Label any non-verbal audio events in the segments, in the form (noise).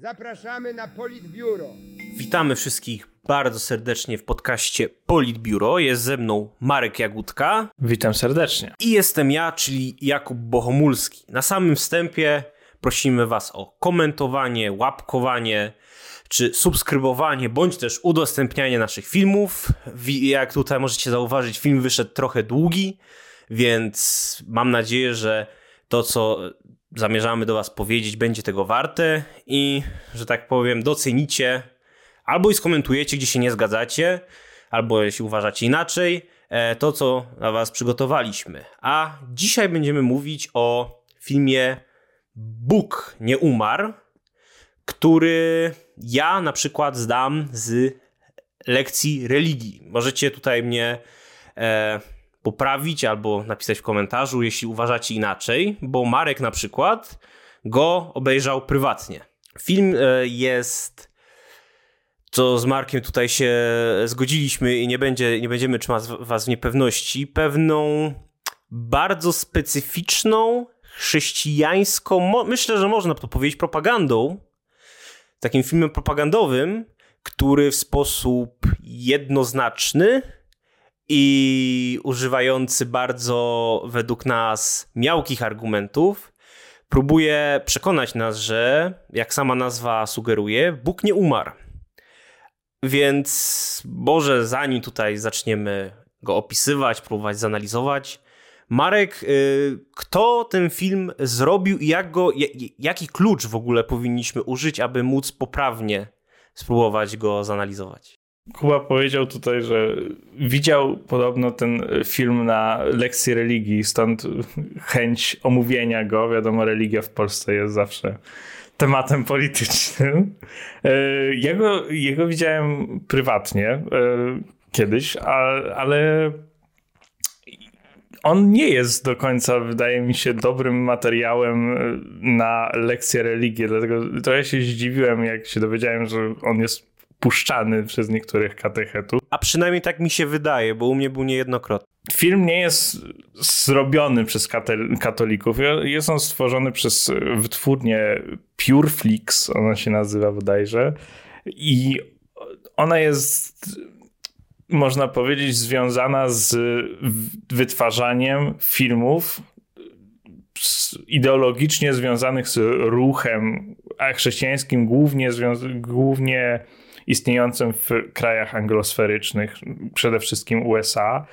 Zapraszamy na Politbiuro. Witamy wszystkich bardzo serdecznie w podcaście Politbiuro. Jest ze mną Marek Jagódka. Witam serdecznie. I jestem ja, czyli Jakub Bohomulski. Na samym wstępie prosimy Was o komentowanie, łapkowanie, czy subskrybowanie, bądź też udostępnianie naszych filmów. Jak tutaj możecie zauważyć, film wyszedł trochę długi, więc mam nadzieję, że to, co zamierzamy do Was powiedzieć, będzie tego warte i, że tak powiem, docenicie albo i skomentujecie, gdzie się nie zgadzacie, albo jeśli uważacie inaczej, e, to, co dla Was przygotowaliśmy. A dzisiaj będziemy mówić o filmie Bóg nie umarł, który ja na przykład zdam z lekcji religii. Możecie tutaj mnie e, poprawić albo napisać w komentarzu, jeśli uważacie inaczej, bo Marek na przykład go obejrzał prywatnie. Film e, jest co z Markiem tutaj się zgodziliśmy i nie, będzie, nie będziemy trzymać was w niepewności, pewną bardzo specyficzną, chrześcijańską, myślę, że można to powiedzieć, propagandą, takim filmem propagandowym, który w sposób jednoznaczny i używający bardzo według nas miałkich argumentów, próbuje przekonać nas, że, jak sama nazwa sugeruje, Bóg nie umarł. Więc Boże, zanim tutaj zaczniemy go opisywać, próbować zanalizować, Marek, y, kto ten film zrobił i jak go, jaki klucz w ogóle powinniśmy użyć, aby móc poprawnie spróbować go zanalizować? Kuba powiedział tutaj, że widział podobno ten film na lekcji religii, stąd chęć omówienia go. Wiadomo, religia w Polsce jest zawsze tematem politycznym. E, jego, jego widziałem prywatnie e, kiedyś, ale on nie jest do końca, wydaje mi się, dobrym materiałem na lekcję religii, dlatego trochę się zdziwiłem, jak się dowiedziałem, że on jest puszczany przez niektórych katechetów. A przynajmniej tak mi się wydaje, bo u mnie był niejednokrotnie. Film nie jest zrobiony przez katolików. Jest on stworzony przez wytwórnię Pureflix, ona się nazywa bodajże. I ona jest, można powiedzieć, związana z wytwarzaniem filmów ideologicznie związanych z ruchem chrześcijańskim, głównie, głównie istniejącym w krajach anglosferycznych, przede wszystkim USA.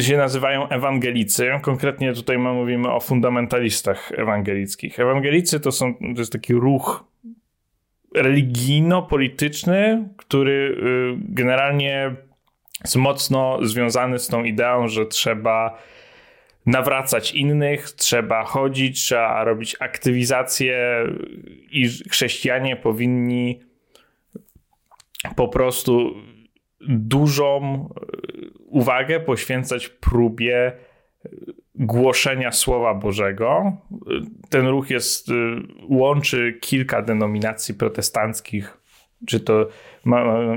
Się nazywają ewangelicy. Konkretnie tutaj mówimy o fundamentalistach ewangelickich. Ewangelicy to, są, to jest taki ruch religijno-polityczny, który y, generalnie jest mocno związany z tą ideą, że trzeba nawracać innych, trzeba chodzić, trzeba robić aktywizację i chrześcijanie powinni po prostu dużą e, uwagę poświęcać próbie e, głoszenia Słowa Bożego. Ten ruch jest, e, łączy kilka denominacji protestanckich, czy to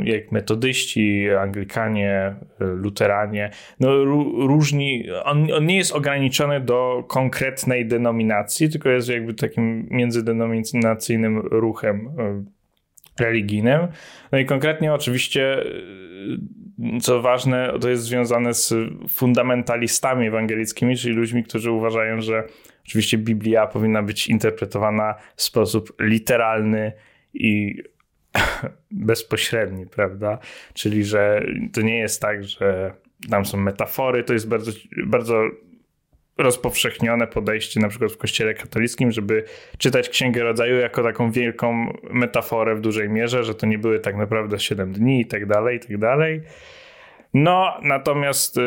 jak metodyści, anglikanie, luteranie, no różni, on, on nie jest ograniczony do konkretnej denominacji, tylko jest jakby takim międzydenominacyjnym ruchem religijnym. No i konkretnie oczywiście, y, co ważne, to jest związane z fundamentalistami ewangelickimi, czyli ludźmi, którzy uważają, że oczywiście Biblia powinna być interpretowana w sposób literalny i (laughs) bezpośredni, prawda? Czyli, że to nie jest tak, że tam są metafory, to jest bardzo, bardzo rozpowszechnione podejście na przykład w kościele katolickim, żeby czytać Księgę Rodzaju jako taką wielką metaforę w dużej mierze, że to nie były tak naprawdę 7 dni i tak dalej, i tak dalej. No, natomiast y,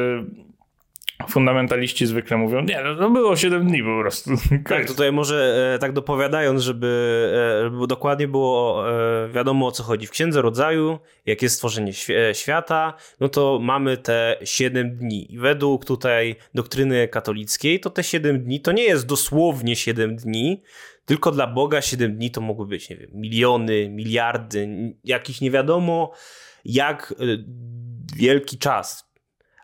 fundamentaliści zwykle mówią, nie, no to było 7 dni po prostu. (laughs) Tak, tutaj może e, tak dopowiadając, żeby, e, żeby dokładnie było e, wiadomo o co chodzi. W Księdze Rodzaju, jak jest stworzenie świ- świata, no to mamy te 7 dni. I według tutaj doktryny katolickiej, to te 7 dni to nie jest dosłownie 7 dni, tylko dla Boga 7 dni to mogły być, nie wiem, miliony, miliardy, jakiś nie wiadomo jak wielki czas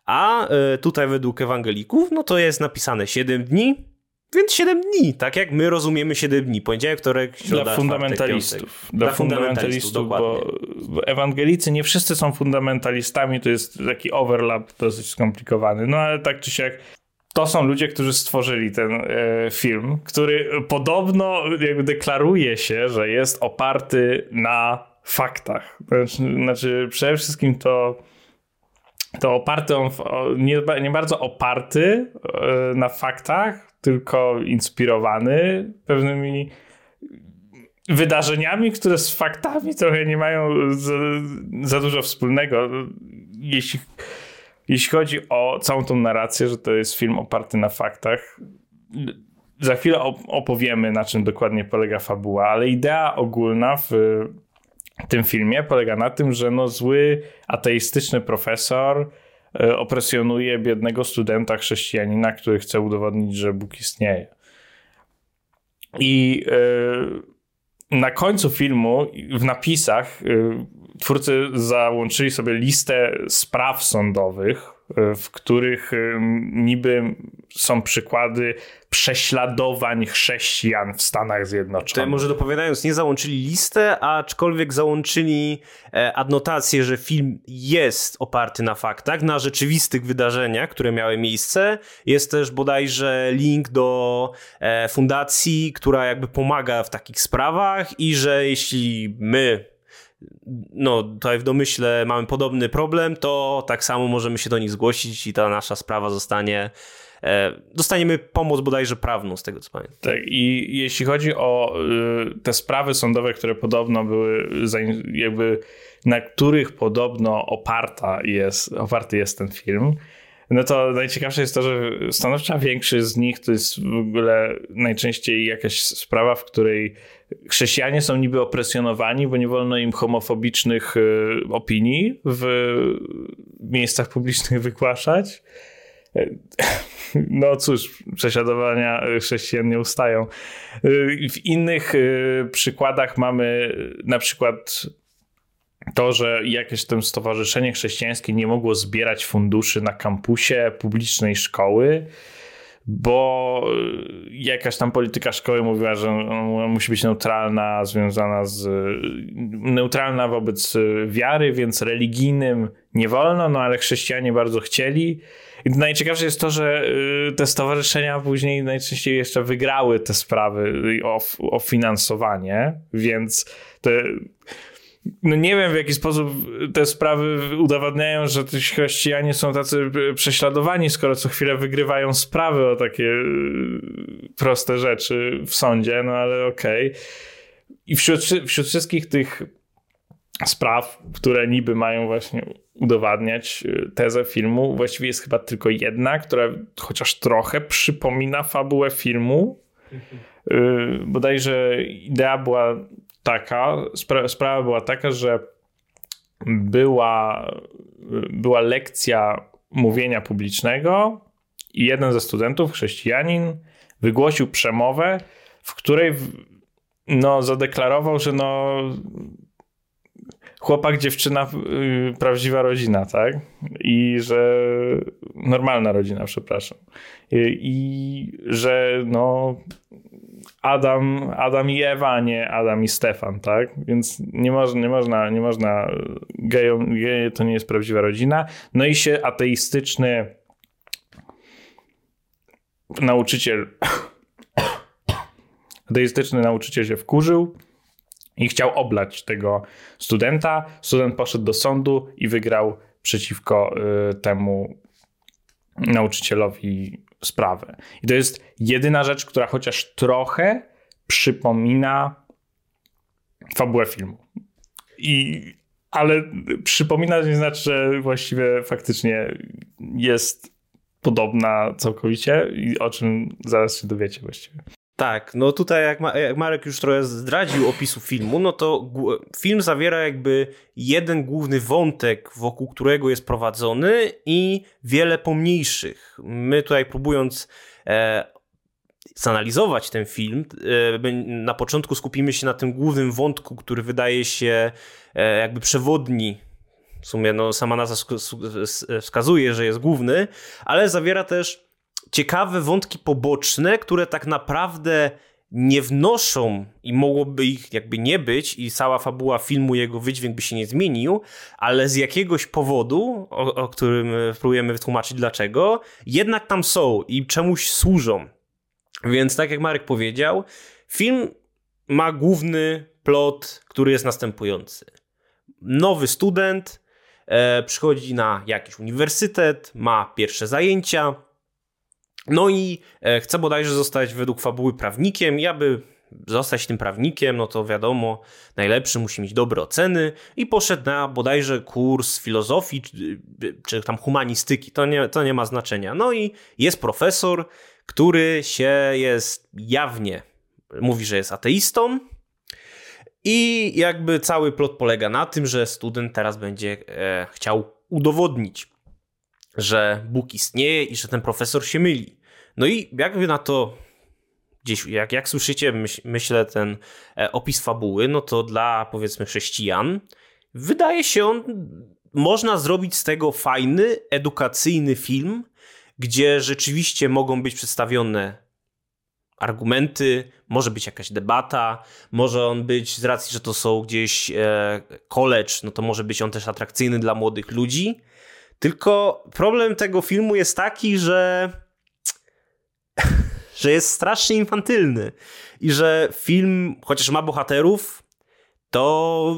a e, tutaj według ewangelików, no to jest napisane 7 dni więc 7 dni, tak jak my rozumiemy 7 dni. Poniedziałek, wtorek, środa, Dla fundamentalistów. Czwartek, Dla, fundamentalistów, bo, bo ewangelicy nie wszyscy są fundamentalistami, to jest taki overlap dosyć skomplikowany. No ale tak czy siak to są ludzie, którzy stworzyli ten e, film, który podobno jakby deklaruje się, że jest oparty na faktach. Znaczy, znaczy przede wszystkim to to oparty on, nie, nie bardzo oparty e, na faktach, tylko inspirowany pewnymi wydarzeniami, które z faktami trochę nie mają za, za dużo wspólnego. Jeśli, jeśli chodzi o całą tą narrację, że to jest film oparty na faktach, za chwilę opowiemy, na czym dokładnie polega fabuła, ale idea ogólna w tym filmie polega na tym, że no zły ateistyczny profesor e, opresjonuje biednego studenta chrześcijanina, który chce udowodnić, że Bóg istnieje. I e, na końcu filmu, w napisach, e, twórcy załączyli sobie listę spraw sądowych, w których niby są przykłady prześladowań chrześcijan w Stanach Zjednoczonych. To może dopowiadając, nie załączyli listę, aczkolwiek załączyli e, adnotację, że film jest oparty na faktach, na rzeczywistych wydarzeniach, które miały miejsce. Jest też bodajże link do e, fundacji, która jakby pomaga w takich sprawach i że jeśli my no tutaj w domyśle mamy podobny problem, to tak samo możemy się do nich zgłosić i ta nasza sprawa zostanie e, dostaniemy pomoc bodajże prawną, z tego co pamiętam. Tak, i jeśli chodzi o y, te sprawy sądowe, które podobno były, jakby na których podobno oparta jest, oparty jest ten film, no to najciekawsze jest to, że stanowcza większość z nich to jest w ogóle najczęściej jakaś sprawa, w której chrześcijanie są niby opresjonowani, bo nie wolno im homofobicznych y, opinii w miejscach publicznych wygłaszać. No cóż, prześladowania chrześcijan nie ustają. Y, w innych y, przykładach mamy na przykład to, że jakieś tam stowarzyszenie chrześcijańskie nie mogło zbierać funduszy na kampusie publicznej szkoły, bo jakaś tam polityka szkoły mówiła, że musi być neutralna, związana z. neutralna wobec wiary, więc religijnym nie wolno, no ale chrześcijanie bardzo chcieli. I najciekawsze jest to, że y, te stowarzyszenia później najczęściej jeszcze wygrały te sprawy o, o finansowanie, więc te no nie wiem w jaki sposób te sprawy udowadniają, że ci chrześcijanie są tacy prześladowani, skoro co chwilę wygrywają sprawy o takie y, proste rzeczy w sądzie, no ale okej. Okay. I wśród, wśród wszystkich tych spraw, które niby mają właśnie udowadniać y, tezę filmu, właściwie jest chyba tylko jedna, która chociaż trochę przypomina fabułę filmu. Yy, bodajże idea była taka, spra sprawa była taka, że była, była lekcja mówienia publicznego i jeden ze studentów, chrześcijanin, wygłosił przemowę, w której no, zadeklarował, że no, chłopak, dziewczyna, yy, prawdziwa rodzina, tak? I że normalna rodzina, przepraszam. I, i że no, Adam, Adam i Ewa, nie Adam i Stefan, tak? Więc nie można, nie można, nie można gejom, geje to nie jest prawdziwa rodzina. No i się ateistyczny nauczyciel (coughs) ateistyczny nauczyciel się wkurzył i chciał oblać tego studenta. Student poszedł do sądu i wygrał przeciwko y, temu nauczycielowi sprawę. I to jest jedyna rzecz, która chociaż trochę przypomina fabułę filmu. I, ale przypomina nie znaczy, że właściwie faktycznie jest podobna całkowicie i o czym zaraz się dowiecie właściwie. Tak, no tutaj jak, Ma jak Marek już trochę zdradził opisu filmu, no to film zawiera jakby jeden główny wątek, wokół którego jest prowadzony i wiele pomniejszych. My tutaj próbując e, zanalizować ten film, e, na początku skupimy się na tym głównym wątku, który wydaje się e, jakby przewodni w sumie no, sama nazwa wskazuje, że jest główny, ale zawiera też ciekawe wątki poboczne, które tak naprawdę nie wnoszą i mogłoby ich jakby nie być i cała fabuła filmu, jego wydźwięk by się nie zmienił, ale z jakiegoś powodu, o, o którym próbujemy wytłumaczyć dlaczego, jednak tam są i czemuś służą. Więc tak jak Marek powiedział, film ma główny plot, który jest następujący. Nowy student e, przychodzi na jakiś uniwersytet, ma pierwsze zajęcia, no i e, chce bodajże zostać według fabuły prawnikiem. I aby zostać tym prawnikiem, no to wiadomo, najlepszy musi mieć dobre oceny i poszedł na bodajże kurs filozofii czy, czy tam humanistyki. To nie, to nie ma znaczenia. No i jest profesor, który się jest jawnie, mówi, że jest ateistą. I jakby cały plot polega na tym, że student teraz będzie e, chciał udowodnić, że Bóg istnieje i że ten profesor się myli. No i jakby na to gdzieś, jak, jak słyszycie, myśl, myślę, ten e, opis fabuły, no to dla powiedzmy chrześcijan wydaje się on, można zrobić z tego fajny, edukacyjny film, gdzie rzeczywiście mogą być przedstawione argumenty, może być jakaś debata, może on być, z racji, że to są gdzieś e, college, no to może być on też atrakcyjny dla młodych ludzi. Tylko problem tego filmu jest taki, że (laughs) że jest strasznie infantylny i że film, chociaż ma bohaterów, to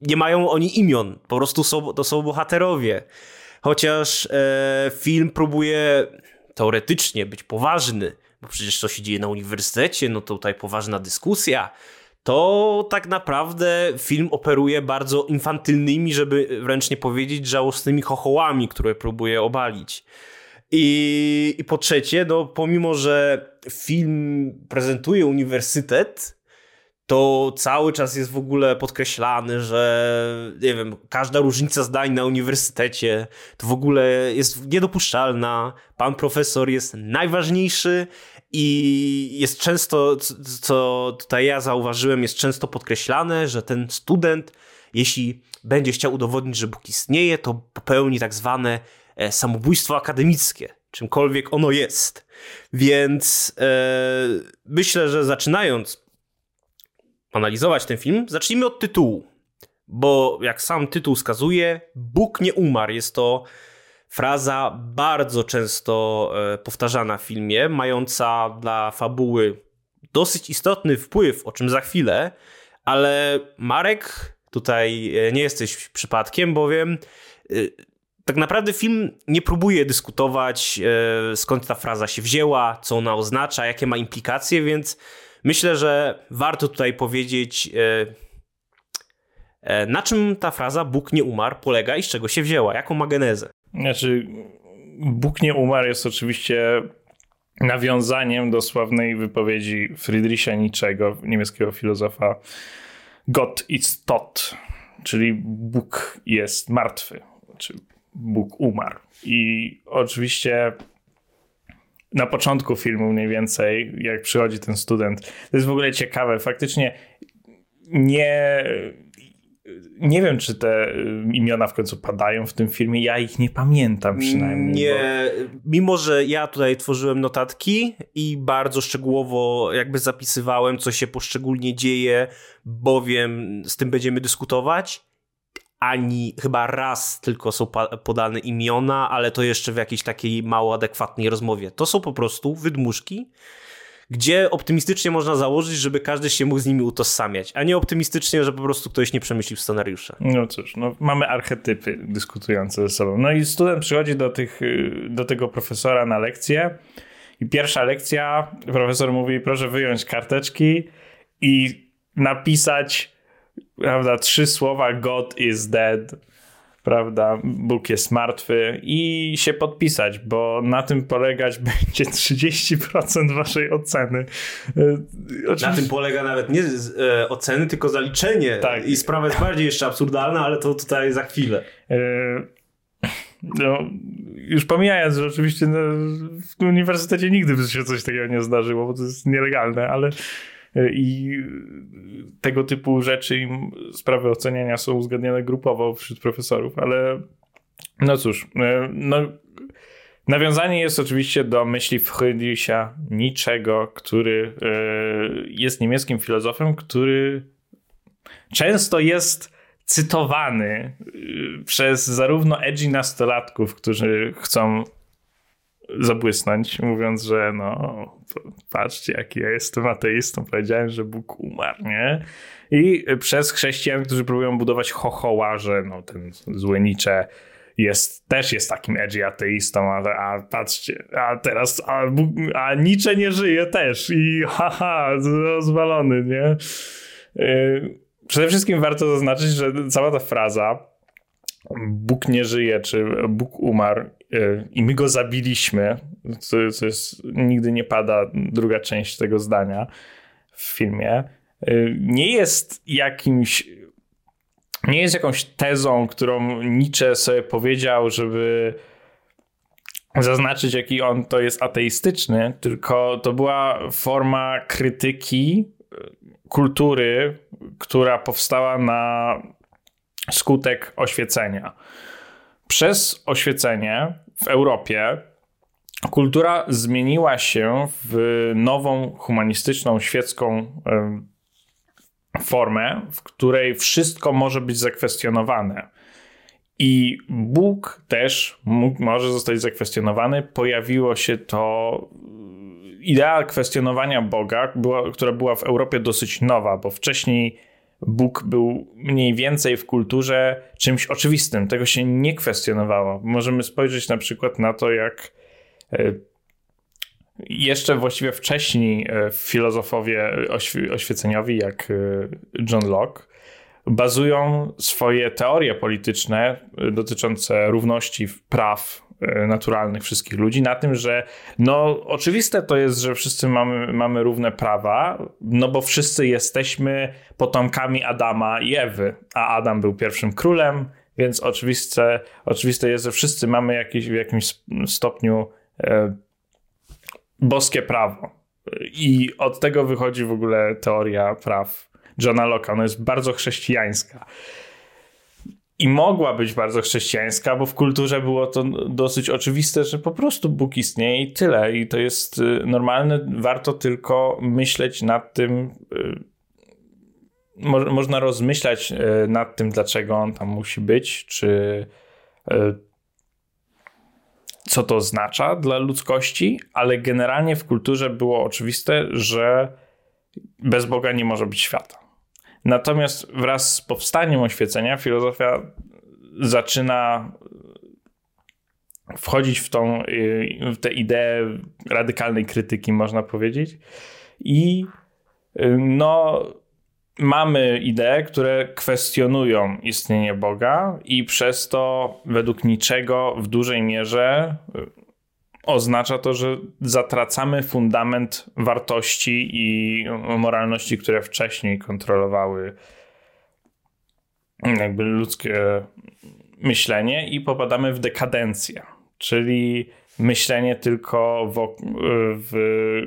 nie mają oni imion, po prostu są, to są bohaterowie. Chociaż e, film próbuje teoretycznie być poważny, bo przecież to się dzieje na uniwersytecie, no to tutaj poważna dyskusja, to tak naprawdę film operuje bardzo infantylnymi, żeby wręcz nie powiedzieć żałosnymi chochołami, które próbuje obalić. I, I po trzecie, no pomimo, że film prezentuje uniwersytet, to cały czas jest w ogóle podkreślany, że nie wiem, każda różnica zdań na uniwersytecie to w ogóle jest niedopuszczalna. Pan profesor jest najważniejszy i jest często, co tutaj ja zauważyłem, jest często podkreślane, że ten student, jeśli będzie chciał udowodnić, że Bóg istnieje, to popełni tak zwane E, samobójstwo akademickie, czymkolwiek ono jest. Więc e, myślę, że zaczynając analizować ten film, zacznijmy od tytułu. Bo jak sam tytuł wskazuje, Bóg nie umarł. Jest to fraza bardzo często e, powtarzana w filmie, mająca dla fabuły dosyć istotny wpływ, o czym za chwilę, ale Marek, tutaj e, nie jesteś przypadkiem, bowiem tak naprawdę film nie próbuje dyskutować, e, skąd ta fraza się wzięła, co ona oznacza, jakie ma implikacje, więc myślę, że warto tutaj powiedzieć, e, e, na czym ta fraza Bóg nie umarł polega i z czego się wzięła, jaką ma genezę. Znaczy, Bóg nie umarł jest oczywiście nawiązaniem do sławnej wypowiedzi Friedricha Nietzschego, niemieckiego filozofa Gott ist tot, czyli Bóg jest martwy. Czy Bóg umarł. I oczywiście na początku filmu mniej więcej, jak przychodzi ten student, to jest w ogóle ciekawe. Faktycznie nie. Nie wiem, czy te imiona w końcu padają w tym filmie. Ja ich nie pamiętam przynajmniej. Nie, bo... mimo że ja tutaj tworzyłem notatki i bardzo szczegółowo jakby zapisywałem, co się poszczególnie dzieje, bowiem z tym będziemy dyskutować ani chyba raz tylko są podane imiona, ale to jeszcze w jakiejś takiej mało adekwatnej rozmowie. To są po prostu wydmuszki, gdzie optymistycznie można założyć, żeby każdy się mógł z nimi utożsamiać, a nie optymistycznie, że po prostu ktoś nie przemyślił scenariusza. No cóż, no, mamy archetypy dyskutujące ze sobą. No i student przychodzi do, tych, do tego profesora na lekcję i pierwsza lekcja, profesor mówi, proszę wyjąć karteczki i napisać prawda, trzy słowa God is dead, prawda, Bóg jest martwy i się podpisać, bo na tym polegać (laughs) będzie 30% waszej oceny. E, oczywiście... Na tym polega nawet nie e, oceny, tylko zaliczenie. Tak. I sprawa jest bardziej jeszcze absurdalna, ale to tutaj za chwilę. E, no, już pomijając, że oczywiście no, w uniwersytecie nigdy by się coś takiego nie zdarzyło, bo to jest nielegalne, ale i tego typu rzeczy i sprawy oceniania są uzgadniane grupowo wśród profesorów, ale no cóż, e, no, Nawiązanie jest oczywiście do myśli Friedricha Niczego, który jest niemieckim filozofem, który często jest cytowany przez zarówno edgy nastolatków, którzy chcą zabłysnąć, mówiąc, że no, patrzcie, jaki ja jestem ateistą, powiedziałem, że Bóg umarł, nie? I przez chrześcijan, którzy próbują budować chochoła, że no, ten zły Nietzsche jest, też jest takim edgy ateistą, a, a patrzcie, a teraz, a, a Nietzsche nie żyje też i haha, rozwalony, nie? Yy, przede wszystkim warto zaznaczyć, że cała ta fraza Bóg nie żyje, czy Bóg umarł i my go zabiliśmy, co, co jest, nigdy nie pada druga część tego zdania w filmie, yy, nie jest jakimś nie jest jakąś tezą, którą Nietzsche sobie powiedział, żeby zaznaczyć, jaki on to jest ateistyczny, tylko to była forma krytyki kultury, która powstała na skutek oświecenia. Przez oświecenie w Europie kultura zmieniła się w nową humanistyczną, świecką formę, w której wszystko może być zakwestionowane. I Bóg też mógł, może zostać zakwestionowany. Pojawiło się to idea kwestionowania Boga, była, która była w Europie dosyć nowa, bo wcześniej Bóg był mniej więcej w kulturze czymś oczywistym. Tego się nie kwestionowało. Możemy spojrzeć na przykład na to, jak e, jeszcze właściwie wcześniej e, filozofowie oświeceniowi, jak e, John Locke, bazują swoje teorie polityczne dotyczące równości praw e, naturalnych wszystkich ludzi na tym, że no oczywiste to jest, że wszyscy mamy, mamy równe prawa, no bo wszyscy jesteśmy potomkami Adama i Ewy, a Adam był pierwszym królem, więc oczywiste, oczywiste jest, że wszyscy mamy jakiś, w jakimś stopniu e, boskie prawo. I od tego wychodzi w ogóle teoria praw Johna Locke'a. Ona jest bardzo chrześcijańska. I mogła być bardzo chrześcijańska, bo w kulturze było to dosyć oczywiste, że po prostu Bóg istnieje i tyle. I to jest y, normalne. Warto tylko myśleć nad tym. Y, mo można rozmyślać y, nad tym, dlaczego on tam musi być, czy co to oznacza dla ludzkości, ale generalnie w kulturze było oczywiste, że bez Boga nie może być świata. Natomiast wraz z powstaniem oświecenia filozofia zaczyna wchodzić w, tą, w tę ideę radykalnej krytyki, można powiedzieć. I no, mamy idee, które kwestionują istnienie Boga i przez to według niczego w dużej mierze y, oznacza to, że zatracamy fundament wartości i moralności, które wcześniej kontrolowały jakby ludzkie myślenie i popadamy w dekadencję, czyli myślenie tylko w, w,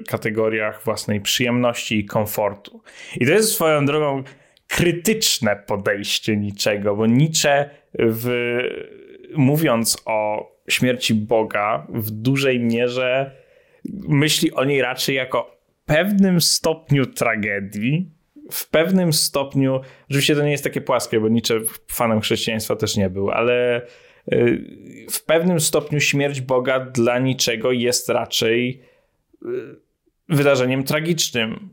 kategoriach własnej przyjemności i komfortu. I to jest swoją drogą krytyczne podejście niczego, bo Nietzsche w, mówiąc o śmierci Boga w dużej mierze myśli o niej raczej jako pewnym stopniu tragedii, w pewnym stopniu, oczywiście to nie jest takie płaskie, bo Nietzsche fanem chrześcijaństwa też nie był, ale w pewnym stopniu śmierć Boga dla niczego jest raczej y, wydarzeniem tragicznym.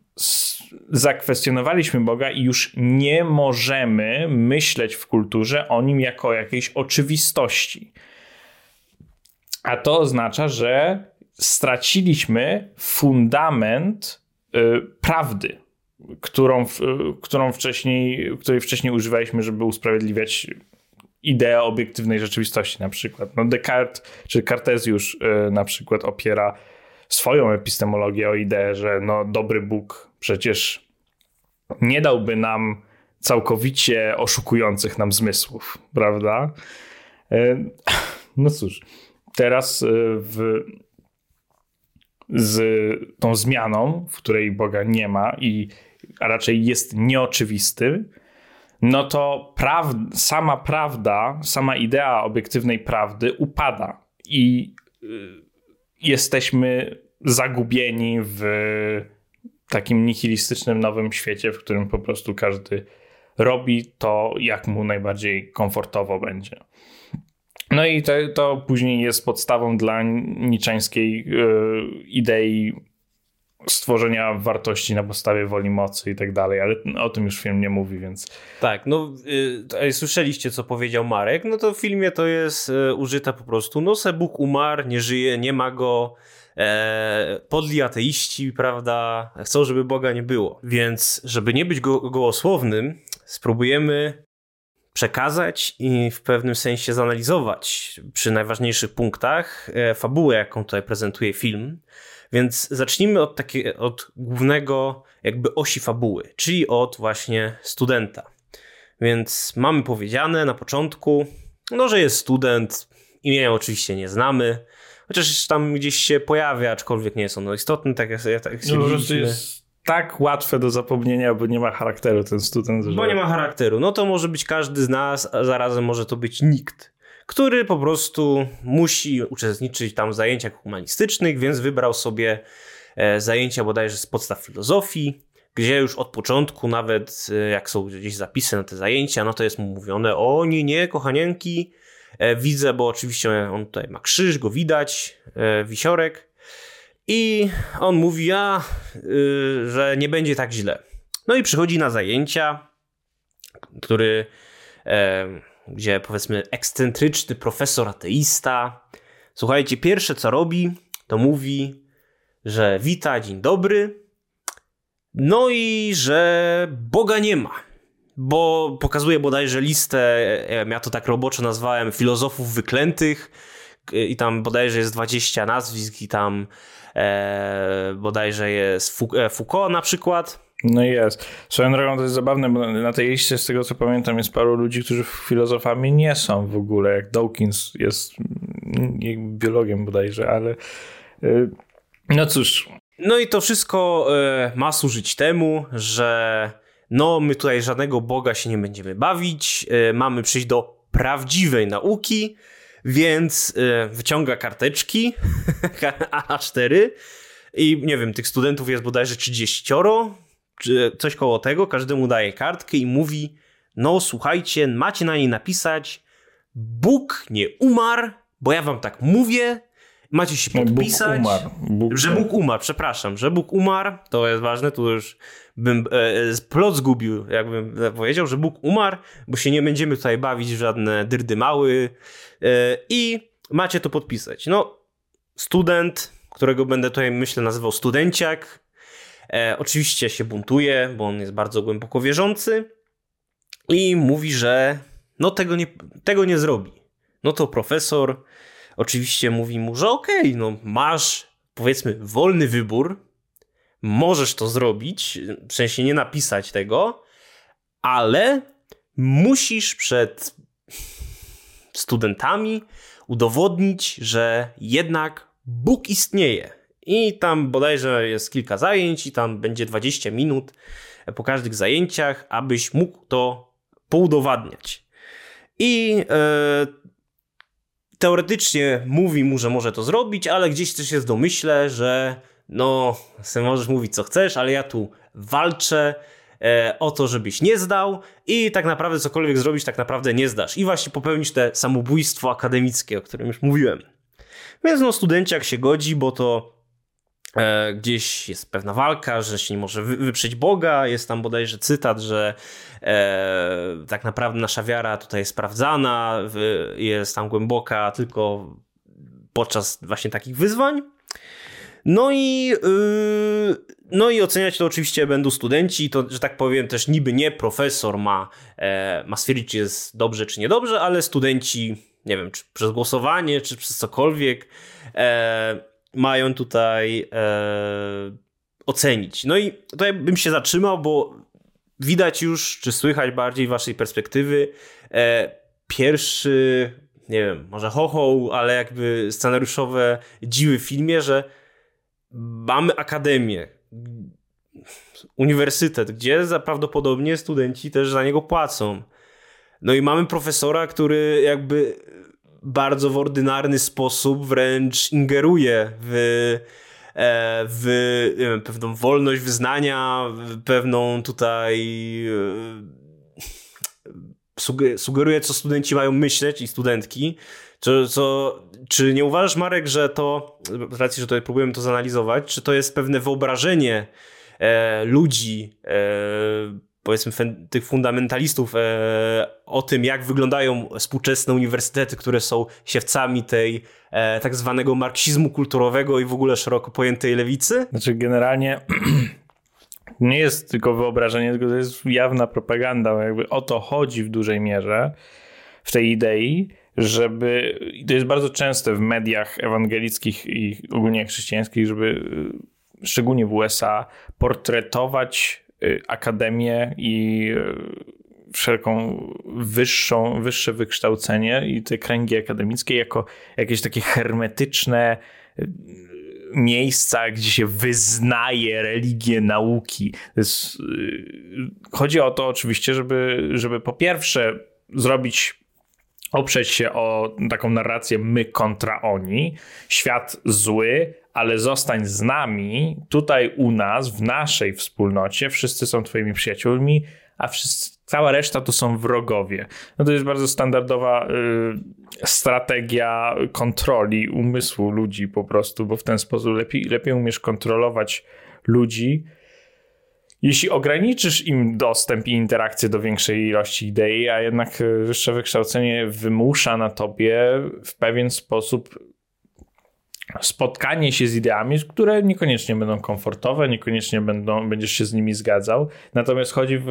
Zakwestionowaliśmy Boga i już nie możemy myśleć w kulturze o nim jako o jakiejś oczywistości. A to oznacza, że straciliśmy fundament y, prawdy, którą, którą wcześniej, której wcześniej używaliśmy, żeby usprawiedliwiać idea obiektywnej rzeczywistości na przykład. No Descartes czy Cartezjusz yy, na przykład opiera swoją epistemologię o ideę, że no dobry Bóg przecież nie dałby nam całkowicie oszukujących nam zmysłów, prawda? Yy, no cóż, teraz yy, w, z tą zmianą, w której Boga nie ma i a raczej jest nieoczywisty, no to praw sama prawda, sama idea obiektywnej prawdy upada. I jesteśmy zagubieni w takim nihilistycznym nowym świecie, w którym po prostu każdy robi to, jak mu najbardziej komfortowo będzie. No i to, to później jest podstawą dla niczańskiej yy, idei stworzenia wartości na podstawie woli mocy i tak dalej, ale o tym już film nie mówi, więc... Tak, no y, słyszeliście, co powiedział Marek, no to w filmie to jest y, użyte po prostu, no Bóg umarł, nie żyje, nie ma go, e, podli ateiści, prawda, chcą, żeby Boga nie było. Więc, żeby nie być go, gołosłownym, spróbujemy przekazać i w pewnym sensie zanalizować przy najważniejszych punktach e, fabułę, jaką tutaj prezentuje film. Więc zacznijmy od, takie, od głównego jakby osi fabuły, czyli od właśnie studenta. Więc mamy powiedziane na początku, no, że jest student, imienia oczywiście nie znamy, chociaż tam gdzieś się pojawia, aczkolwiek nie jest ono istotne, tak jak, tak jak no, jest tak łatwe do zapomnienia, bo nie ma charakteru ten student. Że... Bo nie ma charakteru. No to może być każdy z nas, a zarazem może to być nikt, który po prostu musi uczestniczyć tam w zajęciach humanistycznych, więc wybrał sobie e, zajęcia bodajże z podstaw filozofii, gdzie już od początku, nawet e, jak są gdzieś zapisy na te zajęcia, no to jest mu mówione, o nie, nie, kochanienki, e, widzę, bo oczywiście on tutaj ma krzyż, go widać, wisiorek, i on mówi, a, yy, że nie będzie tak źle. No i przychodzi na zajęcia, który, e, gdzie powiedzmy ekscentryczny profesor ateista. Słuchajcie, pierwsze co robi, to mówi, że wita, dzień dobry. No i że Boga nie ma. Bo pokazuje bodajże listę, ja to tak roboczo nazwałem, filozofów wyklętych i tam bodajże jest 20 nazwisk i tam e, bodajże jest e, Foucault na przykład. No jest. Swoją drogą to jest zabawne, bo na tej liście, z tego co pamiętam, jest paru ludzi, którzy filozofami nie są w ogóle, jak Dawkins jest mm, biologiem bodajże, ale e, no cóż. No i to wszystko e, ma służyć temu, że no my tutaj żadnego Boga się nie będziemy bawić, mamy przyjść do prawdziwej nauki, więc y, wyciąga karteczki (laughs) A4 i nie wiem, tych studentów jest bodajże 30, czy coś koło tego, każdemu daje kartkę i mówi no słuchajcie, macie na niej napisać Bóg nie umarł, bo ja wam tak mówię, macie się podpisać, Bóg umarł. Bóg... że Bóg umarł, przepraszam, że Bóg umarł, to jest ważne, tu już bym e, plot zgubił, jakbym powiedział, że Bóg umarł, bo się nie będziemy tutaj bawić w żadne dyrdy mały e, i macie to podpisać. No, student, którego będę tutaj myślę nazywał studenciak, e, oczywiście się buntuje, bo on jest bardzo głęboko wierzący i mówi, że no tego nie, tego nie zrobi. No to profesor oczywiście mówi mu, że okej, okay, no masz powiedzmy wolny wybór, możesz to zrobić, w sensie nie napisać tego, ale musisz przed studentami udowodnić, że jednak Bóg istnieje. I tam bodajże jest kilka zajęć, i tam będzie 20 minut po każdych zajęciach, abyś mógł to poudowadniać. I e, teoretycznie mówi mu, że może to zrobić, ale gdzieś też jest domyśle, że no, sobie możesz mówić co chcesz, ale ja tu walczę e, o to, żebyś nie zdał i tak naprawdę cokolwiek zrobisz, tak naprawdę nie zdasz. I właśnie popełnisz te samobójstwo akademickie, o którym już mówiłem. Więc no, studenciak się godzi, bo to gdzieś jest pewna walka, że się nie może wy, wyprzeć Boga. Jest tam bodajże cytat, że e, tak naprawdę nasza wiara tutaj jest sprawdzana, jest tam głęboka tylko podczas właśnie takich wyzwań. No i, yy, no i oceniać to oczywiście będą studenci, to, że tak powiem, też niby nie profesor ma, e, ma stwierdzić, czy jest dobrze, czy niedobrze, ale studenci, nie wiem, czy przez głosowanie, czy przez cokolwiek, e, mają tutaj e, ocenić. No i tutaj bym się zatrzymał, bo widać już, czy słychać bardziej waszej perspektywy, e, pierwszy, nie wiem, może hoho, ale jakby scenariuszowe dziwy w filmie, że mamy akademię, uniwersytet, gdzie prawdopodobnie studenci też za niego płacą. No i mamy profesora, który jakby bardzo w ordynarny sposób wręcz ingeruje w, e, w pewną wolność wyznania, pewną tutaj e, sugeruje, co studenci mają myśleć i studentki. Co, co, czy nie uważasz, Marek, że to, z racji, że tutaj próbujemy to zanalizować, czy to jest pewne wyobrażenie e, ludzi, e, powiedzmy tych fundamentalistów e, o tym, jak wyglądają współczesne uniwersytety, które są siewcami tej e, tak zwanego marksizmu kulturowego i w ogóle szeroko pojętej lewicy? Znaczy generalnie (clears throat) nie jest tylko wyobrażenie, tylko to jest jawna propaganda. Jakby o to chodzi w dużej mierze w tej idei, żeby, i to jest bardzo częste w mediach ewangelickich i ogólnie chrześcijańskich, żeby szczególnie w USA portretować y, akademię i y, wszelką wyższą, wyższe wykształcenie i te kręgi akademickie jako jakieś takie hermetyczne y, miejsca, gdzie się wyznaje religię nauki. Jest, chodzi o to oczywiście, żeby, żeby po pierwsze zrobić oprzeć się o taką narrację my kontra oni, świat zły, ale zostań z nami, tutaj u nas, w naszej wspólnocie, wszyscy są twoimi przyjaciółmi, a wszyscy, cała reszta to są wrogowie. No to jest bardzo standardowa y, strategia kontroli umysłu ludzi po prostu, bo w ten sposób lepiej, lepiej umiesz kontrolować ludzi, jeśli ograniczysz im dostęp i interakcję do większej ilości idei, a jednak y, wyższe wykształcenie wymusza na tobie w pewien sposób spotkanie się z ideami, które niekoniecznie będą komfortowe, niekoniecznie będą, będziesz się z nimi zgadzał. Natomiast chodzi w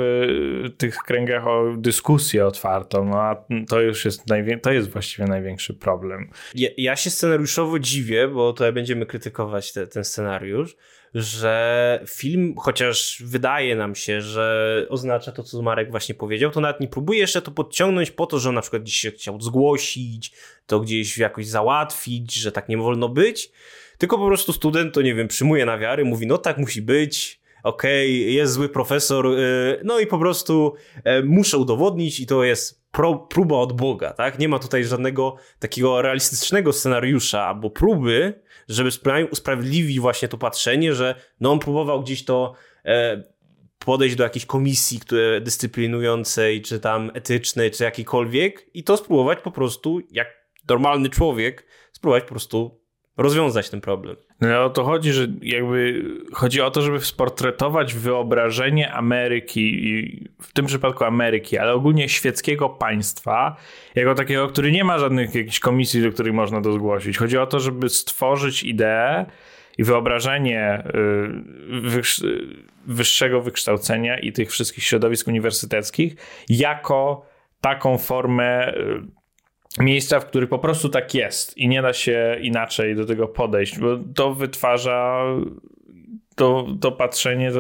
tych kręgach o dyskusję otwartą, no a to już jest, to jest właściwie największy problem. Ja, ja się scenariuszowo dziwię, bo tutaj będziemy krytykować te, ten scenariusz, że film, chociaż wydaje nam się, że oznacza to, co Marek właśnie powiedział, to nawet nie próbuje jeszcze to podciągnąć po to, że on na przykład gdzieś się chciał zgłosić, to gdzieś jakoś załatwić, że tak nie wolno być, tylko po prostu student to, nie wiem, przyjmuje na wiary, mówi, no tak musi być, okej, okay, jest zły profesor, y, no i po prostu e, muszę udowodnić i to jest próba od Boga, tak? Nie ma tutaj żadnego takiego realistycznego scenariusza albo próby, żeby usprawiedliwić właśnie to patrzenie, że no on próbował gdzieś to e, podejść do jakiejś komisji które, dyscyplinującej, czy tam etycznej, czy jakiejkolwiek i to spróbować po prostu, jak normalny człowiek, spróbować po prostu rozwiązać ten problem. No o to chodzi, że jakby chodzi o to, żeby sportretować wyobrażenie Ameryki, w tym przypadku Ameryki, ale ogólnie świeckiego państwa, jako takiego, który nie ma żadnych jakichś komisji, do których można to zgłosić. Chodzi o to, żeby stworzyć ideę i wyobrażenie y, wyższego wykształcenia i tych wszystkich środowisk uniwersyteckich jako taką formę y, miejsca, w których po prostu tak jest i nie da się inaczej do tego podejść, bo to wytwarza to, to patrzenie, to,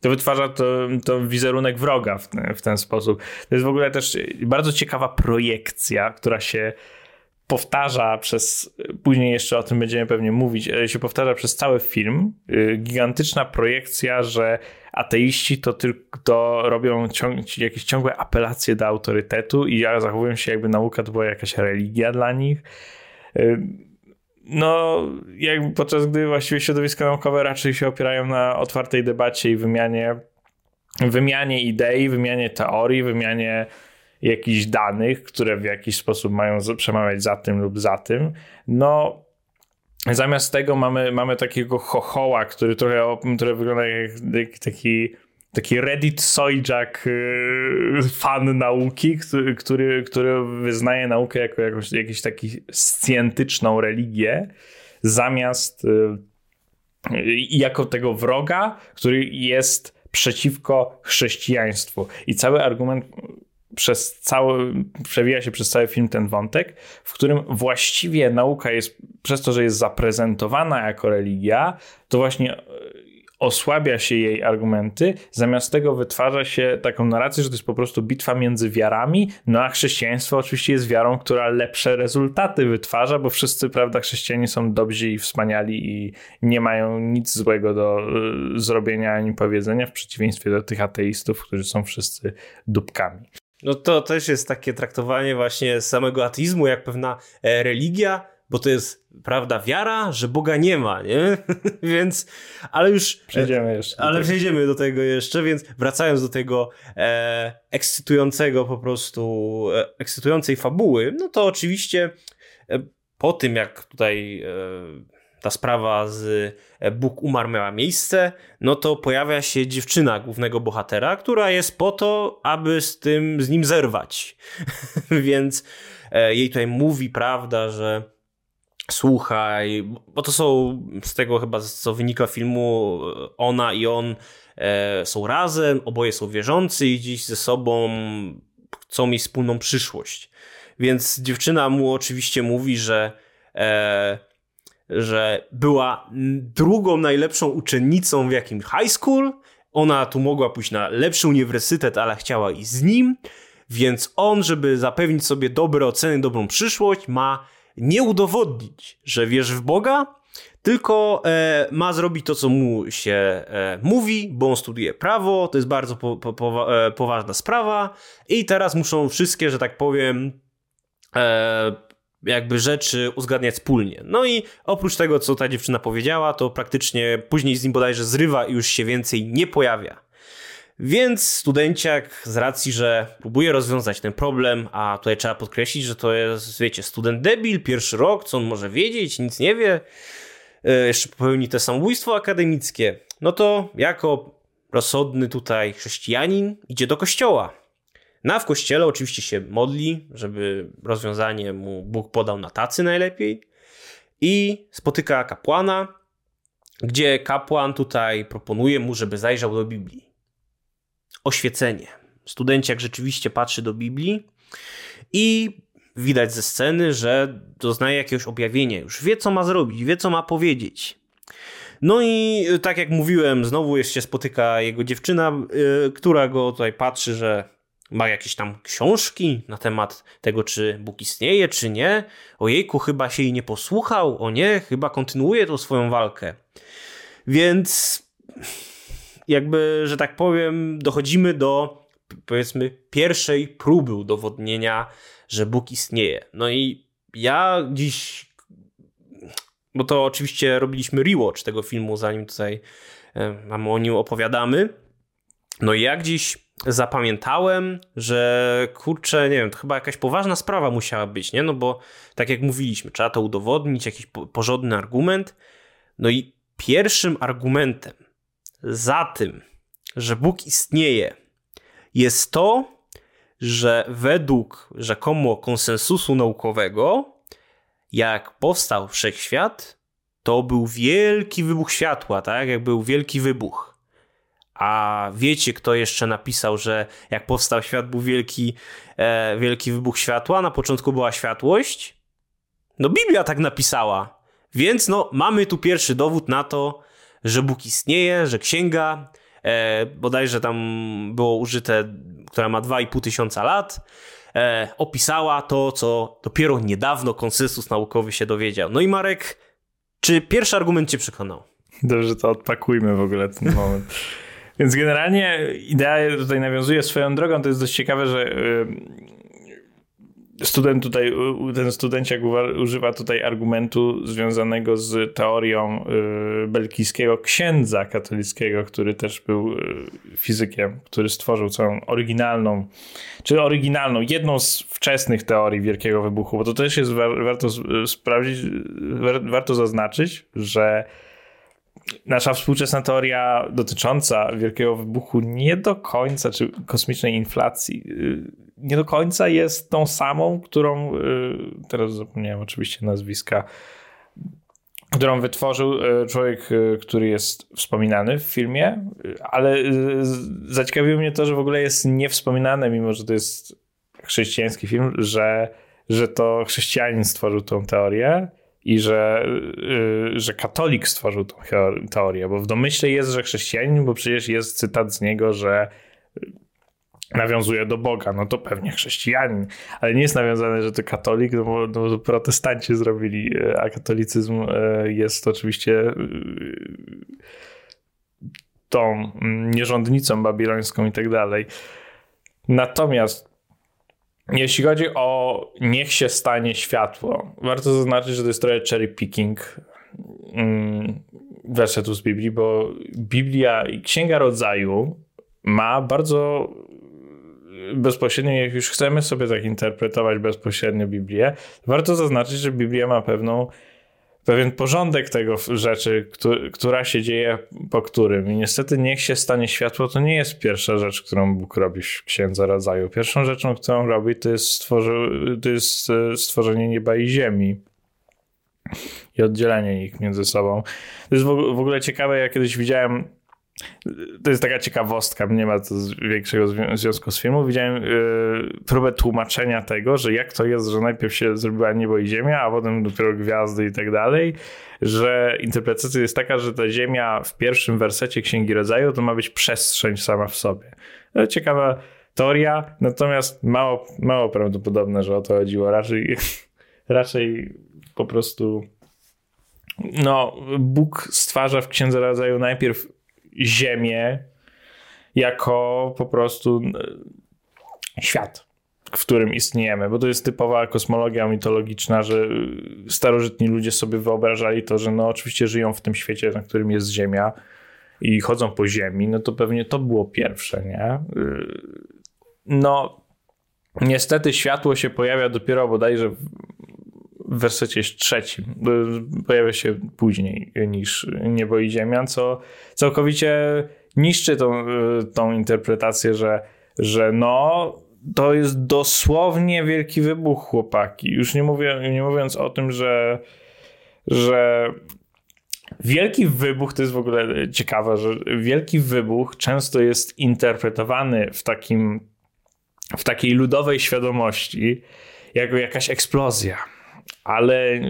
to wytwarza to, to wizerunek wroga w ten, w ten sposób. To jest w ogóle też bardzo ciekawa projekcja, która się powtarza przez, później jeszcze o tym będziemy pewnie mówić, się powtarza przez cały film. Y, gigantyczna projekcja, że ateiści to tylko robią ciąg, jakieś ciągłe apelacje do autorytetu i zachowują się jakby nauka to była jakaś religia dla nich. Y, no, jak, podczas gdy właściwie środowiska naukowe raczej się opierają na otwartej debacie i wymianie, wymianie idei, wymianie teorii, wymianie jakichś danych, które w jakiś sposób mają przemawiać za tym lub za tym. No, Zamiast tego mamy, mamy takiego chochoła, który trochę który wygląda jak, jak taki taki Reddit Sojak y, fan nauki, który, który, który wyznaje naukę jako jakąś, jakąś taki scjentyczną religię, zamiast y, jako tego wroga, który jest przeciwko chrześcijaństwu. I cały argument przez cały, przewija się przez cały film ten wątek, w którym właściwie nauka jest, przez to, że jest zaprezentowana jako religia, to właśnie e, osłabia się jej argumenty, zamiast tego wytwarza się taką narrację, że to jest po prostu bitwa między wiarami, no a chrześcijaństwo oczywiście jest wiarą, która lepsze rezultaty wytwarza, bo wszyscy, prawda, chrześcijanie są dobrzy i wspaniali i nie mają nic złego do y, zrobienia ani powiedzenia, w przeciwieństwie do tych ateistów, którzy są wszyscy dupkami. No to też jest takie traktowanie właśnie samego ateizmu jak pewna e, religia, bo to jest, prawda, wiara, że Boga nie ma, nie? (laughs) więc, ale już... Przejdziemy jeszcze. Ale przejdziemy do tego jeszcze, więc wracając do tego e, ekscytującego po prostu, e, ekscytującej fabuły, no to oczywiście e, po tym, jak tutaj e, ta sprawa z e, Bóg umarł miała miejsce, no to pojawia się dziewczyna głównego bohatera, która jest po to, aby z tym, z nim zerwać. (laughs) Więc e, jej tutaj mówi, prawda, że słuchaj, bo to są z tego chyba, co wynika filmu, ona i on e, są razem, oboje są wierzący i dziś ze sobą chcą mieć wspólną przyszłość. Więc dziewczyna mu oczywiście mówi, że e, że była drugą najlepszą uczennicą w jakim high school. Ona tu mogła pójść na lepszy uniwersytet, ale chciała iść z nim. Więc on, żeby zapewnić sobie dobre oceny, dobrą przyszłość, ma nie udowodnić, że wierzy w Boga, tylko e, ma zrobić to, co mu się e, mówi, bo on studiuje prawo, to jest bardzo po, po, po, e, poważna sprawa i teraz muszą wszystkie, że tak powiem, e, jakby rzeczy uzgadniać wspólnie. No i oprócz tego, co ta dziewczyna powiedziała, to praktycznie później z nim bodajże zrywa i już się więcej nie pojawia. Więc studenciak z racji, że próbuje rozwiązać ten problem, a tutaj trzeba podkreślić, że to jest, wiecie, student debil, pierwszy rok, co on może wiedzieć, nic nie wie, e, jeszcze popełni te samobójstwo akademickie, no to jako rozsądny tutaj chrześcijanin idzie do kościoła. Na w kościele oczywiście się modli, żeby rozwiązanie mu Bóg podał na tacy najlepiej i spotyka kapłana, gdzie kapłan tutaj proponuje mu, żeby zajrzał do Biblii. Oświecenie. Studenciak rzeczywiście patrzy do Biblii i widać ze sceny, że doznaje jakiegoś objawienia. Już wie, co ma zrobić, wie, co ma powiedzieć. No i tak jak mówiłem, znowu jeszcze spotyka jego dziewczyna, yy, która go tutaj patrzy, że ma jakieś tam książki na temat tego, czy Bóg istnieje, czy nie. Ojejku, chyba się jej nie posłuchał, o nie, chyba kontynuuje tą swoją walkę. Więc jakby, że tak powiem, dochodzimy do powiedzmy pierwszej próby udowodnienia, że Bóg istnieje. No i ja dziś, bo to oczywiście robiliśmy rewatch tego filmu, zanim tutaj mamy o nim opowiadamy. No i jak dziś zapamiętałem, że kurczę, nie wiem, to chyba jakaś poważna sprawa musiała być, nie? No bo tak jak mówiliśmy, trzeba to udowodnić, jakiś porządny argument. No i pierwszym argumentem za tym, że Bóg istnieje, jest to, że według rzekomo konsensusu naukowego, jak powstał wszechświat, to był wielki wybuch światła, tak? Jak był wielki wybuch. A wiecie, kto jeszcze napisał, że jak powstał świat, był wielki, e, wielki wybuch światła, na początku była światłość? No, Biblia tak napisała. Więc no, mamy tu pierwszy dowód na to, że Bóg istnieje, że księga, e, bodajże tam było użyte, która ma 2,5 tysiąca lat, e, opisała to, co dopiero niedawno konsensus naukowy się dowiedział. No i Marek, czy pierwszy argument cię przekonał? Dobrze, to odpakujmy w ogóle ten moment. (laughs) Więc generalnie idea tutaj nawiązuje swoją drogą. To jest dość ciekawe, że student tutaj, ten studenciak używa tutaj argumentu związanego z teorią y, belgijskiego księdza katolickiego, który też był y, fizykiem, który stworzył całą oryginalną, czy oryginalną, jedną z wczesnych teorii Wielkiego Wybuchu, bo to też jest warto sprawdzić, warto zaznaczyć, że nasza współczesna teoria dotycząca Wielkiego Wybuchu nie do końca, czy kosmicznej inflacji, y, nie do końca jest tą samą, którą, y, teraz zapomniałem oczywiście nazwiska, którą wytworzył y, człowiek, który jest wspominany w filmie, ale zaciekawiło mnie to, że w ogóle jest niewspominane, mimo że to jest chrześcijański film, że, że to chrześcijanin stworzył tą teorię i że, yy, że katolik stworzył tą teorię, bo w domyśle jest, że chrześcijanin, bo przecież jest cytat z niego, że nawiązuje do Boga, no to pewnie chrześcijanin, ale nie jest nawiązane, że to katolik, no bo, no protestanci zrobili, y, a katolicyzm y, jest oczywiście y, tą nierządnicą babilońską i tak dalej. Natomiast jeśli chodzi o niech się stanie światło, warto zaznaczyć, że to jest trochę cherry picking mm, wersetu z Biblii, bo Biblia i Księga Rodzaju ma bardzo bezpośrednio, jak już chcemy sobie tak interpretować bezpośrednio Biblię, warto zaznaczyć, że Biblia ma pewną pewien porządek tego rzeczy, która się dzieje po którym. I niestety niech się stanie światło, to nie jest pierwsza rzecz, którą Bóg robi w Księdze Rodzaju. Pierwszą rzeczą, którą robi, to jest, stworzy, to jest e, stworzenie nieba i ziemi i oddzielenie ich między sobą. To jest w ogóle ciekawe, ja kiedyś widziałem to jest taka ciekawostka, nie ma to większego związku z filmem. Widziałem yy, próbę tłumaczenia tego, że jak to jest, że najpierw się zrobiła niebo i ziemia, a potem dopiero gwiazdy i tak dalej, że interpretacja jest taka, że ta ziemia w pierwszym wersecie Księgi Rodzaju to ma być przestrzeń sama w sobie. No, ciekawa teoria, natomiast mało, mało prawdopodobne, że o to chodziło. Raczej, (laughs) raczej po prostu no, Bóg stwarza w Księdze Rodzaju najpierw Ziemię jako po prostu e, świat, w którym istniejemy, bo to jest typowa kosmologia mitologiczna, że starożytni ludzie sobie wyobrażali to, że no oczywiście żyją w tym świecie, na którym jest Ziemia i chodzą po Ziemi, no to pewnie to było pierwsze, nie? E, no, niestety światło się pojawia dopiero bodajże w wersecie trzecim. Pojawia się później niż Niebo i Ziemia, co całkowicie niszczy tą, tą interpretację, że, że no to jest dosłownie wielki wybuch, chłopaki. Już nie, mówię, nie mówiąc o tym, że, że wielki wybuch to jest w ogóle ciekawe, że wielki wybuch często jest interpretowany w takim w takiej ludowej świadomości jako jakaś eksplozja ale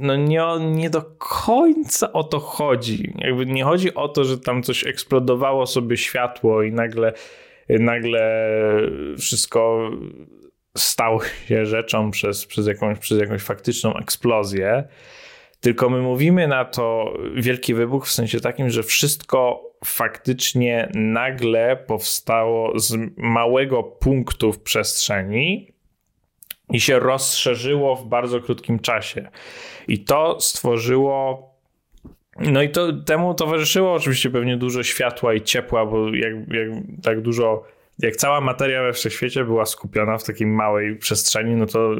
no nie, nie do końca o to chodzi. Jakby nie chodzi o to, że tam coś eksplodowało sobie światło i nagle, nagle wszystko stało się rzeczą przez, przez, jakąś, przez jakąś faktyczną eksplozję. Tylko my mówimy na to wielki wybuch w sensie takim, że wszystko faktycznie nagle powstało z małego punktu w przestrzeni i się rozszerzyło w bardzo krótkim czasie. I to stworzyło. No i to temu towarzyszyło oczywiście pewnie dużo światła i ciepła, bo jak, jak tak dużo, jak cała materia we wszechświecie była skupiona w takiej małej przestrzeni, no to,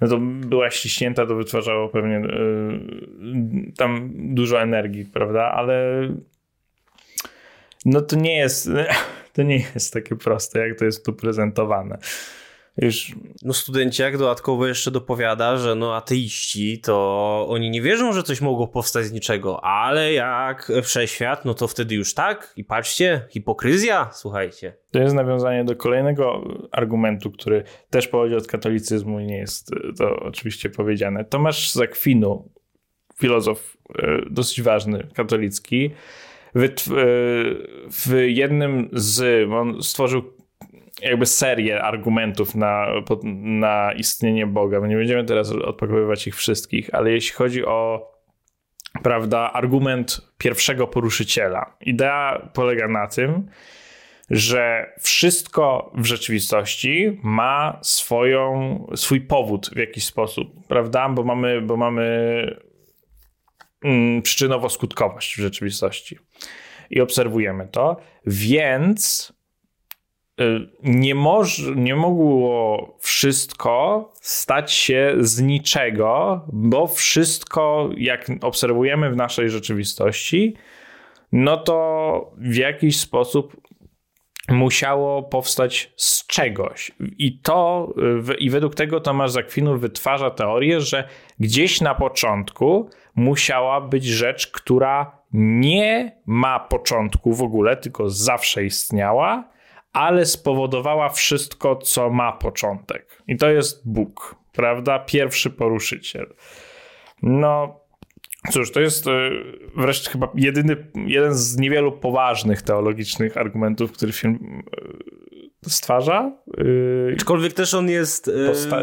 no to była ściśnięta, to wytwarzało pewnie yy, tam dużo energii, prawda? Ale no to nie jest, (laughs) to nie jest takie proste, jak to jest tu prezentowane. Już... No studenciak dodatkowo jeszcze dopowiada, że no ateiści to oni nie wierzą, że coś mogło powstać z niczego, ale jak wszechświat, no to wtedy już tak i patrzcie, hipokryzja, słuchajcie. To jest nawiązanie do kolejnego argumentu, który też pochodzi od katolicyzmu i nie jest to oczywiście powiedziane. Tomasz Zakwinu, filozof e, dosyć ważny, katolicki, e, w jednym z, on stworzył jakby serię argumentów na, na istnienie Boga. My nie będziemy teraz odpakowywać ich wszystkich, ale jeśli chodzi o prawda, argument pierwszego poruszyciela, idea polega na tym, że wszystko w rzeczywistości ma swoją, swój powód w jakiś sposób, prawda? Bo mamy, bo mamy mm, przyczynowo-skutkowość w rzeczywistości i obserwujemy to, więc nie, moż, nie mogło wszystko stać się z niczego, bo wszystko, jak obserwujemy w naszej rzeczywistości, no to w jakiś sposób musiało powstać z czegoś. I to, i według tego Tomasz Zakwinu wytwarza teorię, że gdzieś na początku musiała być rzecz, która nie ma początku w ogóle, tylko zawsze istniała ale spowodowała wszystko, co ma początek. I to jest Bóg, prawda? Pierwszy poruszyciel. No, cóż, to jest e, wreszcie chyba jedyny, jeden z niewielu poważnych teologicznych argumentów, który film e, stwarza. E, Aczkolwiek też on jest.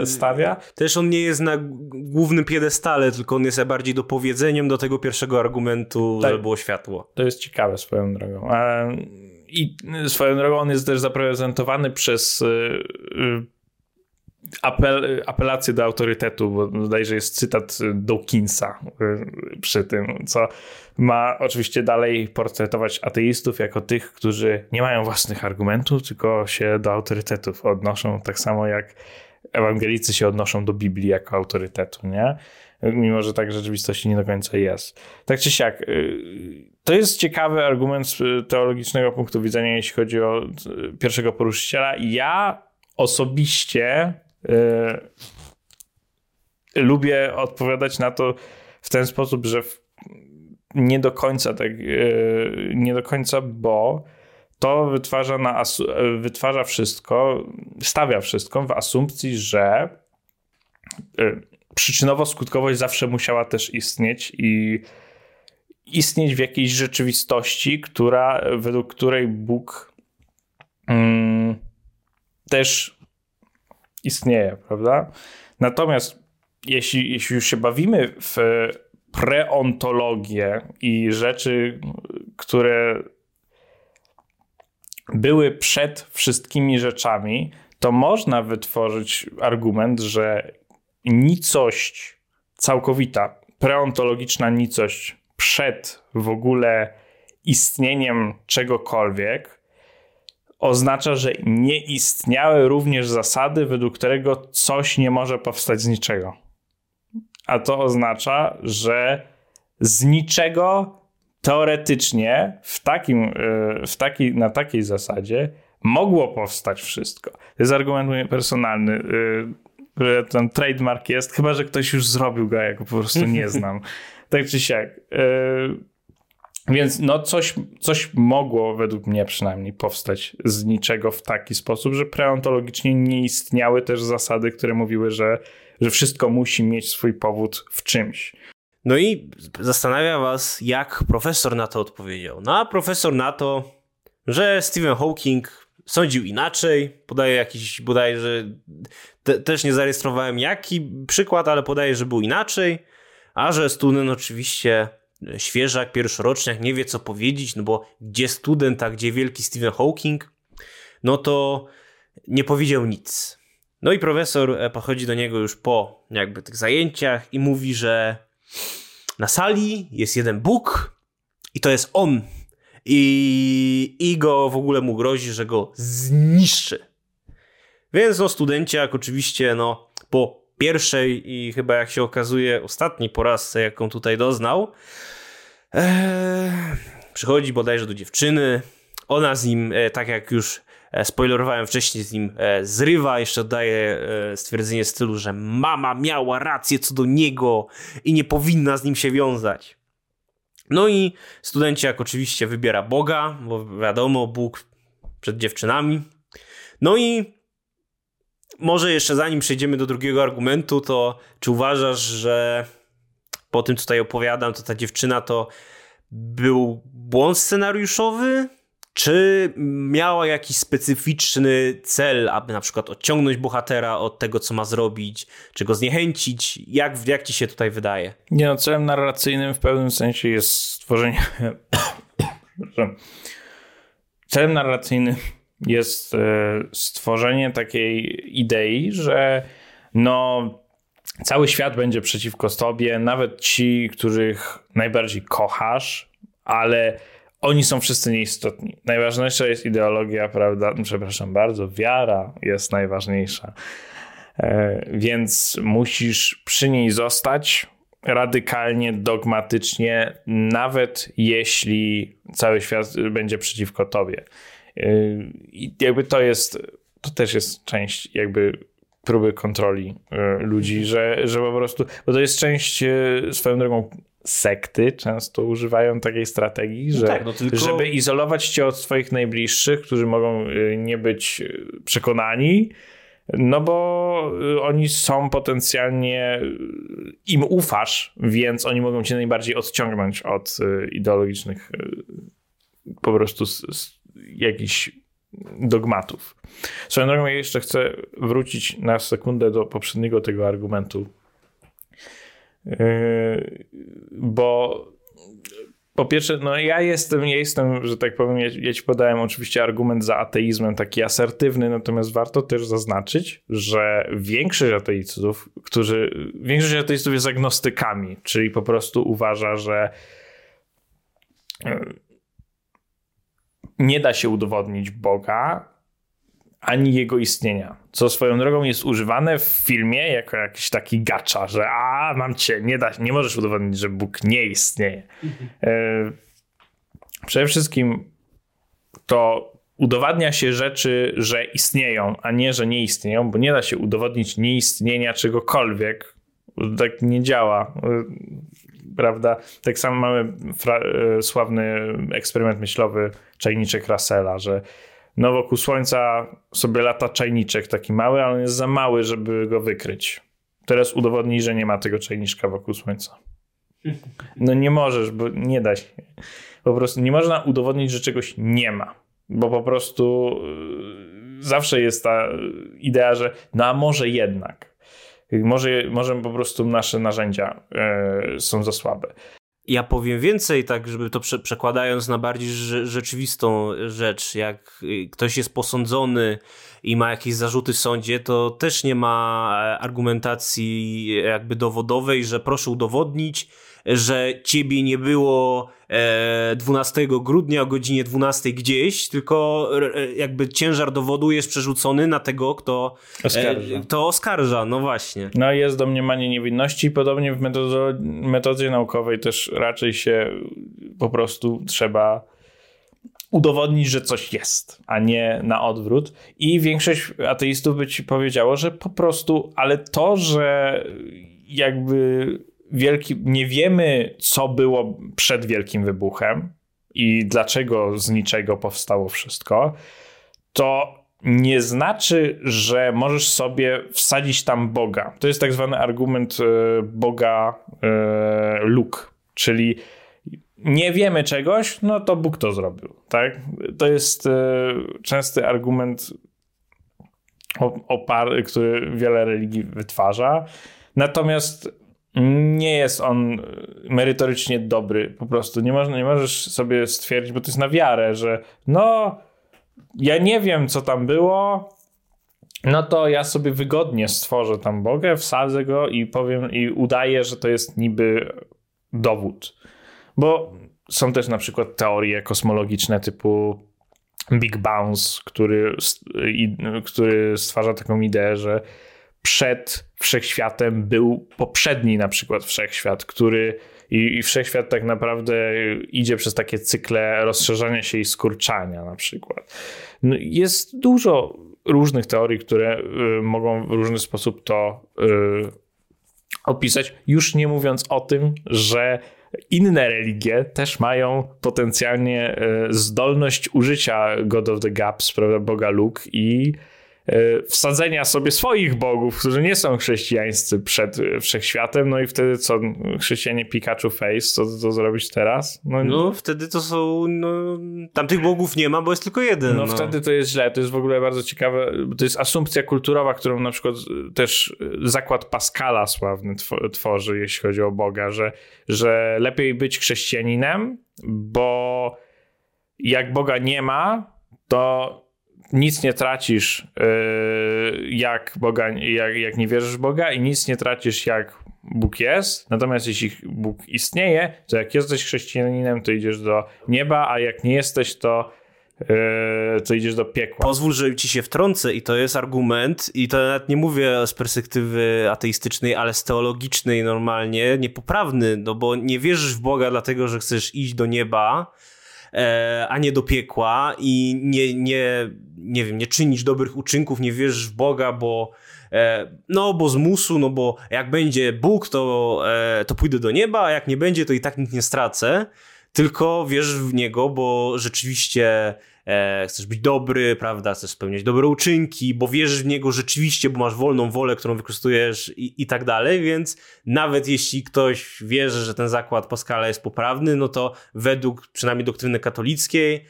stawia. Też on nie jest na głównym piedestale, tylko on jest bardziej dopowiedzeniem do tego pierwszego argumentu, tak. że było światło. To jest ciekawe swoją drogą. I swoją drogą on jest też zaprezentowany przez y, y, apel, apelację do autorytetu, bo bodajże jest cytat Dawkinsa y, przy tym, co ma oczywiście dalej portretować ateistów jako tych, którzy nie mają własnych argumentów, tylko się do autorytetów odnoszą, tak samo jak ewangelicy się odnoszą do Biblii jako autorytetu, nie? Mimo, że tak w rzeczywistości nie do końca jest. Tak czy siak, y, to jest ciekawy argument z teologicznego punktu widzenia, jeśli chodzi o y, pierwszego poruszyciela. Ja osobiście yy, lubię odpowiadać na to w ten sposób, że nie do końca tak, yy, nie do końca, bo to wytwarza, na wytwarza wszystko, stawia wszystko w asumpcji, że yy, przyczynowo-skutkowość zawsze musiała też istnieć i istnieć w jakiejś rzeczywistości, która, według której Bóg mm, też istnieje, prawda? Natomiast jeśli, jeśli już się bawimy w preontologię i rzeczy, które były przed wszystkimi rzeczami, to można wytworzyć argument, że nicość całkowita, preontologiczna nicość przed w ogóle istnieniem czegokolwiek oznacza, że nie istniały również zasady, według którego coś nie może powstać z niczego. A to oznacza, że z niczego teoretycznie w takim, e, w taki, na takiej zasadzie mogło powstać wszystko. To jest argument personalny, e, że ten trademark jest, chyba że ktoś już zrobił go, ja go po prostu nie (laughs) znam. tak czy siak. E, więc no coś, coś mogło według mnie przynajmniej powstać z niczego w taki sposób, że preontologicznie nie istniały też zasady, które mówiły, że, że wszystko musi mieć swój powód w czymś. No i zastanawia was, jak profesor na to odpowiedział. No a profesor na to, że Stephen Hawking sądził inaczej, podaje jakiś, bodajże, te, też nie zarejestrowałem jaki przykład, ale podaje, że był inaczej, a że student oczywiście świeżak, pierwszoroczniak, nie wie co powiedzieć, no bo gdzie student, a gdzie wielki Stephen Hawking, no to nie powiedział nic. No i profesor e, podchodzi do niego już po jakby tych zajęciach i mówi, że na sali jest jeden Bóg i to jest on. I, i go w ogóle mu grozi, że go zniszczy. Więc no studenciak oczywiście no po pierwszej i chyba jak się okazuje ostatniej porażce, jaką tutaj doznał, ee, przychodzi bodajże do dziewczyny, ona z nim, e, tak jak już e, spoilerowałem wcześniej, z nim e, zrywa, jeszcze daje e, stwierdzenie stylu, że mama miała rację co do niego i nie powinna z nim się wiązać. No i studenciak oczywiście wybiera Boga, bo wiadomo, Bóg przed dziewczynami. No i może jeszcze zanim przejdziemy do drugiego argumentu, to czy uważasz, że po tym, co tutaj opowiadam, to ta dziewczyna to był błąd scenariuszowy? Czy miała jakiś specyficzny cel, aby na przykład odciągnąć bohatera od tego, co ma zrobić, czy go zniechęcić? Jak, jak ci się tutaj wydaje? Nie no, celem narracyjnym w pewnym sensie jest stworzenie... (coughs) celem narracyjnym jest e, stworzenie takiej idei, że no cały świat będzie przeciwko tobie, nawet ci, których najbardziej kochasz, ale oni są wszyscy nieistotni. Najważniejsza jest ideologia, prawda? Przepraszam bardzo, wiara jest najważniejsza. E, więc musisz przy niej zostać radykalnie, dogmatycznie, nawet jeśli cały świat będzie przeciwko tobie. I jakby to jest, to też jest część jakby próby kontroli e, ludzi, że, że po prostu, bo to jest część e, swoją drogą sekty często używają takiej strategii, że tak, no tylko... żeby izolować cię od swoich najbliższych, którzy mogą e, nie być przekonani, no bo oni są potencjalnie, im ufasz, więc oni mogą cię najbardziej odciągnąć od ideologicznych po prostu jakichś dogmatów. Swoją drogą, ja jeszcze chcę wrócić na sekundę do poprzedniego tego argumentu, yy, bo po pierwsze, no ja jestem, ja jestem, że tak powiem, ja, ja ci podałem oczywiście argument za ateizmem taki asertywny, natomiast warto też zaznaczyć, że większość ateistów, którzy, większość ateistów jest agnostykami, czyli po prostu uważa, że nie da się udowodnić Boga ani jego istnienia. Co swoją drogą jest używane w filmie jako jakiś taki gacza, że a mam cię, nie, da, nie możesz udowodnić, że Bóg nie istnieje. E, przede wszystkim to udowadnia się rzeczy, że istnieją, a nie, że nie istnieją, bo nie da się udowodnić nieistnienia czegokolwiek. Tak nie działa. E, prawda? Tak samo mamy e, sławny eksperyment myślowy czajniczek Russella, że no wokół Słońca sobie lata czajniczek taki mały, ale on jest za mały, żeby go wykryć. Teraz udowodnij, że nie ma tego czajniczka wokół Słońca. No nie możesz, bo nie da się. Po prostu nie można udowodnić, że czegoś nie ma. Bo po prostu yy, zawsze jest ta idea, że no a może jednak. Może, może po prostu nasze narzędzia yy, są za słabe. Ja powiem więcej, tak, żeby to prze przekładając na bardziej rzeczywistą rzecz. Jak y, ktoś jest posądzony i ma jakieś zarzuty w sądzie, to też nie ma e, argumentacji jakby dowodowej, że proszę udowodnić, że ciebie nie było 12 e, grudnia o godzinie 12 gdzieś, tylko e, jakby ciężar dowodu jest przerzucony na tego, kto oskarża. Kto oskarża, no właśnie. No jest domniemanie niewinności, podobnie w metodzie, metodzie naukowej też raczej się po prostu trzeba udowodnić, że coś jest, a nie na odwrót. I większość ateistów by ci powiedziało, że po prostu, ale to, że jakby wielki, nie wiemy, co było przed Wielkim Wybuchem i dlaczego z niczego powstało wszystko, to nie znaczy, że możesz sobie wsadzić tam Boga. To jest tak zwany argument e, Boga e, Luke, czyli nie wiemy czegoś, no to Bóg to zrobił. Tak? To jest e, częsty argument, opar, który wiele religii wytwarza. Natomiast nie jest on merytorycznie dobry. Po prostu nie, można, nie możesz sobie stwierdzić, bo to jest na wiarę, że no, ja nie wiem, co tam było, no to ja sobie wygodnie stworzę tam Bogę, wsadzę go i powiem i udaję, że to jest niby dowód. Bo są też na przykład teorie kosmologiczne typu Big Bounce, który, który stwarza taką ideę, że przed wszechświatem był poprzedni na przykład wszechświat, który i, i wszechświat tak naprawdę idzie przez takie cykle rozszerzania się i skurczania na przykład. No, jest dużo różnych teorii, które y, mogą w różny sposób to y, opisać, już nie mówiąc o tym, że inne religie też mają potencjalnie y, zdolność użycia God of the Gaps, prawda, Boga Luke i wsadzenia sobie swoich bogów, którzy nie są chrześcijańscy przed e, wszechświatem, no i wtedy co, chrześcijanie Pikachu Face, co to zrobić teraz? No, no wtedy to są, no, tamtych bogów nie ma, bo jest tylko jeden. No, no, wtedy to jest źle, to jest w ogóle bardzo ciekawe, to jest asumpcja kulturowa, którą na przykład też zakład Pascala sławny tworzy, jeśli chodzi o Boga, że, że lepiej być chrześcijaninem, bo jak Boga nie ma, to nic nie tracisz, yy, jak, Boga, jak, jak nie wierzysz w Boga, i nic nie tracisz, jak Bóg jest. Natomiast jeśli Bóg istnieje, to jak jesteś chrześcijaninem, to idziesz do nieba, a jak nie jesteś, to yy, to idziesz do piekła. Pozwól, że ci się wtrącę i to jest argument i to nawet nie mówię z perspektywy ateistycznej, ale z teologicznej normalnie, niepoprawny, no bo nie wierzysz w Boga dlatego, że chcesz iść do nieba, a nie do piekła i nie, nie, nie wiem, nie czynić dobrych uczynków, nie wierzysz w Boga, bo e, no bo z musu, no bo jak będzie Bóg, to, e, to pójdę do nieba, a jak nie będzie, to i tak nic nie stracę, tylko wierzysz w Niego, bo rzeczywiście e, chcesz być dobry, prawda, chcesz spełniać dobre uczynki, bo wierzysz w niego rzeczywiście, bo masz wolną wolę, którą wykorzystujesz i, i tak dalej, więc nawet jeśli ktoś wierzy, że ten zakład Pascala jest poprawny, no to według przynajmniej doktryny katolickiej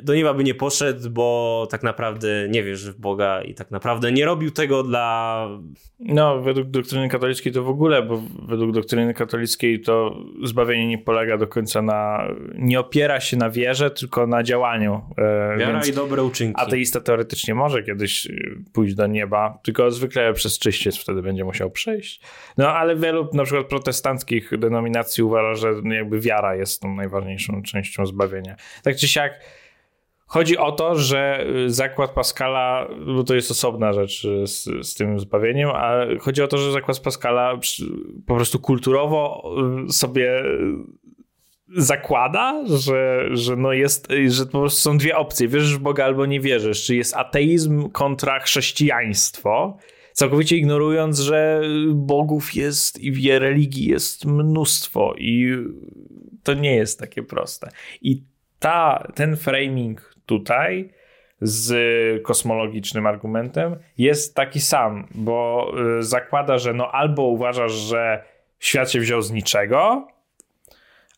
do nieba by nie poszedł, bo tak naprawdę nie wierzy w Boga i tak naprawdę nie robił tego dla... No, według doktryny katolickiej to w ogóle, bo według doktryny katolickiej to zbawienie nie polega do końca na... nie opiera się na wierze, tylko na działaniu. E, Wiara więc i dobre uczynki. Ateista teoretycznie może kiedyś y, pójść do nieba, tylko zwykle przez czyściec wtedy będzie musiał przejść. No, ale wielu na przykład protestanckich denominacji uważa, że jakby wiara jest tą najważniejszą częścią zbawienia. Tak czy siak, chodzi o to, że y, zakład Pascala, bo to jest osobna rzecz y, z, z tym zbawieniem, ale chodzi o to, że zakład Pascala po prostu kulturowo y, sobie zakłada, że, że, no jest, że po prostu są dwie opcje. Wierzysz w Boga albo nie wierzysz. Czy jest ateizm kontra chrześcijaństwo, całkowicie ignorując, że bogów jest i religii jest mnóstwo i to nie jest takie proste. I ta, ten framing tutaj z kosmologicznym argumentem jest taki sam, bo y, zakłada, że no albo uważasz, że świat się wziął z niczego,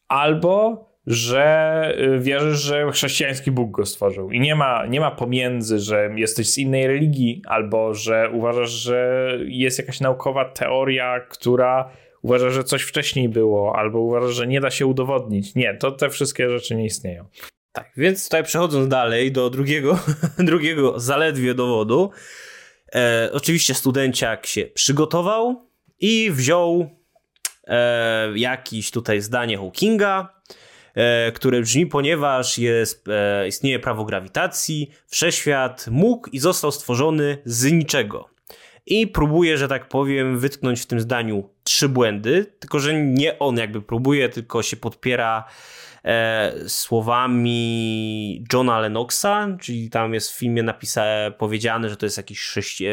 albo że y, wierzysz, że chrześcijański Bóg go stworzył. I nie ma, nie ma pomiędzy, że jesteś z innej religii, albo że uważasz, że jest jakaś naukowa teoria, która uważa, że coś wcześniej było, albo uważasz, że nie da się udowodnić. Nie, to te wszystkie rzeczy nie istnieją. Tak, więc tutaj przechodząc dalej do drugiego, (laughs) drugiego zaledwie dowodu. E, oczywiście studenciak się przygotował i wziął e, jakieś tutaj zdanie Hawkinga, e, które brzmi, ponieważ jest, e, istnieje prawo grawitacji, wszechświat mógł i został stworzony z niczego. I próbuje, że tak powiem, wytknąć w tym zdaniu trzy błędy, tylko że nie on jakby próbuje, tylko się podpiera e, słowami Johna Lennoxa, czyli tam jest w filmie napisa- powiedziane, że to jest jakiś chrześci- e,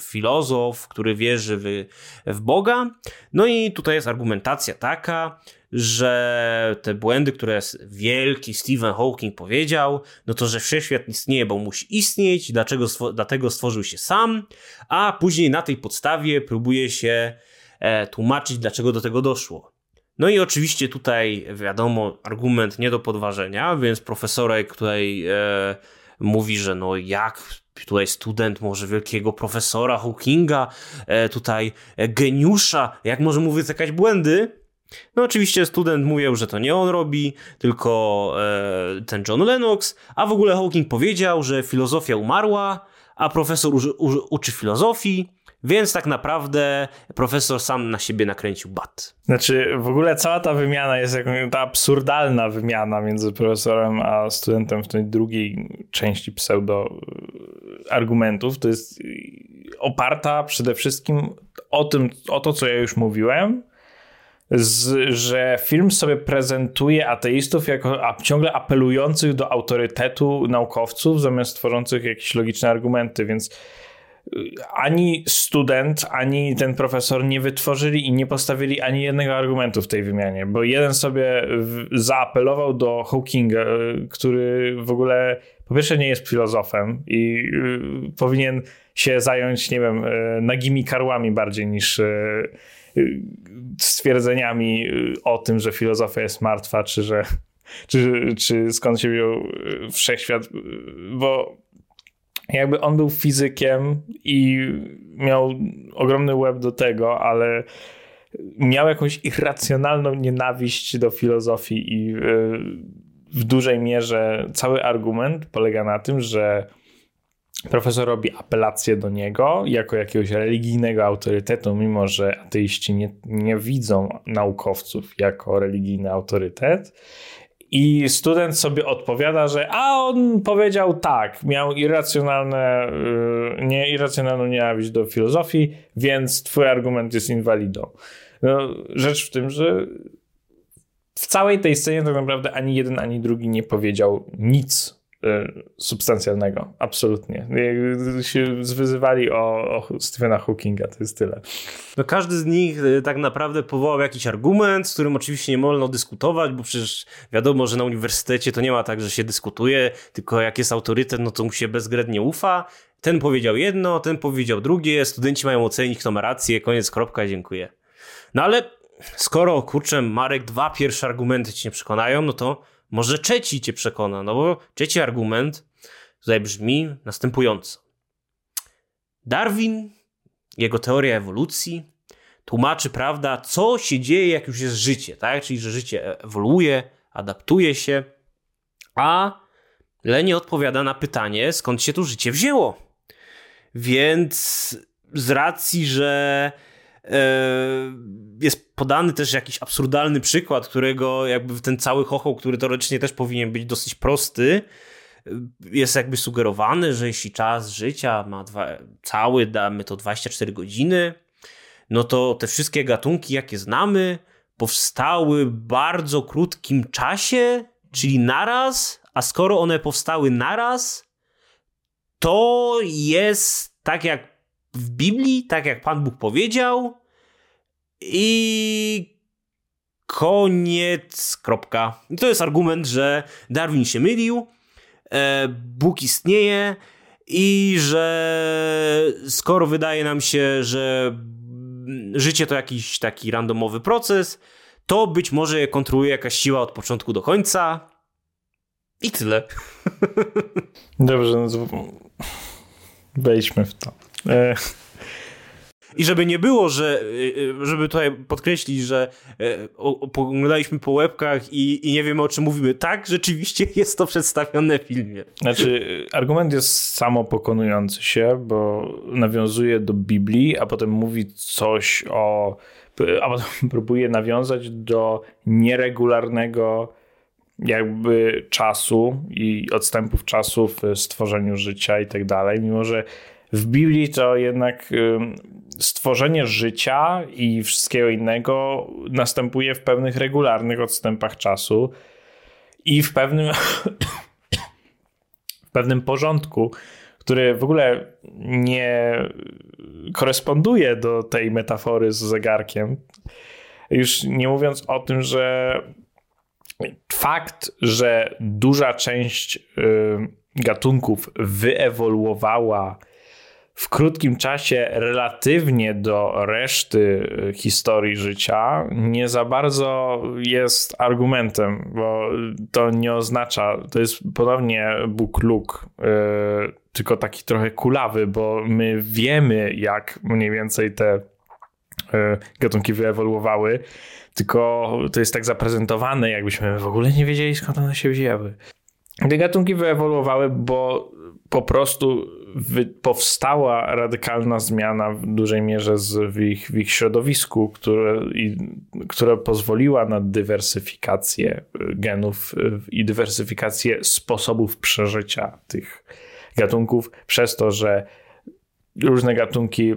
filozof, który wierzy w, w Boga. No i tutaj jest argumentacja taka, że te błędy, które wielki Stephen Hawking powiedział, no to, że wszechświat istnieje, bo musi istnieć, dlaczego stwo- dlatego stworzył się sam, a później na tej podstawie próbuje się e, tłumaczyć, dlaczego do tego doszło. No i oczywiście tutaj wiadomo, argument nie do podważenia, więc profesorek tutaj e, mówi, że no jak tutaj student może wielkiego profesora Hawkinga, e, tutaj e, geniusza, jak może mu wytykać błędy? No oczywiście student mówił, że to nie on robi, tylko e, ten John Lennox, a w ogóle Hawking powiedział, że filozofia umarła, a profesor uży, uży, uczy filozofii, więc tak naprawdę profesor sam na siebie nakręcił bat. Znaczy, w ogóle cała ta wymiana jest jakąś, ta absurdalna wymiana między profesorem a studentem w tej drugiej części pseudo y, argumentów. To jest y, oparta przede wszystkim o tym, o to, co ja już mówiłem, z, że film sobie prezentuje ateistów jako a, ciągle apelujących do autorytetu naukowców, zamiast tworzących jakieś logiczne argumenty, więc ani student, ani ten profesor nie wytworzyli i nie postawili ani jednego argumentu w tej wymianie, bo jeden sobie zaapelował do Hawkinga, y, który w ogóle po pierwsze nie jest filozofem i y, powinien się zająć, nie wiem, y, nagimi karłami bardziej niż stwierdzeniami o tym, że filozofia jest martwa, czy że czy, czy skąd się wziął wszechświat, bo jakby on był fizykiem i miał ogromny łeb do tego, ale miał jakąś irracjonalną nienawiść do filozofii i y, w dużej mierze cały argument polega na tym, że profesor robi apelację do niego jako jakiegoś religijnego autorytetu, mimo że ateiści nie, nie widzą naukowców jako religijny autorytet. I student sobie odpowiada, że a on powiedział tak, miał irracjonalne, yy, nie, irracjonalną nienawiść do filozofii, więc twój argument jest inwalidą. No, rzecz w tym, że w całej tej scenie tak naprawdę ani jeden, ani drugi nie powiedział nic y, substancjalnego. Absolutnie. Jakby się zwyzywali o, o Stephena Hawkinga, to jest tyle. No każdy z nich y, tak naprawdę powołał jakiś argument, z którym oczywiście nie wolno dyskutować, bo przecież wiadomo, że na uniwersytecie to nie ma tak, że się dyskutuje, tylko jak jest autorytet, no to mu się bezwzględnie ufa. Ten powiedział jedno, ten powiedział drugie, studenci mają ocenić, kto ma rację, koniec, kropka, dziękuję. No ale skoro, kurczę, Marek, dwa pierwsze argumenty ci nie przekonają, no to może trzeci cię przekona, no bo trzeci argument tutaj brzmi następująco. Darwin, jego teoria ewolucji, tłumaczy, prawda, co się dzieje, jak już jest życie, tak? Czyli, że życie ewoluuje, adaptuje się, a Lenie odpowiada na pytanie, skąd się tu życie wzięło. Więc z racji, że jest podany też jakiś absurdalny przykład, którego jakby ten cały chochoł, który teoretycznie też powinien być dosyć prosty, jest jakby sugerowany, że jeśli czas życia ma dwa, cały, damy to 24 godziny, no to te wszystkie gatunki, jakie znamy, powstały w bardzo krótkim czasie, czyli naraz, a skoro one powstały naraz, to jest tak jak w Biblii, tak jak Pan Bóg powiedział i koniec, kropka. To jest argument, że Darwin się mylił, e, Bóg istnieje i że skoro wydaje nam się, że życie to jakiś taki randomowy proces, to być może je kontroluje jakaś siła od początku do końca. I tyle. (laughs) Dobrze, no to wejdźmy w to. E... I żeby nie było, że e, żeby tutaj podkreślić, że e, poglądaliśmy po łebkach i, i nie wiemy o czym mówimy. Tak, rzeczywiście (laughs) jest to przedstawione w filmie. Znaczy, argument jest samo pokonujący się, bo nawiązuje do Biblii, a potem mówi coś o. a potem (laughs) próbuje nawiązać do nieregularnego jakby czasu i odstępów czasu w stworzeniu życia i tak dalej, mimo że w Biblii to jednak stworzenie życia i wszystkiego innego następuje w pewnych regularnych odstępach czasu i w pewnym (coughs) w pewnym porządku, który w ogóle nie koresponduje do tej metafory z zegarkiem. Już nie mówiąc o tym, że fakt, że duża część gatunków wyewoluowała w krótkim czasie relatywnie do reszty y, historii życia nie za bardzo jest argumentem, bo to nie oznacza, to jest ponownie Bóg Luk, yy, tylko taki trochę kulawy, bo my wiemy, jak mniej więcej te yy, gatunki wyewoluowały, tylko to jest tak zaprezentowane, jakbyśmy w ogóle nie wiedzieli, skąd one się wzięły. Te gatunki wyewoluowały, bo po prostu powstała radykalna zmiana w dużej mierze z, w, ich, w ich środowisku, które, i, która pozwoliła na dywersyfikację genów i dywersyfikację sposobów przeżycia tych gatunków, przez to, że różne gatunki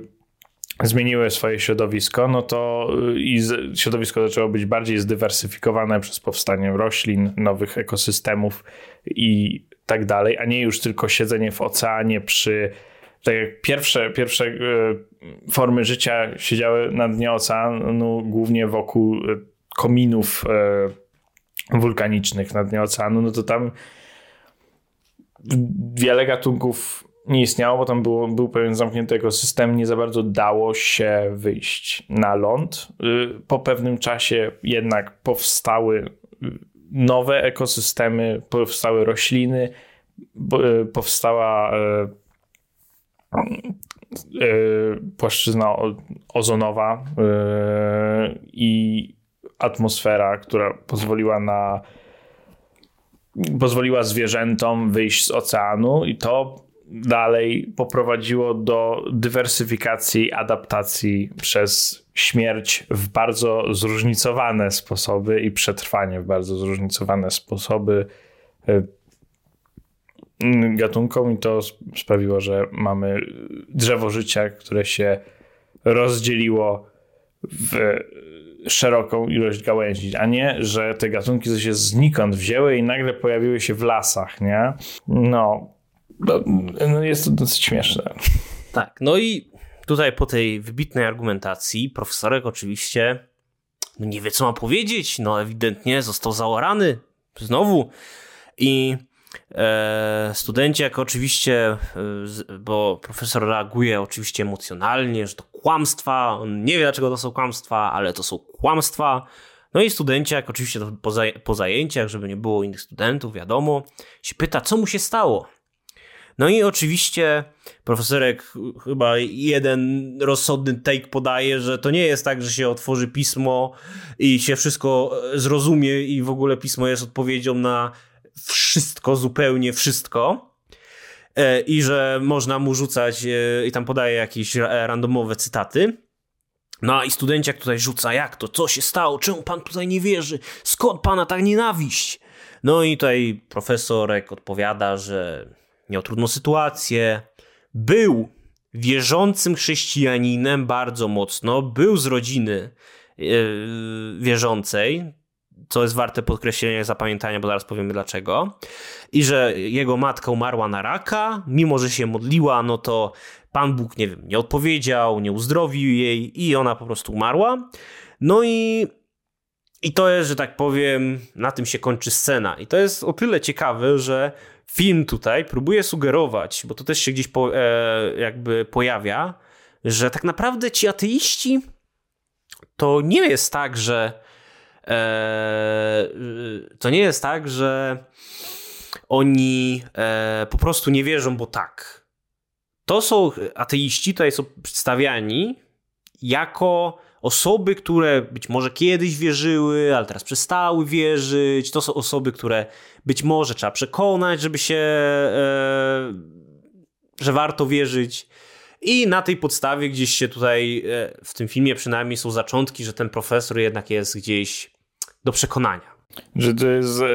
zmieniły swoje środowisko, no to i środowisko zaczęło być bardziej zdywersyfikowane przez powstanie roślin, nowych ekosystemów i tak dalej, a nie już tylko siedzenie w oceanie przy tak jak pierwsze, pierwsze e, formy życia siedziały na dnie oceanu, głównie wokół e, kominów e, wulkanicznych na dnie oceanu, no to tam wiele gatunków nie istniało, bo tam było, był pewien zamknięty ekosystem, nie za bardzo dało się wyjść na ląd. Po pewnym czasie jednak powstały nowe ekosystemy, powstały rośliny, e, powstała e, e, płaszczyzna ozonowa i atmosfera, która pozwoliła na pozwoliła zwierzętom wyjść z oceanu i to dalej poprowadziło do dywersyfikacji, adaptacji przez śmierć w bardzo zróżnicowane sposoby i przetrwanie w bardzo zróżnicowane sposoby e, gatunkom i to sprawiło, że mamy drzewo życia, które się rozdzieliło w szeroką ilość gałęzi, a nie, że te gatunki się znikąd wzięły i nagle pojawiły się w lasach, nie? No, no, no jest to dosyć śmieszne. Tak, no i tutaj po tej wybitnej argumentacji profesorek oczywiście no nie wie, co ma powiedzieć. No ewidentnie został zaorany znowu i e, studenci jak oczywiście, e, bo profesor reaguje oczywiście emocjonalnie, że to kłamstwa, on nie wie dlaczego to są kłamstwa, ale to są kłamstwa. No i studenciak, oczywiście po, zaj- po zajęciach, żeby nie było innych studentów, wiadomo, się pyta, co mu się stało. No i oczywiście profesorek chyba jeden rozsądny take podaje, że to nie jest tak, że się otworzy pismo i się wszystko zrozumie i w ogóle pismo jest odpowiedzią na wszystko, zupełnie wszystko. E, I że można mu rzucać e, i tam podaje jakieś randomowe cytaty. No i studenciak tutaj rzuca, jak to, co się stało, czemu pan tutaj nie wierzy, skąd pana ta nienawiść? No i tutaj profesorek odpowiada, że miał trudną sytuację, był wierzącym chrześcijaninem bardzo mocno, był z rodziny yy, wierzącej, co jest warte podkreślenia i zapamiętania, bo zaraz powiemy dlaczego. I że jego matka umarła na raka, mimo że się modliła, no to Pan Bóg, nie wiem, nie odpowiedział, nie uzdrowił jej i ona po prostu umarła. No i, i to jest, że tak powiem, na tym się kończy scena. I to jest o tyle ciekawe, że film tutaj próbuje sugerować, bo to też się gdzieś po, e, jakby pojawia, że tak naprawdę ci ateiści to nie jest tak, że e, to nie jest tak, że oni e, po prostu nie wierzą, bo tak. To są ateiści, tutaj są przedstawiani jako osoby, które być może kiedyś wierzyły, ale teraz przestały wierzyć. To są osoby, które być może trzeba przekonać, żeby się, e, że warto wierzyć. I na tej podstawie gdzieś się tutaj, e, w tym filmie przynajmniej są zaczątki, że ten profesor jednak jest gdzieś do przekonania. Że to jest e,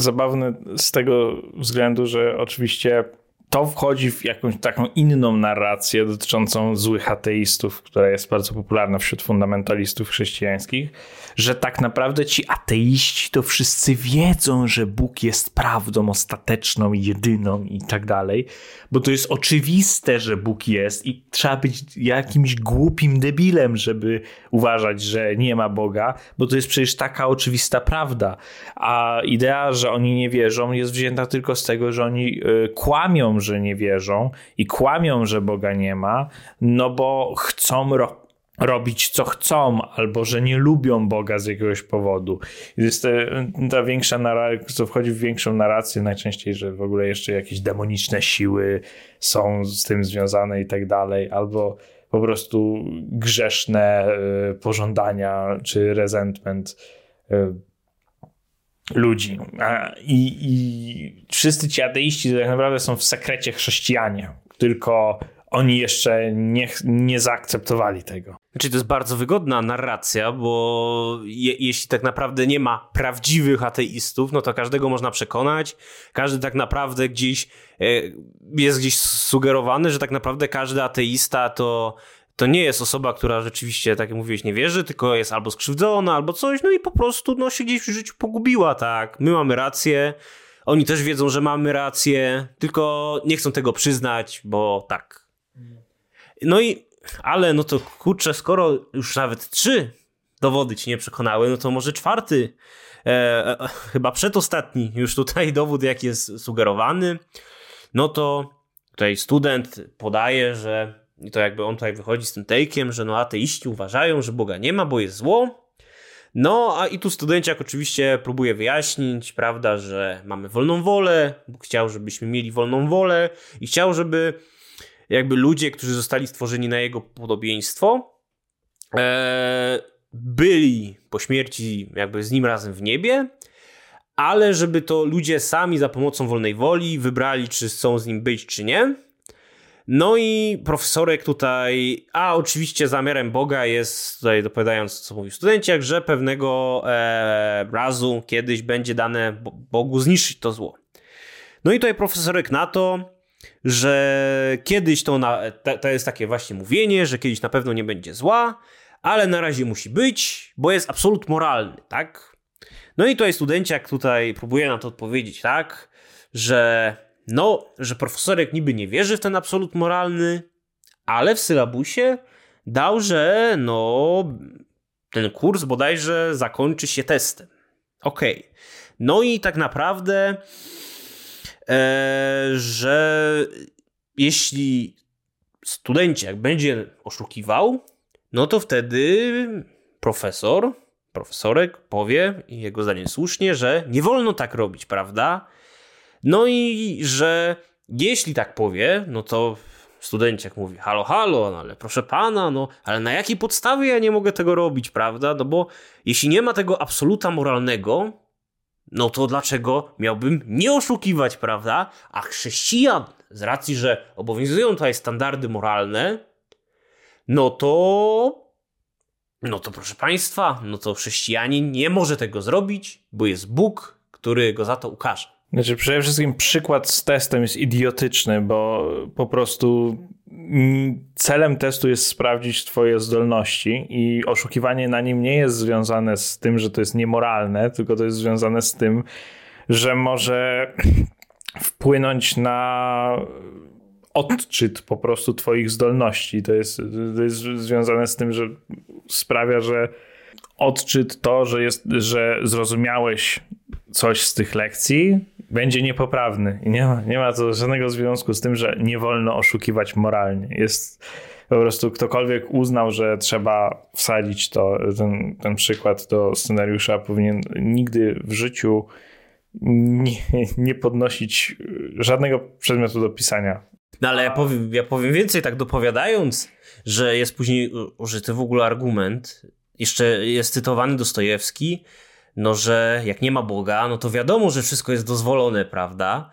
zabawne z tego względu, że oczywiście to wchodzi w jakąś taką inną narrację dotyczącą złych ateistów, która jest bardzo popularna wśród fundamentalistów chrześcijańskich, że tak naprawdę ci ateiści to wszyscy wiedzą, że Bóg jest prawdą ostateczną, jedyną i tak dalej, bo to jest oczywiste, że Bóg jest i trzeba być jakimś głupim debilem, żeby uważać, że nie ma Boga, bo to jest przecież taka oczywista prawda. A idea, że oni nie wierzą, jest wzięta tylko z tego, że oni y, że nie wierzą i kłamią, że Boga nie ma, no bo chcą ro robić co chcą, albo że nie lubią Boga z jakiegoś powodu. Jest ta większa narracja, co wchodzi w większą narrację, najczęściej, że w ogóle jeszcze jakieś demoniczne siły są z tym związane i tak dalej, albo po prostu grzeszne y, pożądania czy resentment y, ludzi. I, I wszyscy ci ateiści tak naprawdę są w sekrecie chrześcijanie, tylko oni jeszcze nie, nie zaakceptowali tego. Znaczy, to jest bardzo wygodna narracja, bo je, jeśli tak naprawdę nie ma prawdziwych ateistów, no to każdego można przekonać. Każdy tak naprawdę gdzieś e, jest gdzieś sugerowany, że tak naprawdę każdy ateista to to nie jest osoba, która rzeczywiście, tak jak mówiłeś, nie wierzy, tylko jest albo skrzywdzona, albo coś, no i po prostu no, się gdzieś w życiu pogubiła, tak. My mamy rację, oni też wiedzą, że mamy rację, tylko nie chcą tego przyznać, bo tak. No i, ale no to kurczę, skoro już nawet trzy dowody ci nie przekonały, no to może czwarty, e, e, chyba przedostatni już tutaj (laughs) dowód, jaki jest sugerowany, no to tutaj student podaje, że i to jakby on tutaj wychodzi z tym take'iem, że no ateiści uważają, że Boga nie ma, bo jest zło. No, a i tu studenciak oczywiście próbuje wyjaśnić, prawda, że mamy wolną wolę, Bóg chciał, żebyśmy mieli wolną wolę i chciał, żeby jakby ludzie, którzy zostali stworzeni na jego podobieństwo, e, byli po śmierci jakby z nim razem w niebie, ale żeby to ludzie sami za pomocą wolnej woli wybrali, czy chcą z nim być, czy nie. No i profesorek tutaj, a oczywiście zamiarem Boga jest, tutaj dopowiadając co mówił studenciak, że pewnego e, razu kiedyś będzie dane Bogu zniszczyć to zło. No i tutaj profesorek na to, że kiedyś to, na, to jest takie właśnie mówienie, że kiedyś na pewno nie będzie zła, ale na razie musi być, bo jest absolut moralny, tak? No i tutaj studenciak tutaj próbuje na to odpowiedzieć tak, że no, że profesorek niby nie wierzy w ten absolut moralny, ale w sylabusie dał, że no ten kurs bodajże zakończy się testem. Okej. Okay. No i tak naprawdę, e, że jeśli studenciak będzie oszukiwał, no to wtedy profesor profesorek powie, i jego zdaniem słusznie, że nie wolno tak robić, prawda? No i że jeśli tak powie, no to studenciak mówi, halo, halo, no ale proszę pana, no ale na jakiej podstawie ja nie mogę tego robić, prawda? No bo jeśli nie ma tego absoluta moralnego, no to dlaczego miałbym nie oszukiwać, prawda? A chrześcijan, z racji, że obowiązują tutaj standardy moralne, no to. No to proszę państwa, no to chrześcijanin nie może tego zrobić, bo jest Bóg, który go za to ukaże. Znaczy, przede wszystkim przykład z testem jest idiotyczny, bo po prostu celem testu jest sprawdzić Twoje zdolności, i oszukiwanie na nim nie jest związane z tym, że to jest niemoralne, tylko to jest związane z tym, że może (clears throat) wpłynąć na odczyt po prostu Twoich zdolności. To jest, to jest związane z tym, że sprawia, że odczyt to, że, jest, że zrozumiałeś coś z tych lekcji, będzie niepoprawny. I nie ma, nie ma to żadnego związku z tym, że nie wolno oszukiwać moralnie. Jest po prostu ktokolwiek uznał, że trzeba wsadzić to, ten, ten przykład do scenariusza, powinien nigdy w życiu nie, nie podnosić żadnego przedmiotu do pisania. No ale ja powiem, ja powiem więcej, tak dopowiadając, że jest później użyty w ogóle argument, jeszcze jest cytowany Dostojewski, no że jak nie ma Boga, no to wiadomo, że wszystko jest dozwolone, prawda?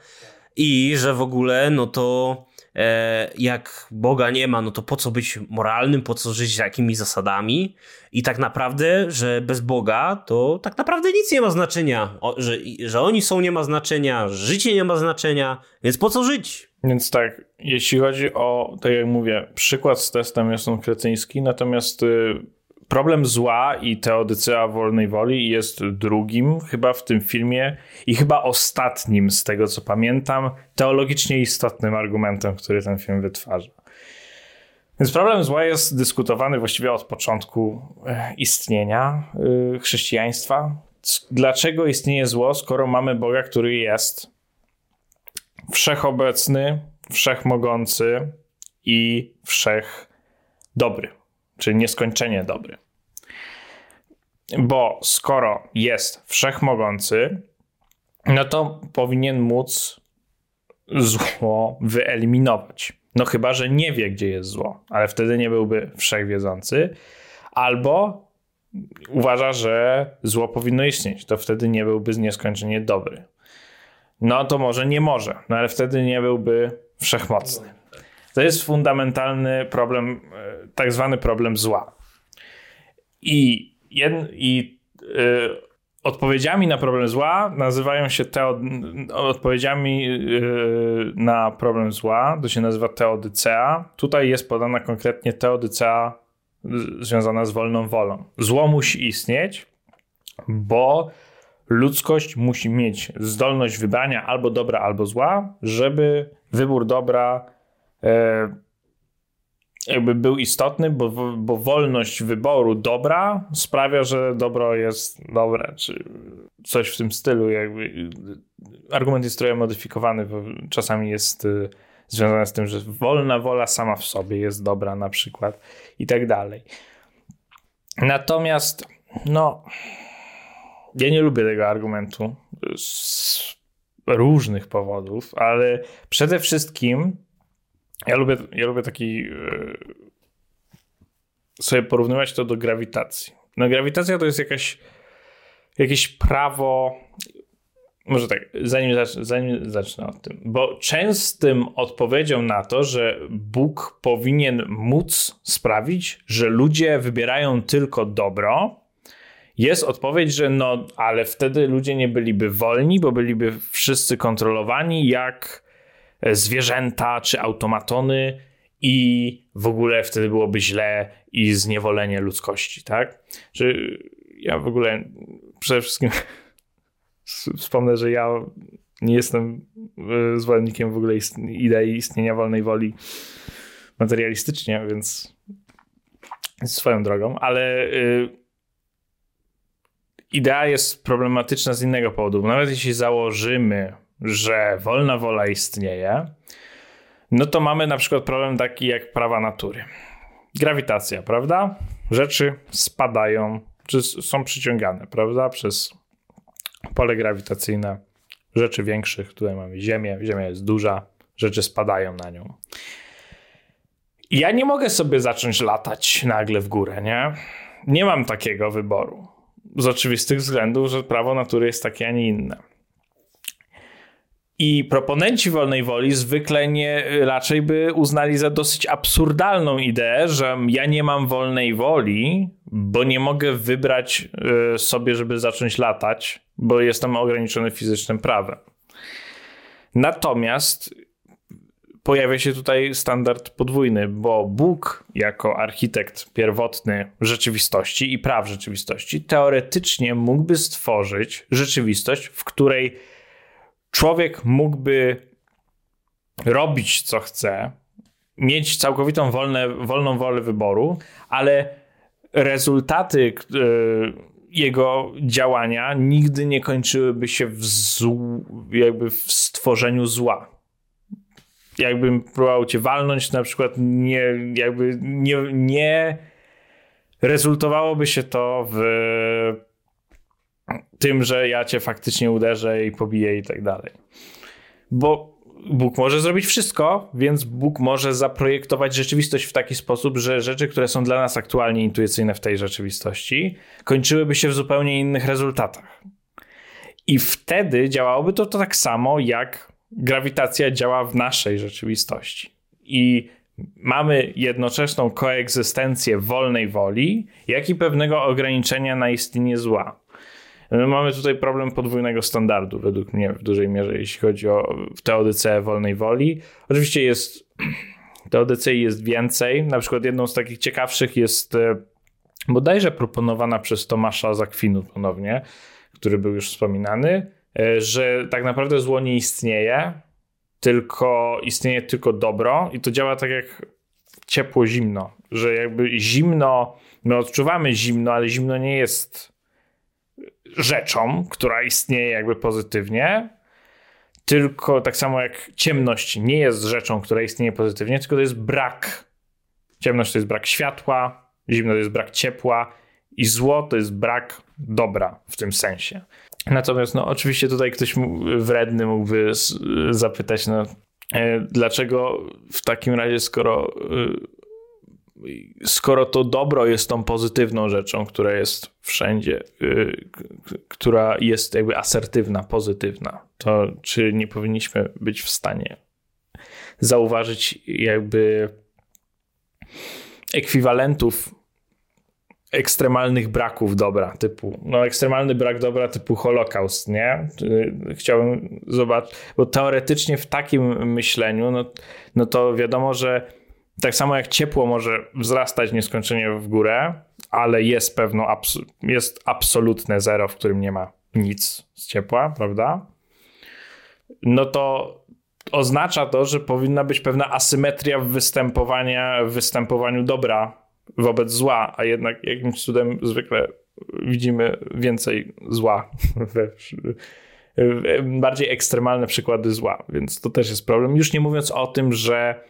I że w ogóle, no to e, jak Boga nie ma, no to po co być moralnym, po co żyć jakimi zasadami? I tak naprawdę, że bez Boga to tak naprawdę nic nie ma znaczenia. O, że, że oni są nie ma znaczenia, życie nie ma znaczenia, więc po co żyć? Więc tak, jeśli chodzi o, tak jak mówię, przykład z testem jest on kretyński, natomiast y, problem zła i teodycea wolnej woli jest drugim chyba w tym filmie i chyba ostatnim z tego co pamiętam, teologicznie istotnym argumentem, który ten film wytwarza. Więc problem zła jest dyskutowany właściwie od początku e, istnienia e, chrześcijaństwa. Dlaczego istnieje zło, skoro mamy Boga, który jest wszechobecny, wszechmogący i wszech dobry, czyli nieskończenie dobry. Bo skoro jest wszechmogący, no to powinien móc zło wyeliminować. No chyba, że nie wie, gdzie jest zło, ale wtedy nie byłby wszechwiedzący. Albo uważa, że zło powinno istnieć, to wtedy nie byłby nieskończenie dobry no to może nie może, no ale wtedy nie byłby wszechmocny. To jest fundamentalny problem, e, tak zwany problem zła. I, jed, i y, odpowiedziami na problem zła nazywają się teo, odpowiedziami y, na problem zła, to się nazywa teodycea. Tutaj jest podana konkretnie teodycea związana z wolną wolą. Zło musi istnieć, bo ludzkość musi mieć zdolność wybrania albo dobra, albo zła, żeby wybór dobra jakby był istotny, bo, bo wolność wyboru dobra sprawia, że dobro jest dobre, czy coś w tym stylu. Jakby. Argument jest trochę modyfikowany, bo czasami jest y, związany z tym, że wolna wola sama w sobie jest dobra na przykład i tak dalej. Natomiast no ja nie lubię tego argumentu z różnych powodów, ale przede wszystkim ja lubię, ja lubię taki e, sobie porównywać to do grawitacji. No grawitacja to jest jakaś, jakieś prawo, może tak, zanim, zacznę, zanim zacznę od tym, bo częstym odpowiedzią na to, że Bóg powinien móc sprawić, że ludzie wybierają tylko dobro, jest odpowiedź, że no, ale wtedy ludzie nie byliby wolni, bo byliby wszyscy kontrolowani jak zwierzęta czy automatony i w ogóle wtedy byłoby źle i zniewolenie ludzkości, tak? Że ja w ogóle przede wszystkim (laughs) wspomnę, że ja nie jestem e, zwolennikiem w ogóle idei istnienia wolnej woli materialistycznie, więc swoją drogą, ale y, idea jest problematyczna z innego powodu. Nawet jeśli założymy, że wolna wola istnieje, no to mamy na przykład problem taki jak prawa natury. Grawitacja, prawda? Rzeczy spadają czy są przyciągane, prawda, przez pole grawitacyjne rzeczy większych. Tutaj mamy Ziemię, Ziemia jest duża, rzeczy spadają na nią. Ja nie mogę sobie zacząć latać nagle w górę, nie? Nie mam takiego wyboru. Z oczywistych względów, że prawo natury jest takie, a nie inne. I proponenci wolnej woli zwykle nie raczej by uznali za dosyć absurdalną ideę, że ja nie mam wolnej woli, bo nie mogę wybrać y, sobie, żeby zacząć latać, bo jestem ograniczony fizycznym prawem. Natomiast pojawia się tutaj standard podwójny, bo Bóg, jako architekt pierwotny rzeczywistości i praw rzeczywistości, teoretycznie mógłby stworzyć rzeczywistość, w której człowiek mógłby robić co chce, mieć całkowitą wolne, wolną wolę wyboru, ale rezultaty yy, jego działania nigdy nie kończyłyby się w, zł, jakby w stworzeniu zła. Jakbym próbował cię walnąć, na przykład nie, jakby nie, nie rezultowałoby się to w tym, że ja cię faktycznie uderzę i pobiję i tak dalej. Bo Bóg może zrobić wszystko, więc Bóg może zaprojektować rzeczywistość w taki sposób, że rzeczy, które są dla nas aktualnie intuicyjne w tej rzeczywistości, kończyłyby się w zupełnie innych rezultatach. I wtedy działałoby to, to tak samo, jak grawitacja działa w naszej rzeczywistości. I mamy jednoczesną koegzystencję wolnej woli, jak i pewnego ograniczenia na istnienie zła. Mamy tutaj problem podwójnego standardu, według mnie, w dużej mierze, jeśli chodzi o teodycę wolnej woli. Oczywiście jest (clears throat) teodycei jest więcej. Na przykład jedną z takich ciekawszych jest e, bodajże proponowana przez Tomasza Zakwinu ponownie, który był już wspominany, e, że tak naprawdę zło nie istnieje, tylko istnieje tylko dobro i to działa tak jak ciepło-zimno, że jakby zimno, my odczuwamy zimno, ale zimno nie jest rzeczą, która istnieje jakby pozytywnie, tylko tak samo jak ciemność nie jest rzeczą, która istnieje pozytywnie, tylko to jest brak. Ciemność to jest brak światła, zimno to jest brak ciepła i zło to jest brak dobra w tym sensie. Natomiast no oczywiście tutaj ktoś wredny mógłby zapytać, no e, dlaczego w takim razie, skoro e, skoro to dobro jest tą pozytywną rzeczą, która jest wszędzie, yy, która jest jakby asertywna, pozytywna, to czy nie powinniśmy być w stanie zauważyć jakby ekwiwalentów ekstremalnych braków dobra, typu, no ekstremalny brak dobra typu Holokaust, nie? Chciałbym zobaczyć, bo teoretycznie w takim myśleniu, no, no to wiadomo, że tak samo jak ciepło może wzrastać nieskończenie w górę, ale jest pewno jest absolutne zero, w którym nie ma nic z ciepła, prawda? No to oznacza to, że powinna być pewna asymetria w, występowania, w występowaniu dobra wobec zła, a jednak jakimś cudem zwykle widzimy więcej zła, (laughs) bardziej ekstremalne przykłady zła, więc to też jest problem. Już nie mówiąc o tym, że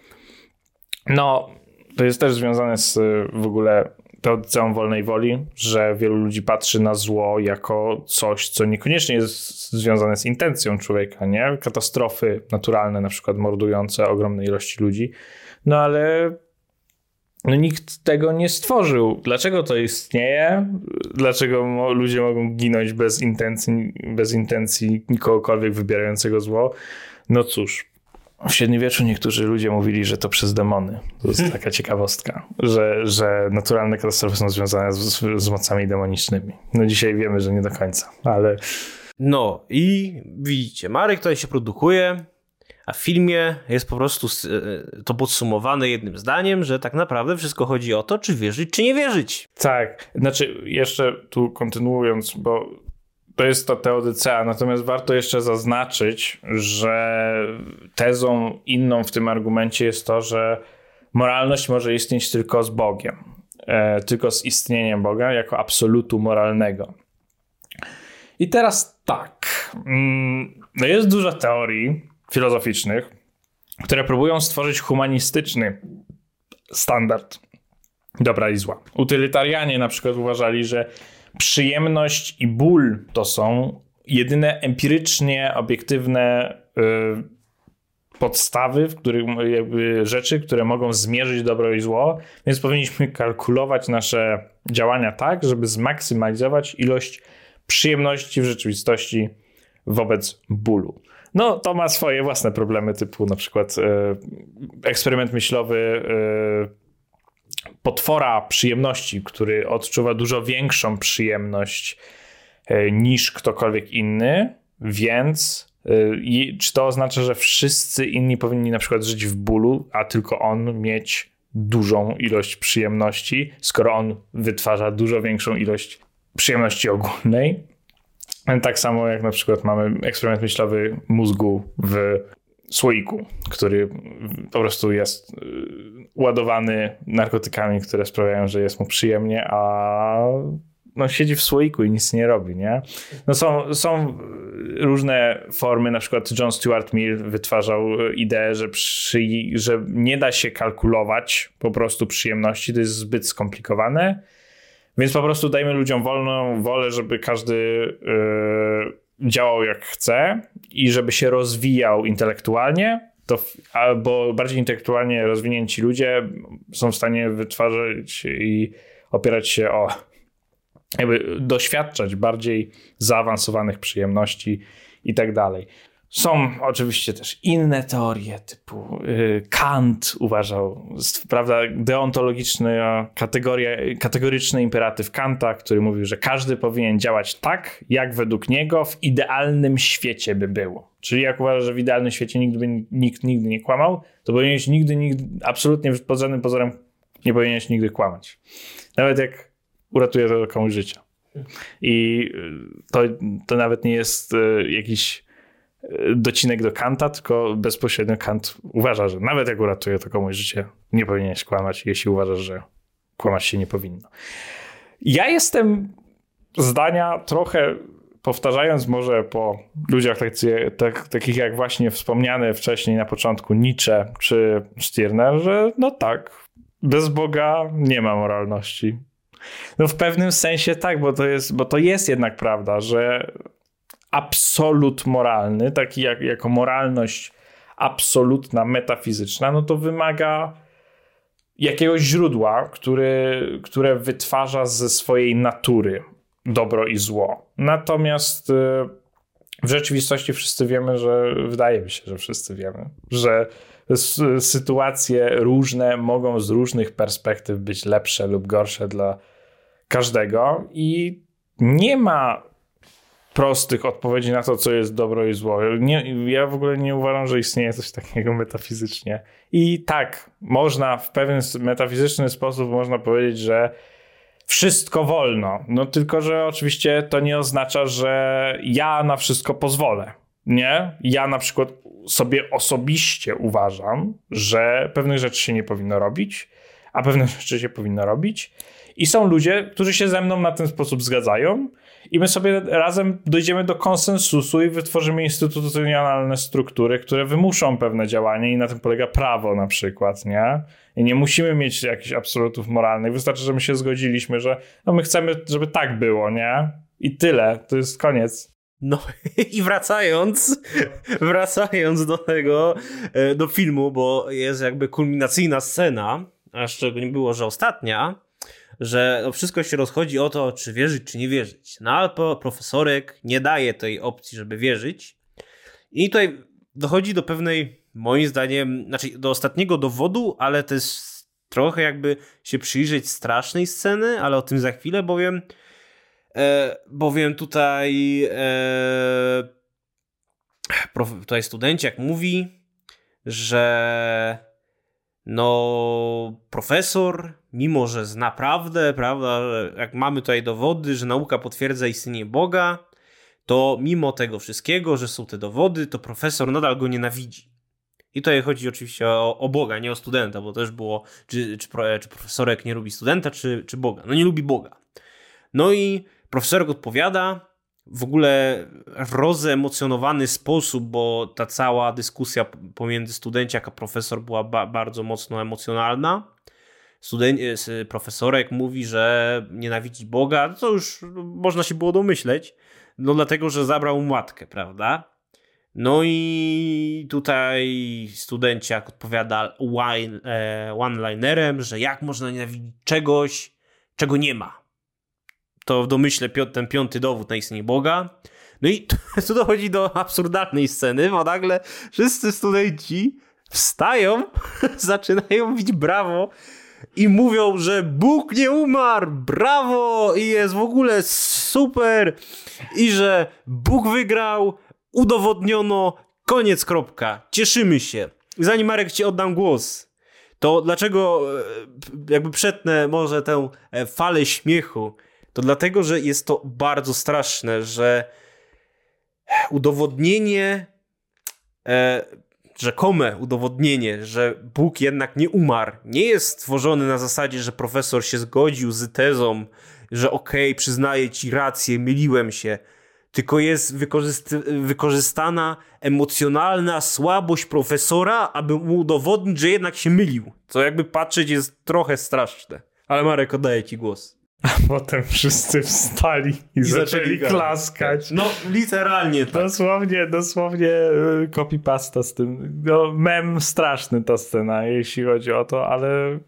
no, to jest też związane z w ogóle teorycją wolnej woli, że wielu ludzi patrzy na zło jako coś, co niekoniecznie jest związane z intencją człowieka, nie? Katastrofy naturalne, na przykład mordujące ogromne ilości ludzi. No ale no, nikt tego nie stworzył. Dlaczego to istnieje? Dlaczego ludzie mogą ginąć bez intencji, bez intencji nikogokolwiek wybierającego zło? No cóż, w średniowieczu niektórzy ludzie mówili, że to przez demony. To jest (laughs) taka ciekawostka, że, że naturalne katastrofy są związane z, z mocami demonicznymi. No dzisiaj wiemy, że nie do końca, ale... No i widzicie, Marek tutaj się produkuje, a w filmie jest po prostu e, to podsumowane jednym zdaniem, że tak naprawdę wszystko chodzi o to, czy wierzyć, czy nie wierzyć. Tak, znaczy jeszcze tu kontynuując, bo to jest ta teodycea, natomiast warto jeszcze zaznaczyć, że tezą inną w tym argumencie jest to, że moralność może istnieć tylko z Bogiem, e, tylko z istnieniem Boga jako absolutu moralnego. I teraz tak, mm, no jest dużo teorii filozoficznych, które próbują stworzyć humanistyczny standard dobra i zła. Utylitarjanie na przykład uważali, że przyjemność i ból to są jedyne empirycznie obiektywne y, podstawy, w których jakby rzeczy, które mogą zmierzyć dobro i zło, więc powinniśmy kalkulować nasze działania tak, żeby zmaksymalizować ilość przyjemności w rzeczywistości wobec bólu. No, to ma swoje własne problemy, typu na przykład y, eksperyment myślowy y, potwora przyjemności, który odczuwa dużo większą przyjemność y, niż ktokolwiek inny, więc y, czy to oznacza, że wszyscy inni powinni na przykład żyć w bólu, a tylko on mieć dużą ilość przyjemności, skoro on wytwarza dużo większą ilość przyjemności ogólnej? Tak samo jak na przykład mamy eksperyment myślowy mózgu w słoiku, który po prostu jest y, ładowany narkotykami, które sprawiają, że jest mu przyjemnie, a no, siedzi w słoiku i nic nie robi, nie? No są, są różne formy, na przykład John Stuart Mill wytwarzał ideę, że, przy, że nie da się kalkulować po prostu przyjemności, to jest zbyt skomplikowane, więc po prostu dajmy ludziom wolną wolę, żeby każdy yy, działał jak chce i żeby się rozwijał intelektualnie, to, albo bardziej intelektualnie rozwinięci ludzie są w stanie wytwarzać i opierać się o jakby doświadczać bardziej zaawansowanych przyjemności i tak dalej. Są oczywiście też inne teorie, typu y, Kant uważał, prawda, deontologiczny, kategoria, kategoryczny imperatyw Kanta, który mówił, że każdy powinien działać tak, jak według niego w idealnym świecie by było. Czyli jak uważa, że w idealnym świecie nigdy by, nikt nigdy nie kłamał, to powinieneś nigdy, nigdy, absolutnie pod żadnym pozorem nie powinieneś nigdy kłamać. Nawet jak uratuje to komuś życia. I y, to, to nawet nie jest y, jakiś docinek do Kanta, tylko bezpośrednio Kant uważa, że nawet jak uratuje to komuś życie, nie powinieneś kłamać, jeśli uważasz, że kłamać się nie powinno. Ja jestem zdania trochę powtarzając może po ludziach tacy, tak, takich jak właśnie wspomniane wcześniej na początku Nietzsche czy Stirner, że no tak, bez Boga nie ma moralności. No w pewnym sensie tak, bo to jest, bo to jest jednak prawda, że absolut moralny, taki jak, jako moralność absolutna, metafizyczna, no to wymaga jakiegoś źródła, który, które wytwarza ze swojej natury dobro i zło. Natomiast y, w rzeczywistości wszyscy wiemy, że wydaje mi się, że wszyscy wiemy, że sytuacje różne mogą z różnych perspektyw być lepsze lub gorsze dla każdego i nie ma prostych odpowiedzi na to, co jest dobro i zło. Nie, ja w ogóle nie uważam, że istnieje coś takiego (laughs) metafizycznie. I tak, można w pewien metafizyczny sposób można powiedzieć, że wszystko wolno. No tylko, że oczywiście to nie oznacza, że ja na wszystko pozwolę. Nie? Ja na przykład sobie osobiście uważam, że pewnych rzeczy się nie powinno robić, a pewne (laughs) rzeczy się powinno robić. I są ludzie, którzy się ze mną na ten sposób zgadzają, i my sobie razem dojdziemy do konsensusu i wytworzymy instytucjonalne struktury, które wymuszą pewne działanie i na tym polega prawo na przykład, nie? I nie musimy mieć jakichś absolutów moralnych, wystarczy, że my się zgodziliśmy, że no my chcemy, żeby tak było, nie? I tyle, to jest koniec. No (laughs) i wracając, wracając do tego, e, do filmu, bo jest jakby kulminacyjna scena, a szczególnie było, że ostatnia, że no wszystko się rozchodzi o to, czy wierzyć, czy nie wierzyć. No ale profesorek nie daje tej opcji, żeby wierzyć. I tutaj dochodzi do pewnej, moim zdaniem, znaczy do ostatniego dowodu, ale to jest trochę jakby się przyjrzeć strasznej sceny, ale o tym za chwilę, bowiem e, bowiem tutaj e, prof, tutaj studenciak mówi, że no profesor, mimo że zna prawdę, prawda, jak mamy tutaj dowody, że nauka potwierdza istnienie Boga, to mimo tego wszystkiego, że są te dowody, to profesor nadal go nienawidzi. I tutaj chodzi oczywiście o, o Boga, nie o studenta, bo też było, czy, czy, czy profesorek nie lubi studenta, czy, czy Boga. No nie lubi Boga. No i profesorek odpowiada, w ogóle rozemocjonowany sposób, bo ta cała dyskusja pomiędzy studenciak a profesor była ba bardzo mocno emocjonalna. student, profesorek mówi, że nienawidzi Boga, to już można się było domyśleć, no dlatego, że zabrał matkę, prawda? No i tutaj studenciak odpowiada e, one-linerem, że jak można nienawidzić czegoś, czego nie ma. To w domyśle ten piąty dowód na istnienie Boga. No i (laughs) tu dochodzi do absurdalnej sceny, bo nagle wszyscy studenci wstają, (laughs) zaczynają bić brawo i mówią, że Bóg nie umarł, brawo i jest w ogóle super i że Bóg wygrał, udowodniono, koniec, kropka. Cieszymy się. Zanim Marek ci oddam głos, to dlaczego e, jakby przetnę może tę e, falę śmiechu, to dlatego, że jest to bardzo straszne, że udowodnienie e, rzekome udowodnienie, że Bóg jednak nie umarł, nie jest stworzony na zasadzie, że profesor się zgodził z tezą, że okej, okay, przyznaję ci rację, myliłem się, tylko jest wykorzystana emocjonalna słabość profesora, aby mu udowodnić, że jednak się mylił. Co jakby patrzeć jest trochę straszne. Ale Marek, oddaję ci głos. A potem wszyscy wstali i, I zaczęli, klaskać. No, literalnie tak. Dosłownie, dosłownie y, copy-pasta z tym. No, mem straszny ta scena, jeśli chodzi o to, ale...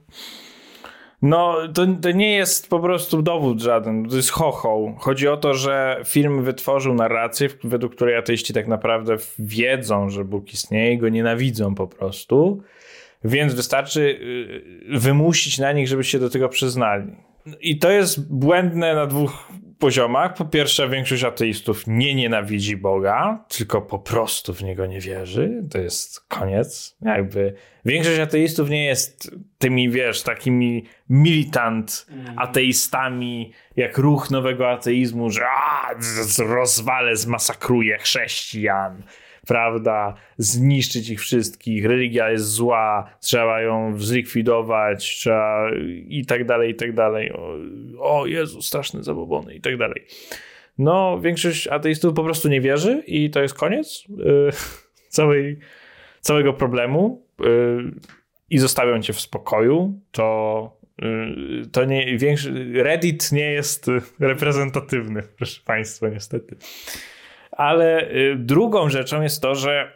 No, to, to nie jest po prostu dowód żaden, to jest chochoł. Chodzi o to, że film wytworzył narrację, według której ateiści tak naprawdę wiedzą, że Bóg istnieje i go nienawidzą po prostu. Więc wystarczy y, wymusić na nich, żeby się do tego przyznali. I to jest błędne na dwóch poziomach. Po pierwsze, większość ateistów nie nienawidzi Boga, tylko po prostu w niego nie wierzy. To jest koniec. Jakby większość ateistów nie jest tymi, wiesz, takimi militant ateistami, jak ruch nowego ateizmu, że a, rozwalę, zmasakruję chrześcijan prawda, zniszczyć ich wszystkich, religia jest zła, trzeba ją zlikwidować, trzeba i tak dalej, i tak dalej. O, o Jezu, straszne zabobony i tak dalej. No, większość ateistów po prostu nie wierzy i to jest koniec yy, (laughs) całej, całego problemu yy, i zostawią cię w spokoju, to yy, to nie, większy, Reddit nie jest (laughs) reprezentatywny, proszę Państwa, niestety. Ale y, drugą rzeczą jest to, że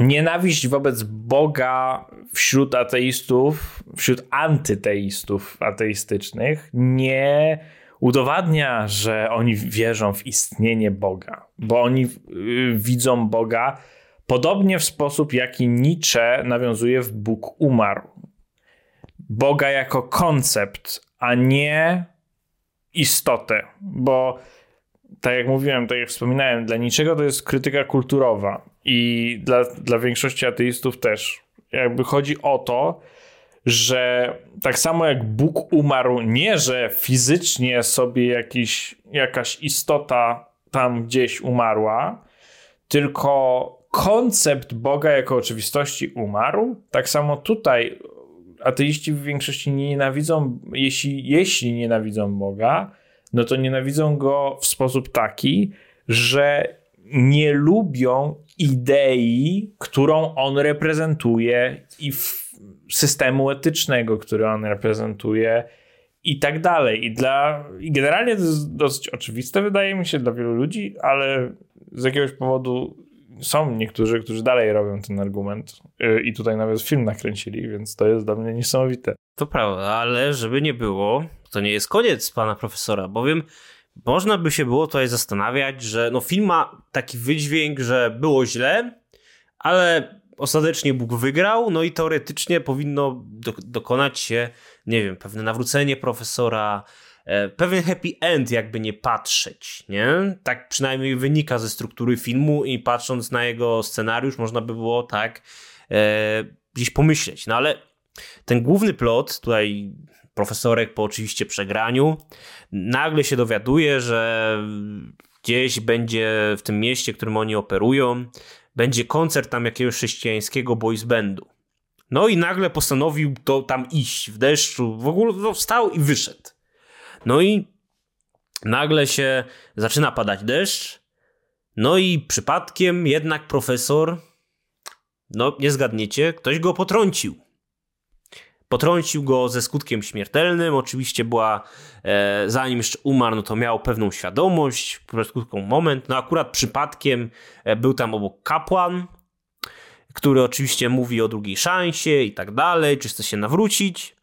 nienawiść wobec Boga wśród ateistów, wśród antyteistów ateistycznych nie udowadnia, że oni wierzą w istnienie Boga, bo oni y, widzą Boga podobnie w sposób, jaki Nietzsche nawiązuje w Bóg umarł. Boga jako koncept, a nie istotę, bo tak jak mówiłem, tak jak wspominałem, dla niczego to jest krytyka kulturowa i dla, dla większości ateistów też. Jakby chodzi o to, że tak samo jak Bóg umarł, nie że fizycznie sobie jakiś, jakaś istota tam gdzieś umarła, tylko koncept Boga jako oczywistości umarł. Tak samo tutaj ateiści w większości nie nienawidzą, jeśli, jeśli nienawidzą Boga, no to nienawidzą go w sposób taki, że nie lubią idei, którą on reprezentuje i systemu etycznego, który on reprezentuje i tak dalej. I, dla, I generalnie to jest dosyć oczywiste, wydaje mi się, dla wielu ludzi, ale z jakiegoś powodu są niektórzy, którzy dalej robią ten argument y, i tutaj nawet film nakręcili, więc to jest dla mnie niesamowite. To prawda, ale żeby nie było, to nie jest koniec pana profesora, bowiem można by się było tutaj zastanawiać, że no film ma taki wydźwięk, że było źle, ale ostatecznie Bóg wygrał, no i teoretycznie powinno do, dokonać się, nie wiem, pewne nawrócenie profesora, e, pewien happy end, jakby nie patrzeć, nie? Tak przynajmniej wynika ze struktury filmu i patrząc na jego scenariusz, można by było tak e, gdzieś pomyśleć, no ale ten główny plot, tutaj profesorek po oczywiście przegraniu, nagle się dowiaduje, że gdzieś będzie w tym mieście, w którym oni operują, będzie koncert tam jakiegoś chrześcijańskiego boys bandu. No i nagle postanowił to tam iść w deszczu, w ogóle wstał i wyszedł. No i nagle się zaczyna padać deszcz, no i przypadkiem jednak profesor, no nie zgadniecie, ktoś go potrącił potrącił go ze skutkiem śmiertelnym. Oczywiście była, e, zanim jeszcze umarł, no to miał pewną świadomość, krótką moment. No akurat przypadkiem e, był tam obok kapłan, który oczywiście mówi o drugiej szansie i tak dalej, czy chce się nawrócić.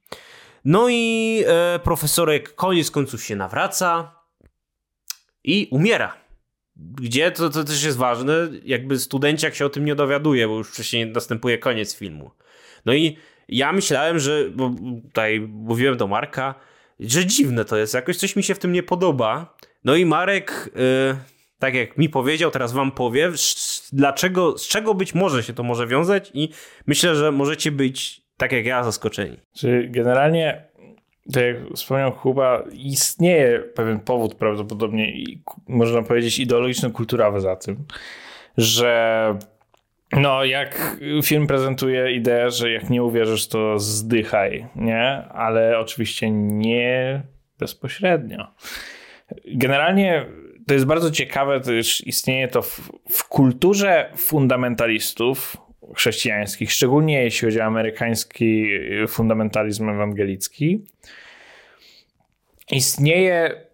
No i e, profesorek koniec końców się nawraca i umiera. Gdzie to, to też jest ważne, jakby studenciak się o tym nie dowiaduje, bo już wcześniej następuje koniec filmu. No i ja myślałem, że, bo tutaj mówiłem do Marka, że dziwne to jest, jakoś coś mi się w tym nie podoba. No i Marek, yy, tak jak mi powiedział, teraz wam powie, dlaczego, z czego być może się to może wiązać i myślę, że możecie być, tak jak ja, zaskoczeni. Czy generalnie, tak jak wspomniał Kuba, istnieje pewien powód prawdopodobnie, można powiedzieć ideologiczno-kulturowy za tym, że no, jak film prezentuje ideę, że jak nie uwierzysz, to zdychaj, nie? Ale oczywiście nie bezpośrednio. Generalnie to jest bardzo ciekawe, już istnieje to w, w kulturze fundamentalistów chrześcijańskich, szczególnie jeśli chodzi o amerykański fundamentalizm ewangelicki. Istnieje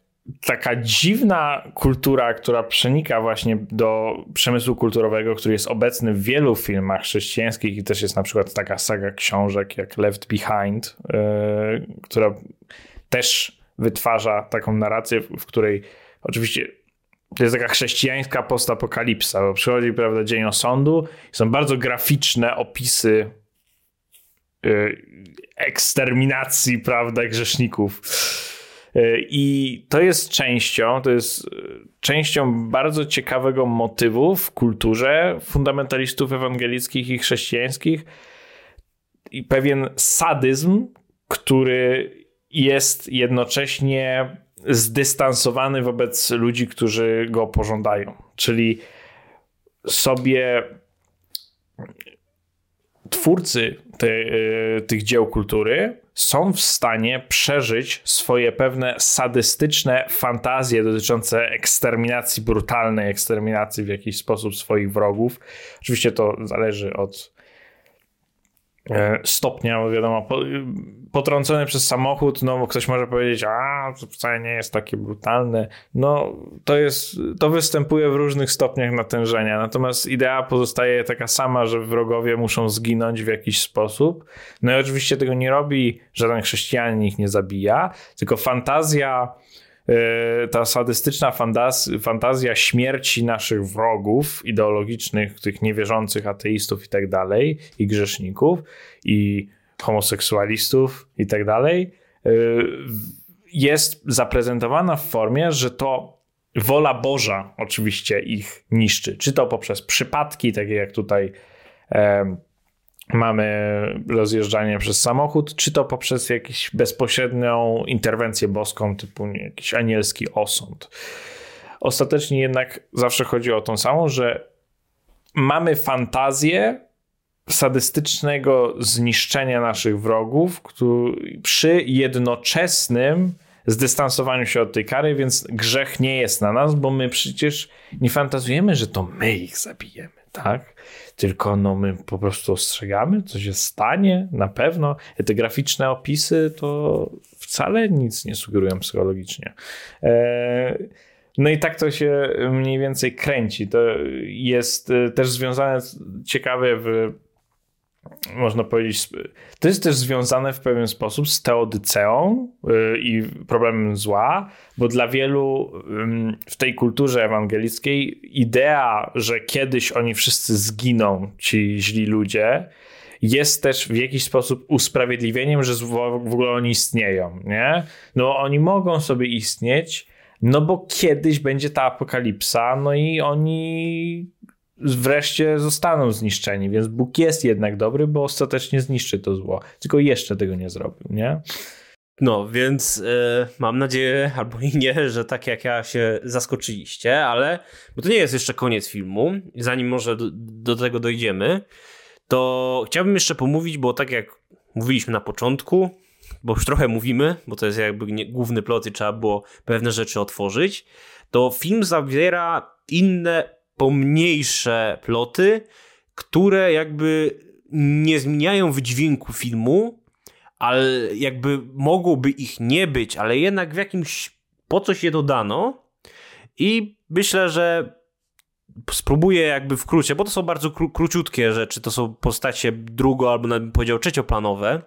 taka dziwna kultura, która przenika właśnie do przemysłu kulturowego, który jest obecny w wielu filmach chrześcijańskich i też jest na przykład taka saga książek jak Left Behind, yy, która też wytwarza taką narrację, w której oczywiście to jest taka chrześcijańska postapokalipsa, bo przychodzi, prawda, dzień osądu, są bardzo graficzne opisy yy, eksterminacji, prawda, grzeszników I to jest częścią, to jest e, częścią bardzo ciekawego motywu w kulturze fundamentalistów ewangelickich i chrześcijańskich i pewien sadyzm, który jest jednocześnie zdystansowany wobec ludzi, którzy go pożądają. Czyli sobie twórcy e, tych dzieł kultury są w stanie przeżyć swoje pewne sadystyczne fantazje dotyczące eksterminacji, brutalnej eksterminacji w jakiś sposób swoich wrogów. Oczywiście to zależy od stopnia, bo wiadomo, potrącony przez samochód, no ktoś może powiedzieć, a to wcale nie jest takie brutalne. No to jest, to występuje w różnych stopniach natężenia, natomiast idea pozostaje taka sama, że wrogowie muszą zginąć w jakiś sposób. No i oczywiście tego nie robi żaden chrześcijanin, ich nie zabija, tylko fantazja E, ta sadystyczna fantaz- fantazja śmierci naszych wrogów ideologicznych, tych niewierzących ateistów i tak dalej, i grzeszników, i homoseksualistów i tak dalej, e, jest zaprezentowana w formie, że to wola Boża oczywiście ich niszczy. Czy to poprzez przypadki, takie jak tutaj mamy rozjeżdżanie przez samochód, czy to poprzez jakąś bezpośrednią interwencję boską, typu jakiś anielski osąd. Ostatecznie jednak zawsze chodzi o tą samą, że mamy fantazję sadystycznego zniszczenia naszych wrogów przy jednoczesnym zdystansowaniu się od tej kary, więc grzech nie jest na nas, bo my przecież nie fantazujemy, że to my ich zabijemy, tak? Tylko no my po prostu ostrzegamy, co się stanie, na pewno. Te graficzne opisy to wcale nic nie sugerują psychologicznie. E, no i tak to się mniej więcej kręci. To jest e, też związane ciekawe w można powiedzieć, to jest też związane w pewien sposób z teodyceą y, i problemem zła, bo dla wielu w tej kulturze ewangelickiej idea, że kiedyś oni wszyscy zginą, ci źli ludzie, jest też w jakiś sposób usprawiedliwieniem, że w ogóle oni istnieją, nie? No oni mogą sobie istnieć, no bo kiedyś będzie ta apokalipsa, no i oni wreszcie zostaną zniszczeni, więc Bóg jest jednak dobry, bo ostatecznie zniszczy to zło. Tylko jeszcze tego nie zrobił, nie? No, więc y, mam nadzieję, albo i nie, że tak jak ja się zaskoczyliście, ale bo to nie jest jeszcze koniec filmu, zanim może do, do tego dojdziemy, to chciałbym jeszcze pomówić, bo tak jak mówiliśmy na początku, bo już trochę mówimy, bo to jest jakby nie, główny plot i trzeba było pewne rzeczy otworzyć, to film zawiera inne pomniejsze ploty, które jakby nie zmieniają wydźwięku filmu, ale jakby mogłoby ich nie być, ale jednak w jakimś po coś je dodano i myślę, że spróbuję jakby w skrócie, bo to są bardzo kró króciutkie rzeczy, to są postacie drugo albo nawet bym powiedział trzecioplanowe,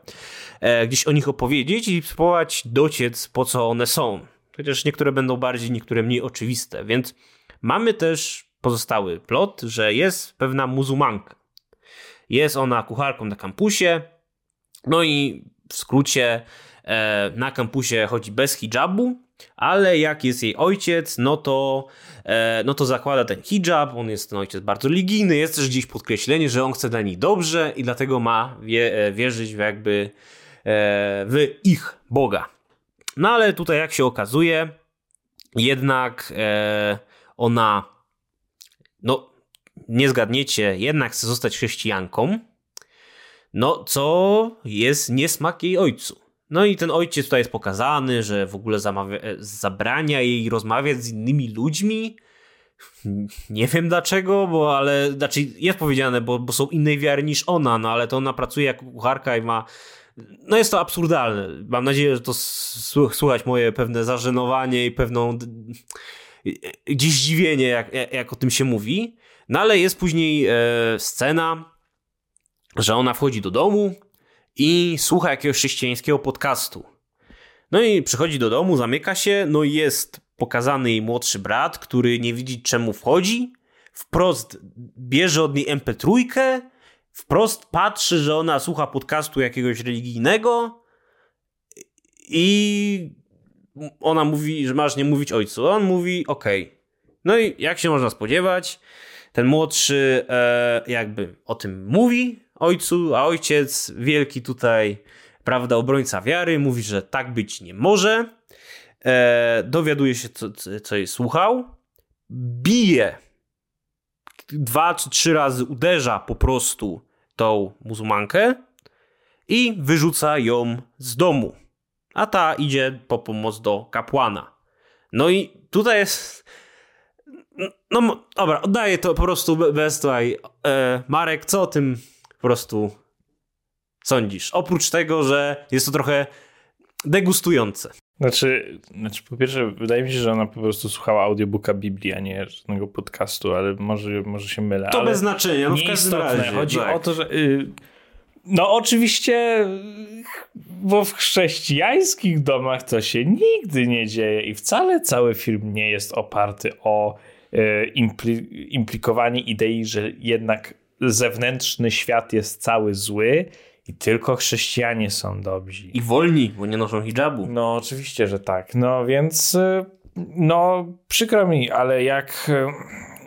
e, gdzieś o nich opowiedzieć i spróbować dociec po co one są. Chociaż niektóre będą bardziej, niektóre mniej oczywiste, więc mamy też pozostały plot, że jest pewna muzułmanka. Jest ona kucharką na kampusie, no i w skrócie e, na kampusie chodzi bez hijabu, ale jak jest jej ojciec, no to, e, no to zakłada ten hijab, on jest ten ojciec bardzo religijny, jest też gdzieś podkreślenie, że on chce dla nich dobrze i dlatego ma e, wierzyć w jakby w ich Boga. No ale tutaj jak się okazuje, jednak ona, no nie zgadniecie, jednak chce zostać chrześcijanką, no co jest niesmak jej ojcu. No i ten ojciec tutaj jest pokazany, że w ogóle zamawia, e, zabrania jej rozmawiać z innymi ludźmi. (laughs) Nie wiem dlaczego, bo ale znaczy jest powiedziane, bo, bo są innej wiary niż ona, no ale to ona pracuje jako kucharka i ma. No jest to absurdalne. Mam nadzieję, że to słuchać moje pewne zażenowanie i pewną gdzieś zdziwienie, jak, jak o tym się mówi. No ale jest później e, scena, że ona wchodzi do domu, i słucha jakiegoś chrześcijańskiego podcastu. No i przychodzi do domu, zamyka się, no i jest pokazany jej młodszy brat, który nie widzi czemu wchodzi, wprost bierze od niej MP3, wprost patrzy, że ona słucha podcastu jakiegoś religijnego i ona mówi, że masz nie mówić ojcu. On mówi, okej. Okay. No i jak się można spodziewać, ten młodszy e, jakby o tym mówi, ojcu, a ojciec, wielki tutaj, prawda, obrońca wiary, mówi, że tak być nie może. E, dowiaduje się, co, co jej słuchał. Bije. Dwa czy trzy razy uderza po prostu tą muzułmankę i wyrzuca ją z domu. A ta idzie po pomoc do kapłana. No i tutaj jest. No dobra, oddaję to po prostu bez tutaj. E, Marek, co o tym po prostu sądzisz? Oprócz tego, że jest to trochę degustujące. Znaczy, znaczy, po pierwsze, wydaje mi się, że ona po prostu słuchała audiobooka Biblii, a nie żadnego podcastu, ale może, może się mylę. To bez znaczenia, no w każdym razie. Chodzi tak. o to, że. Y, no, oczywiście, bo w chrześcijańskich domach to się nigdy nie dzieje i wcale cały film nie jest oparty o y, impli implikowanie idei, że jednak zewnętrzny świat jest cały zły i tylko chrześcijanie są dobrzy. I wolni, bo nie noszą hijabu. No oczywiście, że tak. No więc y, no przykro mi, ale jak y,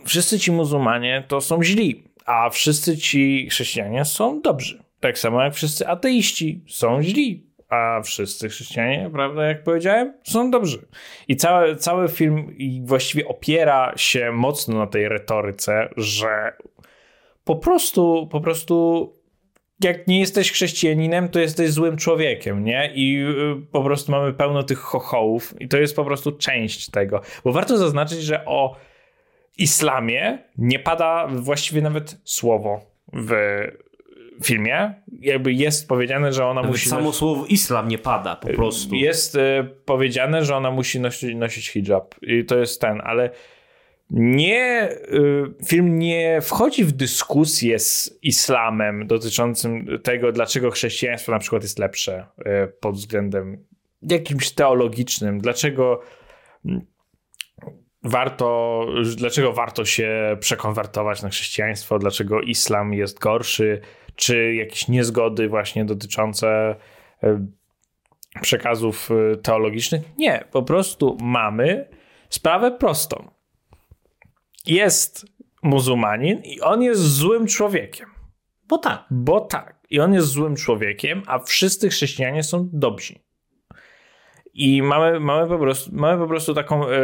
wszyscy ci muzułmanie to są źli, a wszyscy ci chrześcijanie są dobrzy. Tak samo jak wszyscy ateiści są źli, a wszyscy chrześcijanie, prawda, jak powiedziałem, są dobrzy. I cały, cały film właściwie opiera się mocno na tej retoryce, że po prostu, po prostu jak nie jesteś chrześcijaninem, to jesteś złym człowiekiem, nie? I y, po prostu mamy pełno tych chochołów i to jest po prostu część tego. Bo warto zaznaczyć, że o islamie nie pada właściwie nawet słowo w filmie. Jakby jest powiedziane, że ona nawet musi... Samo słowo islam nie pada po prostu. Jest y, powiedziane, że ona musi nosić, nosić hijab i to jest ten, ale nie, y, film nie wchodzi w dyskusję z islamem dotyczącym tego, dlaczego chrześcijaństwo na przykład jest lepsze y, pod względem jakimś teologicznym, dlaczego mm, warto, dlaczego warto się przekonwertować na chrześcijaństwo, dlaczego islam jest gorszy, czy jakieś niezgody właśnie dotyczące y, przekazów teologicznych. Nie, po prostu mamy sprawę prostą jest muzułmanin i on jest złym człowiekiem. Bo tak. Bo tak. I on jest złym człowiekiem, a wszyscy chrześcijanie są dobrzy. I mamy, mamy, po, prostu, mamy po prostu taką, yy,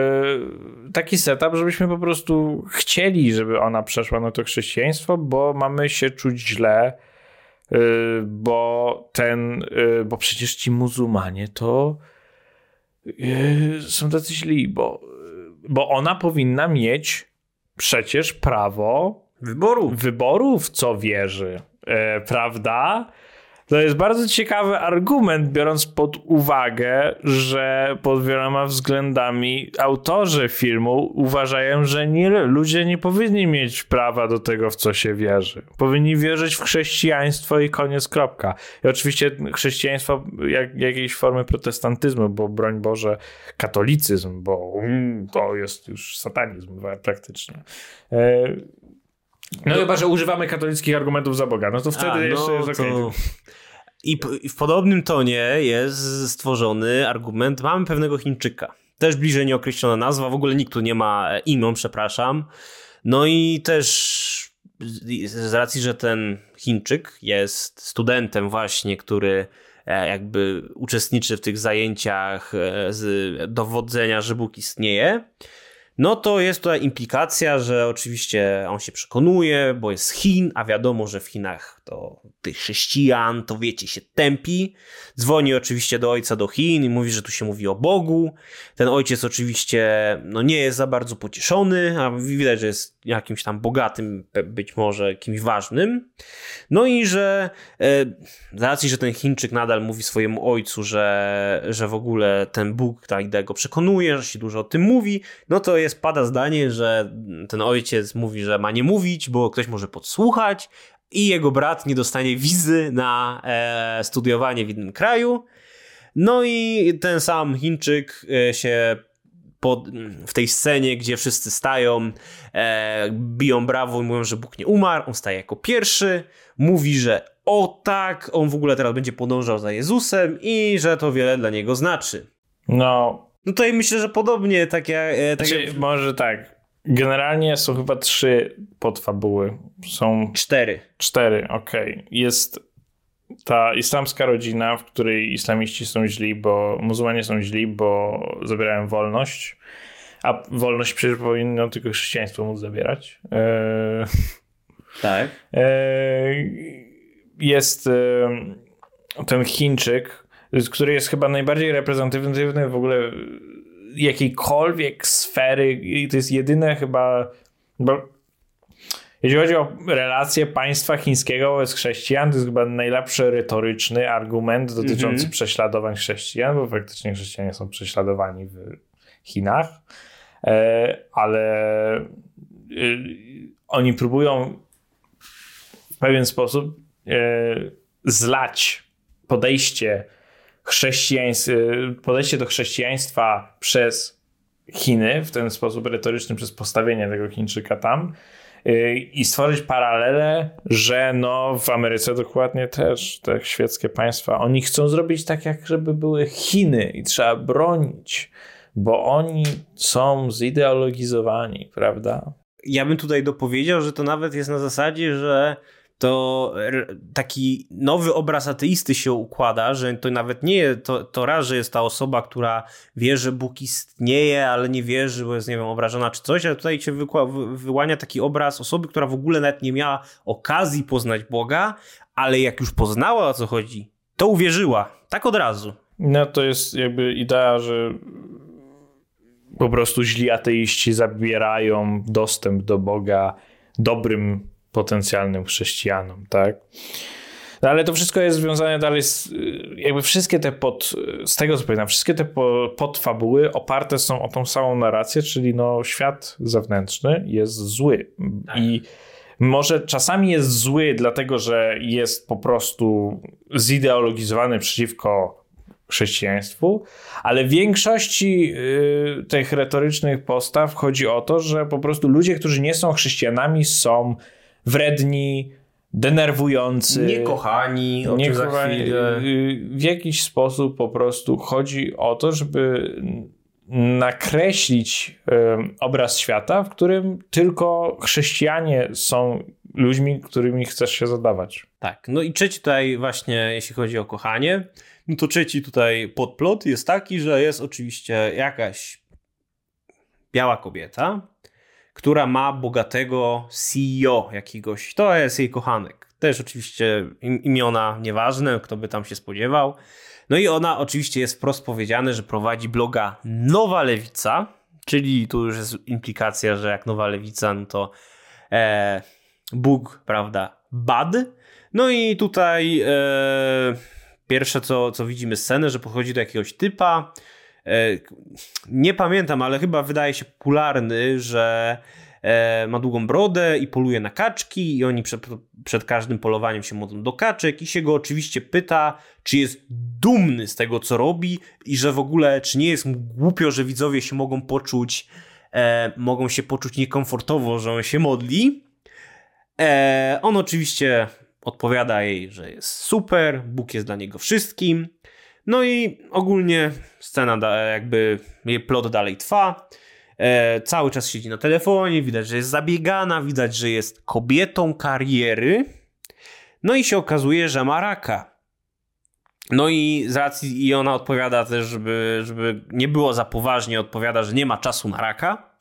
taki setup, żebyśmy po prostu chcieli, żeby ona przeszła na to chrześcijaństwo, bo mamy się czuć źle, yy, bo ten, yy, bo przecież ci muzułmanie to są tacy źli, bo, bo ona powinna mieć przecież prawo wyboru, wyboru w co wierzy, e, prawda? To jest bardzo ciekawy argument, biorąc pod uwagę, że pod wieloma względami autorzy filmu uważają, że nie, ludzie nie powinni mieć prawa do tego, w co się wierzy. Powinni wierzyć w chrześcijaństwo i koniec, kropka. I oczywiście chrześcijaństwo jak, jakiejś formy protestantyzmu, bo broń Boże, katolicyzm, bo mm, to jest już satanizm praktycznie. E, no, chyba, że używamy katolickich argumentów za Boga, no to wtedy A, no jeszcze jest okej. to- I, I w podobnym tonie jest stworzony argument, mamy pewnego Chińczyka. Też bliżej nieokreślona nazwa, w ogóle nikt tu nie ma imion, przepraszam. No i też z- racji, że ten Chińczyk jest studentem właśnie, który e, jakby uczestniczy w tych zajęciach e, z dowodzenia, że Bóg istnieje, no to jest tutaj implikacja, że oczywiście on się przekonuje, bo jest z Chin, a wiadomo, że w Chinach to tych chrześcijan, to wiecie, się tępi. Dzwoni oczywiście do ojca do Chin i mówi, że tu się mówi o Bogu. Ten ojciec oczywiście no, nie jest za bardzo pocieszony, a widać, że jest jakimś tam bogatym, być może kimś ważnym. No i że e, z racji, że ten Chińczyk nadal mówi swojemu ojcu, że, że w ogóle ten Bóg tak go przekonuje, że się dużo o tym mówi, no to jest, pada zdanie, że ten ojciec mówi, że ma nie mówić, bo ktoś może podsłuchać i jego brat nie dostanie wizy na e, studiowanie w innym kraju. No i ten sam Chińczyk e, się pod, w tej scenie, gdzie wszyscy stają, e, biją brawo i mówią, że Bóg nie umarł, on staje jako pierwszy, mówi, że o tak, on w ogóle teraz będzie podążał za Jezusem i że to wiele dla niego znaczy. No, No tutaj myślę, że podobnie tak jak... E, tak znaczy, jak może tak. Generalnie są chyba trzy podfabuły. Są cztery. cztery, okej. Jest ta islamska rodzina, w której islamiści są źli, bo muzułmanie są źli, bo zabierają wolność. A wolność przecież powinno tylko chrześcijaństwo móc zabierać. Eee, Tak. Eee, jest em, ten Chińczyk, który jest chyba najbardziej reprezentatywny w ogóle jakiejkolwiek sfery i to jest jedyne chyba, bo jeśli chodzi o relacje państwa chińskiego wobec chrześcijan, to jest chyba najlepszy retoryczny argument dotyczący Mhm. prześladowań chrześcijan, bo faktycznie chrześcijanie są prześladowani w Chinach, e, ale y, oni próbują w pewien sposób e, zlać podejście chrześcijaństw, e, podejście do chrześcijaństwa przez Chiny, w ten sposób retoryczny, przez postawienie tego Chińczyka tam e, i stworzyć paralelę, że no w Ameryce dokładnie też te świeckie państwa, oni chcą zrobić tak, jak żeby były Chiny i trzeba bronić, bo oni są zideologizowani, prawda? Ja bym tutaj dopowiedział, że to nawet jest na zasadzie, że to taki nowy obraz ateisty się układa, że to nawet nie to, to raz, że jest ta osoba, która wie, że Bóg istnieje, ale nie wierzy, bo jest, nie wiem, obrażona czy coś, ale tutaj się wyłania taki obraz osoby, która w ogóle nawet nie miała okazji poznać Boga, ale jak już poznała o co chodzi, to uwierzyła. Tak od razu. No to jest jakby idea, że po prostu źli ateiści zabierają dostęp do Boga dobrym potencjalnym chrześcijanom, tak? No ale to wszystko jest związane dalej z, y, jakby wszystkie te pod, z tego co pamiętam, wszystkie te po, podfabuły oparte są o tą samą narrację, czyli no świat zewnętrzny jest zły i może czasami jest zły dlatego, że jest po prostu zideologizowany przeciwko chrześcijaństwu, ale w większości y, tych retorycznych postaw chodzi o to, że po prostu ludzie, którzy nie są chrześcijanami są wredni, denerwujący. Niekochani, o nie czym za kochani, chwilę. y, w jakiś sposób po prostu chodzi o to, żeby nakreślić y, obraz świata, w którym tylko chrześcijanie są ludźmi, którymi chcesz się zadawać. Tak, no i trzeci tutaj właśnie, jeśli chodzi o kochanie, no to trzeci tutaj podplot jest taki, że jest oczywiście jakaś biała kobieta, która ma bogatego CEO jakiegoś, to jest jej kochanek. Też oczywiście im, imiona nieważne, kto by tam się spodziewał. No i ona oczywiście jest wprost powiedziane, że prowadzi bloga Nowa Lewica, czyli tu już jest implikacja, że jak Nowa Lewica, no to e, Bóg, prawda, bad. No i tutaj e, pierwsze, co, co widzimy scenę, że podchodzi do jakiegoś typa. E, nie pamiętam, ale chyba wydaje się popularny, że e, ma długą brodę i poluje na kaczki i oni przed, przed każdym polowaniem się modlą do kaczek i się go oczywiście pyta, czy jest dumny z tego, co robi i że w ogóle, czy nie jest mu głupio, że widzowie się mogą poczuć e, mogą się poczuć niekomfortowo, że on się modli. E, on oczywiście odpowiada jej, że jest super, Bóg jest dla niego wszystkim. No i ogólnie scena, da, jakby jej plot dalej trwa. E, cały czas siedzi na telefonie, widać, że jest zabiegana, widać, że jest kobietą kariery. No i się okazuje, że ma raka. No i z racji, i ona odpowiada też, żeby, żeby nie było za poważnie, odpowiada, że nie ma czasu na raka.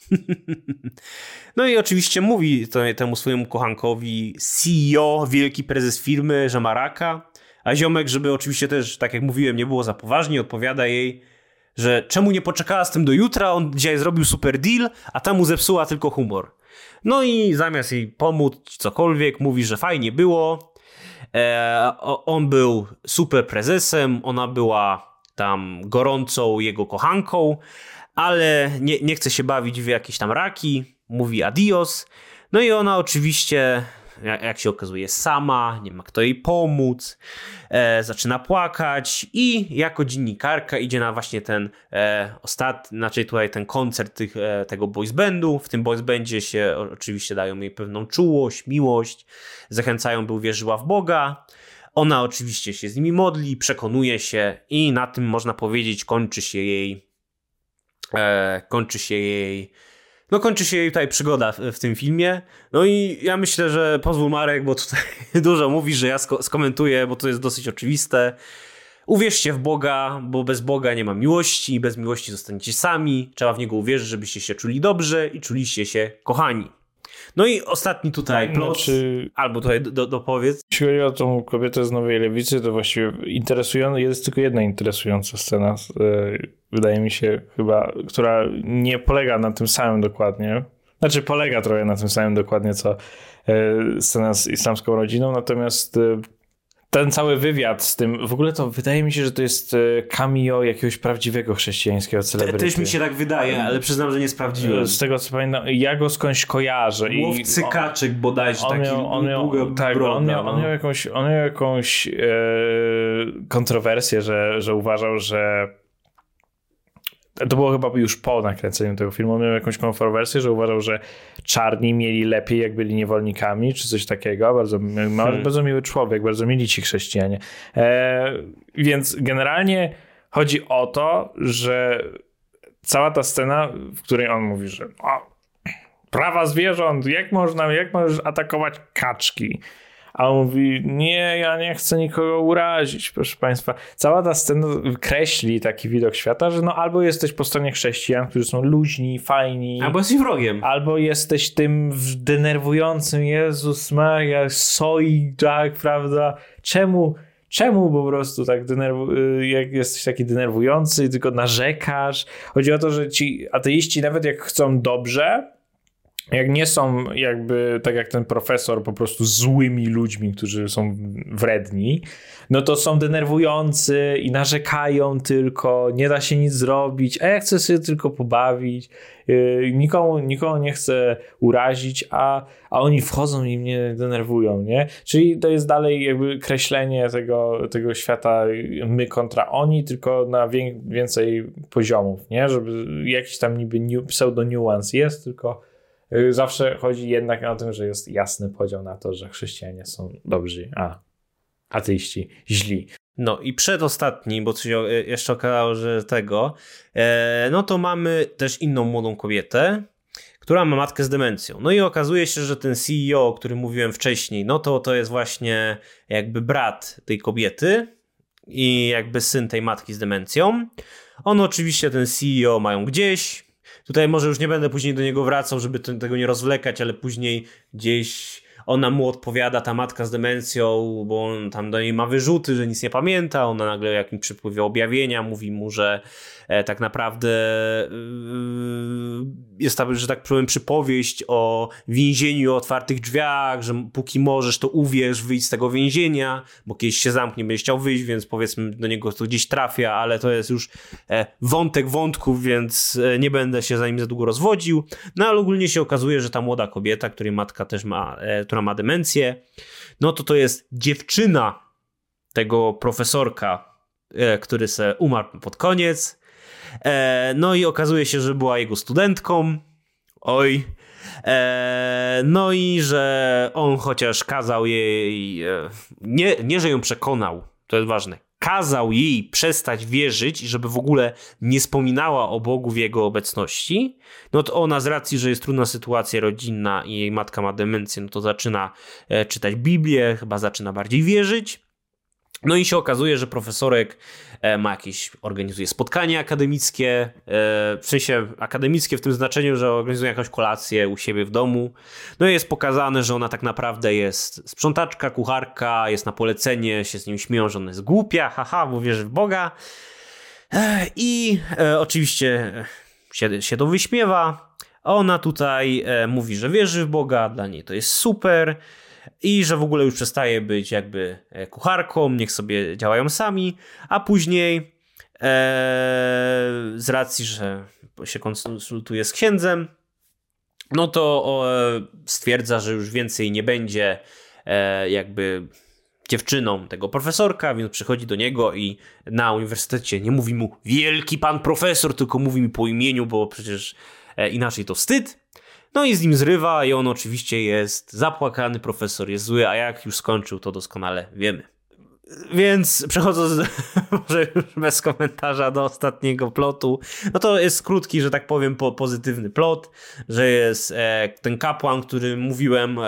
(laughs) no i oczywiście mówi to, temu swojemu kochankowi CEO, wielki prezes firmy, że ma raka. A ziomek, żeby oczywiście też, tak jak mówiłem, nie było za poważnie, odpowiada jej, że czemu nie poczekała z tym do jutra, on dzisiaj zrobił super deal, a ta mu zepsuła tylko humor. No i zamiast jej pomóc cokolwiek, mówi, że fajnie było, E, on był super prezesem, ona była tam gorącą jego kochanką, ale nie, nie chce się bawić w jakieś tam raki, mówi adios. No i ona oczywiście jak się okazuje, sama, nie ma kto jej pomóc, e, zaczyna płakać i jako dziennikarka idzie na właśnie ten e, ostatni, znaczy tutaj ten koncert tych, e, tego boys bandu. W tym boys bandzie się oczywiście dają jej pewną czułość, miłość, zachęcają, by uwierzyła w Boga. Ona oczywiście się z nimi modli, przekonuje się i na tym można powiedzieć kończy się jej e, kończy się jej no kończy się jej tutaj przygoda w, w, tym filmie. No i ja myślę, że pozwól Marek, bo tutaj (laughs) dużo mówisz, że ja sko skomentuję, bo to jest dosyć oczywiste. Uwierzcie w Boga, bo bez Boga nie ma miłości i bez miłości zostaniecie sami. Trzeba w Niego uwierzyć, żebyście się czuli dobrze i czuliście się kochani. No i ostatni tutaj plot, znaczy, albo tutaj do, dopowiedz. Jeśli chodzi o tą kobietę z Nowej Lewicy, to właściwie interesująca, jest tylko jedna interesująca scena, e, wydaje mi się chyba, która nie polega na tym samym dokładnie. Znaczy polega trochę na tym samym dokładnie, co e, scena z islamską rodziną, natomiast e, ten cały wywiad z tym, w ogóle to wydaje mi się, że to jest e, cameo jakiegoś prawdziwego chrześcijańskiego celebryty. Też mi się tak wydaje, ale przyznam, że nie sprawdziłem. Z tego co pamiętam, ja go skądś kojarzę. Łowcy i kaczek bodajże, on taki miał, on miał, tak, broda, on, miał, no. on miał jakąś, on miał jakąś e, kontrowersję, że, że uważał, że to było chyba już po nakręceniu tego filmu, miał jakąś kontrowersję, że uważał, że czarni mieli lepiej, jak byli niewolnikami, czy coś takiego. Bardzo, hmm. bardzo miły człowiek, bardzo mieli ci chrześcijanie. E, więc generalnie chodzi o to, że cała ta scena, w której on mówi, że o, prawa zwierząt, jak można, jak możesz atakować kaczki? A on mówi, nie, ja nie chcę nikogo urazić, proszę państwa. Cała ta scena kreśli taki widok świata, że no albo jesteś po stronie chrześcijan, którzy są luźni, fajni. Albo jesteś wrogiem. Albo jesteś tym denerwującym, Jezus Maria, soi, tak, prawda? Czemu czemu po prostu tak denerwu- y, jak jesteś taki denerwujący, tylko narzekasz. Chodzi o to, że ci ateiści nawet jak chcą dobrze, jak nie są jakby, tak jak ten profesor, po prostu złymi ludźmi, którzy są wredni, no to są denerwujący i narzekają tylko, nie da się nic zrobić, a ja chcę sobie tylko pobawić, yy, nikomu, nikomu nie chcę urazić, a, a oni wchodzą i mnie denerwują, nie? Czyli to jest dalej jakby kreślenie tego, tego świata my kontra oni, tylko na więcej poziomów, nie? Żeby jakiś tam niby pseudo-nuance jest, tylko zawsze chodzi jednak o tym, że jest jasny podział na to, że chrześcijanie są dobrzy, a ateiści źli. No i przedostatni, bo się y, jeszcze okazało, że tego, e, no to mamy też inną młodą kobietę, która ma matkę z demencją. No i okazuje się, że ten CEO, o którym mówiłem wcześniej, no to to jest właśnie jakby brat tej kobiety i jakby syn tej matki z demencją. On oczywiście, ten CEO mają gdzieś, Tutaj może już nie będę później do niego wracał, żeby tego nie rozwlekać, ale później gdzieś ona mu odpowiada, ta matka z demencją, bo on tam do niej ma wyrzuty, że nic nie pamięta, ona nagle jak mi przypływie objawienia, mówi mu, że e, tak naprawdę e, jest ta, że tak powiem, przypowieść o więzieniu, o otwartych drzwiach, że póki możesz, to uwierz, wyjdź z tego więzienia, bo kiedyś się zamknie, będziesz chciał wyjść, więc powiedzmy do niego to gdzieś trafia, ale to jest już e, wątek wątków, więc nie będę się za nim za długo rozwodził. No ale ogólnie się okazuje, że ta młoda kobieta, której matka też ma, która ma demencję, no to to jest dziewczyna tego profesorka, e, który se umarł pod koniec. E, no i okazuje się, że była jego studentką. Oj. E, no i że on chociaż kazał jej. Nie, nie, że ją przekonał, to jest ważne. Kazał jej przestać wierzyć i żeby w ogóle nie wspominała o Bogu w jego obecności, no to ona z racji, że jest trudna sytuacja rodzinna i jej matka ma demencję, no to zaczyna e, czytać Biblię, chyba zaczyna bardziej wierzyć. No i się okazuje, że profesorek e, ma jakieś, organizuje spotkania akademickie, e, w sensie akademickie w tym znaczeniu, że organizuje jakąś kolację u siebie w domu. No i jest pokazane, że ona tak naprawdę jest sprzątaczka, kucharka, jest na polecenie, się z nim śmieją, że ona jest głupia, haha, bo wierzy w Boga. I e, oczywiście się, się to wyśmiewa. Ona tutaj mówi, że wierzy w Boga, dla niej to jest super i że w ogóle już przestaje być jakby e, kucharką, niech sobie działają sami, a później e, z racji, że się konsultuje z księdzem, no to e, stwierdza, że już więcej nie będzie e, jakby dziewczyną tego profesorka, więc przychodzi do niego i na uniwersytecie nie mówi mu wielki pan profesor, tylko mówi mi po imieniu, bo przecież e, inaczej to wstyd. No i z nim zrywa i on oczywiście jest zapłakany, profesor jest zły, a jak już skończył, to doskonale wiemy. Więc przechodząc (laughs) może już bez komentarza do ostatniego plotu, no to jest krótki, że tak powiem, po, pozytywny plot, że jest e, ten kapłan, który mówiłem, e,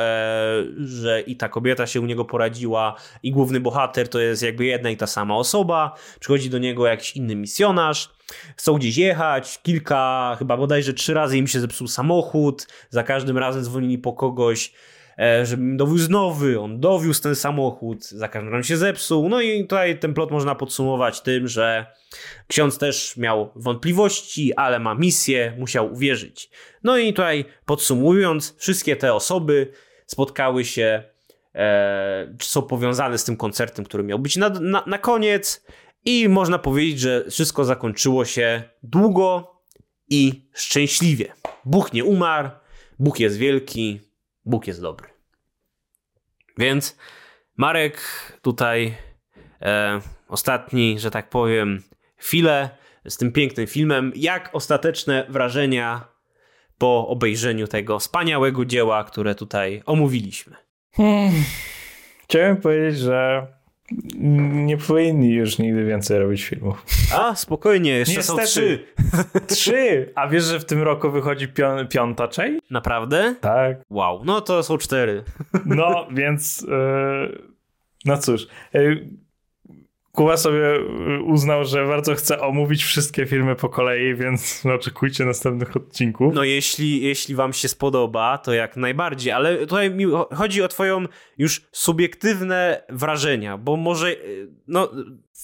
że i ta kobieta się u niego poradziła i główny bohater to jest jakby jedna i ta sama osoba, przychodzi do niego jakiś inny misjonarz, chcą gdzieś jechać, kilka, chyba bodajże trzy razy im się zepsuł samochód, za każdym razem dzwonili po kogoś, e, żeby im dowiózł nowy, on dowiózł ten samochód, za każdym razem się zepsuł, no i tutaj ten plot można podsumować tym, że ksiądz też miał wątpliwości, ale ma misję, musiał uwierzyć. No i tutaj podsumowując, wszystkie te osoby spotkały się, e, są powiązane z tym koncertem, który miał być na, na, na koniec, i można powiedzieć, że wszystko zakończyło się długo i szczęśliwie. Bóg nie umarł, Bóg jest wielki, Bóg jest dobry. Więc Marek tutaj e, ostatni, że tak powiem, chwilę z tym pięknym filmem. Jak ostateczne wrażenia po obejrzeniu tego wspaniałego dzieła, które tutaj omówiliśmy? Hmm. Chciałem powiedzieć, że nie powinni już nigdy więcej robić filmów. A, spokojnie, jeszcze Niestety. są trzy. (laughs) Trzy! A wiesz, że w tym roku wychodzi piąta część? Naprawdę? Tak. Wow, no to są cztery. No, więc yy, no cóż. Yy, Kuba sobie y, uznał, że bardzo chce omówić wszystkie filmy po kolei, więc (laughs) oczekujcie następnych odcinków. No jeśli, jeśli wam się spodoba, to jak najbardziej, ale tutaj mi chodzi o twoją już subiektywne wrażenia, bo może y, no...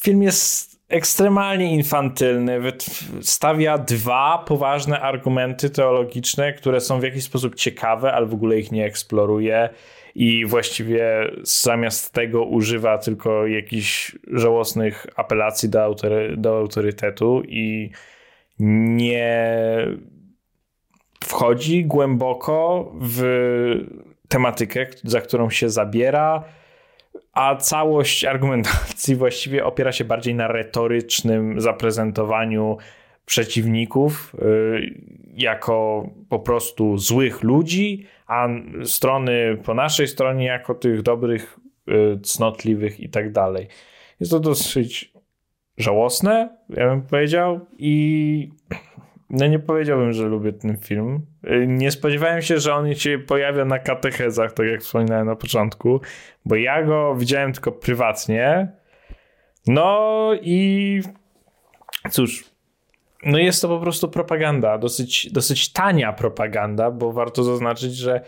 Film jest ekstremalnie infantylny, stawia dwa poważne argumenty teologiczne, które są w jakiś sposób ciekawe, ale w ogóle ich nie eksploruje i właściwie zamiast tego używa tylko jakichś żałosnych apelacji do, autory, do autorytetu i nie wchodzi głęboko w tematykę, za którą się zabiera, a całość argumentacji właściwie opiera się bardziej na retorycznym zaprezentowaniu przeciwników y, jako po prostu złych ludzi, a strony po naszej stronie jako tych dobrych, y, cnotliwych i tak dalej. Jest to dosyć żałosne, ja bym powiedział, i no nie powiedziałbym, że lubię ten film. Y, nie spodziewałem się, że on się pojawia na katechezach, tak jak wspominałem na początku, bo ja go widziałem tylko prywatnie. No i cóż, no jest to po prostu propaganda, dosyć, dosyć tania propaganda, bo warto zaznaczyć, że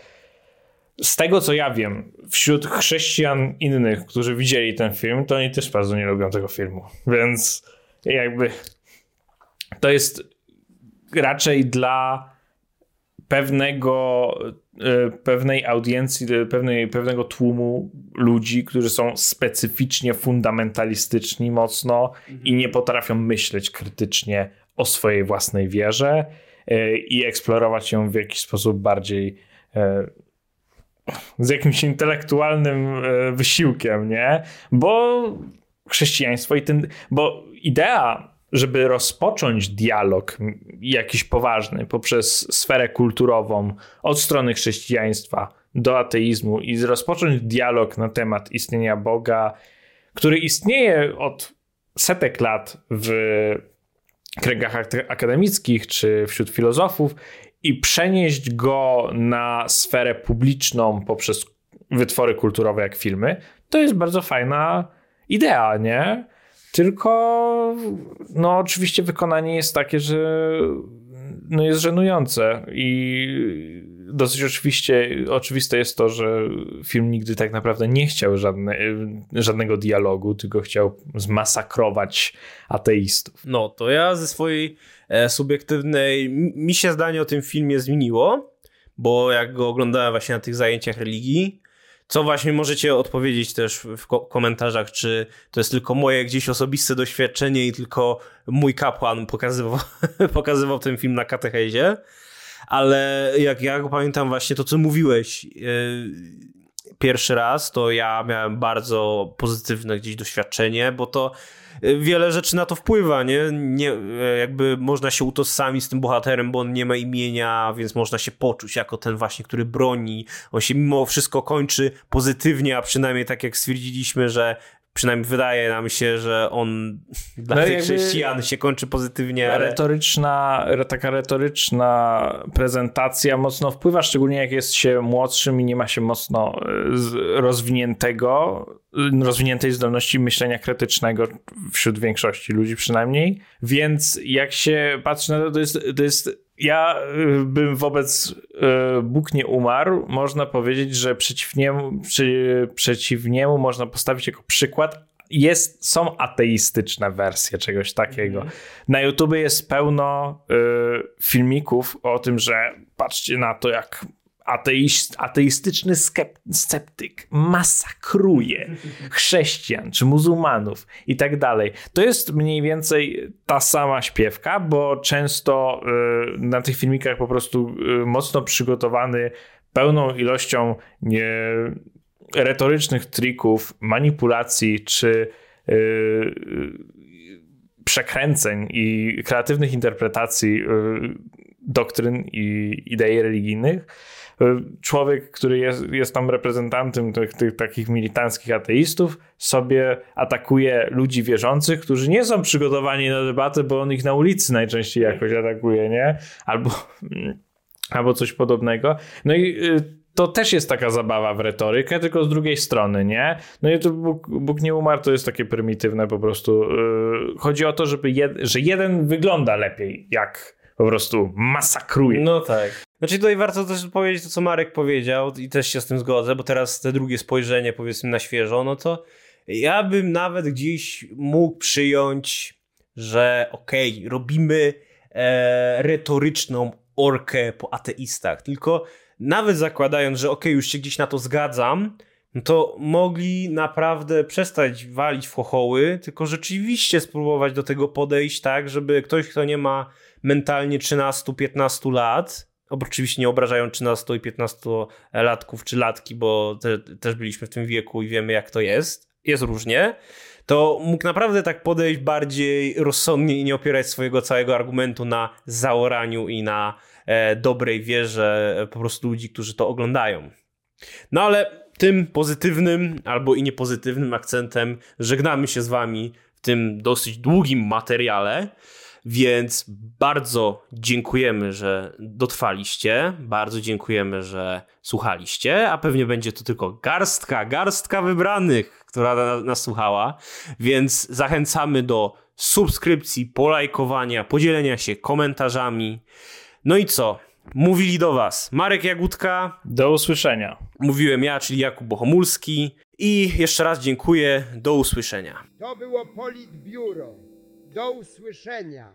z tego co ja wiem, wśród chrześcijan innych, którzy widzieli ten film, to oni też bardzo nie lubią tego filmu. Więc jakby to jest raczej dla pewnego, e, pewnej audiencji, pewnej, pewnego tłumu ludzi, którzy są specyficznie fundamentalistyczni mocno i nie potrafią myśleć krytycznie o swojej własnej wierze e, i eksplorować ją w jakiś sposób bardziej e, z jakimś intelektualnym wysiłkiem, nie? Bo chrześcijaństwo i ten, bo idea żeby rozpocząć dialog jakiś poważny poprzez sferę kulturową od strony chrześcijaństwa do ateizmu i rozpocząć dialog na temat istnienia Boga, który istnieje od setek lat w kręgach akademickich czy wśród filozofów i przenieść go na sferę publiczną poprzez wytwory kulturowe jak filmy, to jest bardzo fajna idea, nie? Tylko, no oczywiście wykonanie jest takie, że no jest żenujące i dosyć oczywiście, oczywiste jest to, że film nigdy tak naprawdę nie chciał żadne, żadnego dialogu, tylko chciał zmasakrować ateistów. No, to ja ze swojej e, subiektywnej, mi się zdanie o tym filmie zmieniło, bo jak go oglądałem właśnie na tych zajęciach religii, co właśnie możecie odpowiedzieć też w ko komentarzach, czy to jest tylko moje gdzieś osobiste doświadczenie i tylko mój kapłan pokazywał, (laughs) pokazywał ten film na katechezie. Ale jak ja go pamiętam właśnie to, co mówiłeś yy, pierwszy raz, to ja miałem bardzo pozytywne gdzieś doświadczenie, bo to wiele rzeczy na to wpływa, nie? nie? Jakby można się utożsamić z tym bohaterem, bo on nie ma imienia, więc można się poczuć jako ten właśnie, który broni. On się mimo wszystko kończy pozytywnie, a przynajmniej tak jak stwierdziliśmy, że przynajmniej wydaje nam się, że on (laughs) dla no tych chrześcijan się kończy pozytywnie. Ale... Retoryczna, taka retoryczna prezentacja mocno wpływa, szczególnie jak jest się młodszym i nie ma się mocno e, rozwiniętego, rozwiniętej zdolności myślenia krytycznego wśród większości ludzi przynajmniej. Więc jak się patrzy na to, to jest, to jest ja y, bym wobec y, Bóg nie umarł, można powiedzieć, że przeciwniemu, przy, przeciwniemu można postawić jako przykład. Jest, są ateistyczne wersje czegoś takiego. Mm. Na YouTube jest pełno y, filmików o tym, że patrzcie na to, jak ateist, ateistyczny sceptyk masakruje chrześcijan czy muzułmanów i tak dalej. To jest mniej więcej ta sama śpiewka, bo często y, na tych filmikach po prostu y, mocno przygotowany pełną ilością retorycznych trików, manipulacji czy y, przekręceń i kreatywnych interpretacji doktryn i idei religijnych człowiek, który jest, jest tam reprezentantem tych, tych takich militanckich ateistów, sobie atakuje ludzi wierzących, którzy nie są przygotowani na debatę, bo on ich na ulicy najczęściej jakoś atakuje, nie? Albo, albo coś podobnego. No i y, to też jest taka zabawa w retorykę, tylko z drugiej strony, nie? No i to Bóg, Bóg nie umarł, to jest takie prymitywne po prostu. Yy, chodzi o to, żeby jed, że jeden wygląda lepiej, jak po prostu masakruje. No tak. Znaczy tutaj warto też powiedzieć to, co Marek powiedział i też się z tym zgodzę, bo teraz te drugie spojrzenie powiedzmy na świeżo, no to ja bym nawet gdzieś mógł przyjąć, że okej, okay, robimy e, retoryczną orkę po ateistach, tylko nawet zakładając, że okej, okay, już się gdzieś na to zgadzam, no to mogli naprawdę przestać walić w chochoły, tylko rzeczywiście spróbować do tego podejść tak, żeby ktoś, kto nie ma mentalnie 13-15 lat, oczywiście nie obrażają 13 i 15 latków czy latki, bo te, też byliśmy w tym wieku i wiemy jak to jest, jest różnie, to mógł naprawdę tak podejść bardziej rozsądnie i nie opierać swojego całego argumentu na zaoraniu i na e, dobrej wierze e, po prostu ludzi, którzy to oglądają. No ale tym pozytywnym albo i niepozytywnym akcentem żegnamy się z wami w tym dosyć długim materiale. Więc bardzo dziękujemy, że dotrwaliście, bardzo dziękujemy, że słuchaliście, a pewnie będzie to tylko garstka, garstka wybranych, która nas słuchała, więc zachęcamy do subskrypcji, polajkowania, podzielenia się komentarzami. No i co? Mówili do was Marek Jagódka, Do usłyszenia. mówiłem ja, czyli Jakub Bohomulski i jeszcze raz dziękuję, do usłyszenia. To było Politbiuro. Do usłyszenia.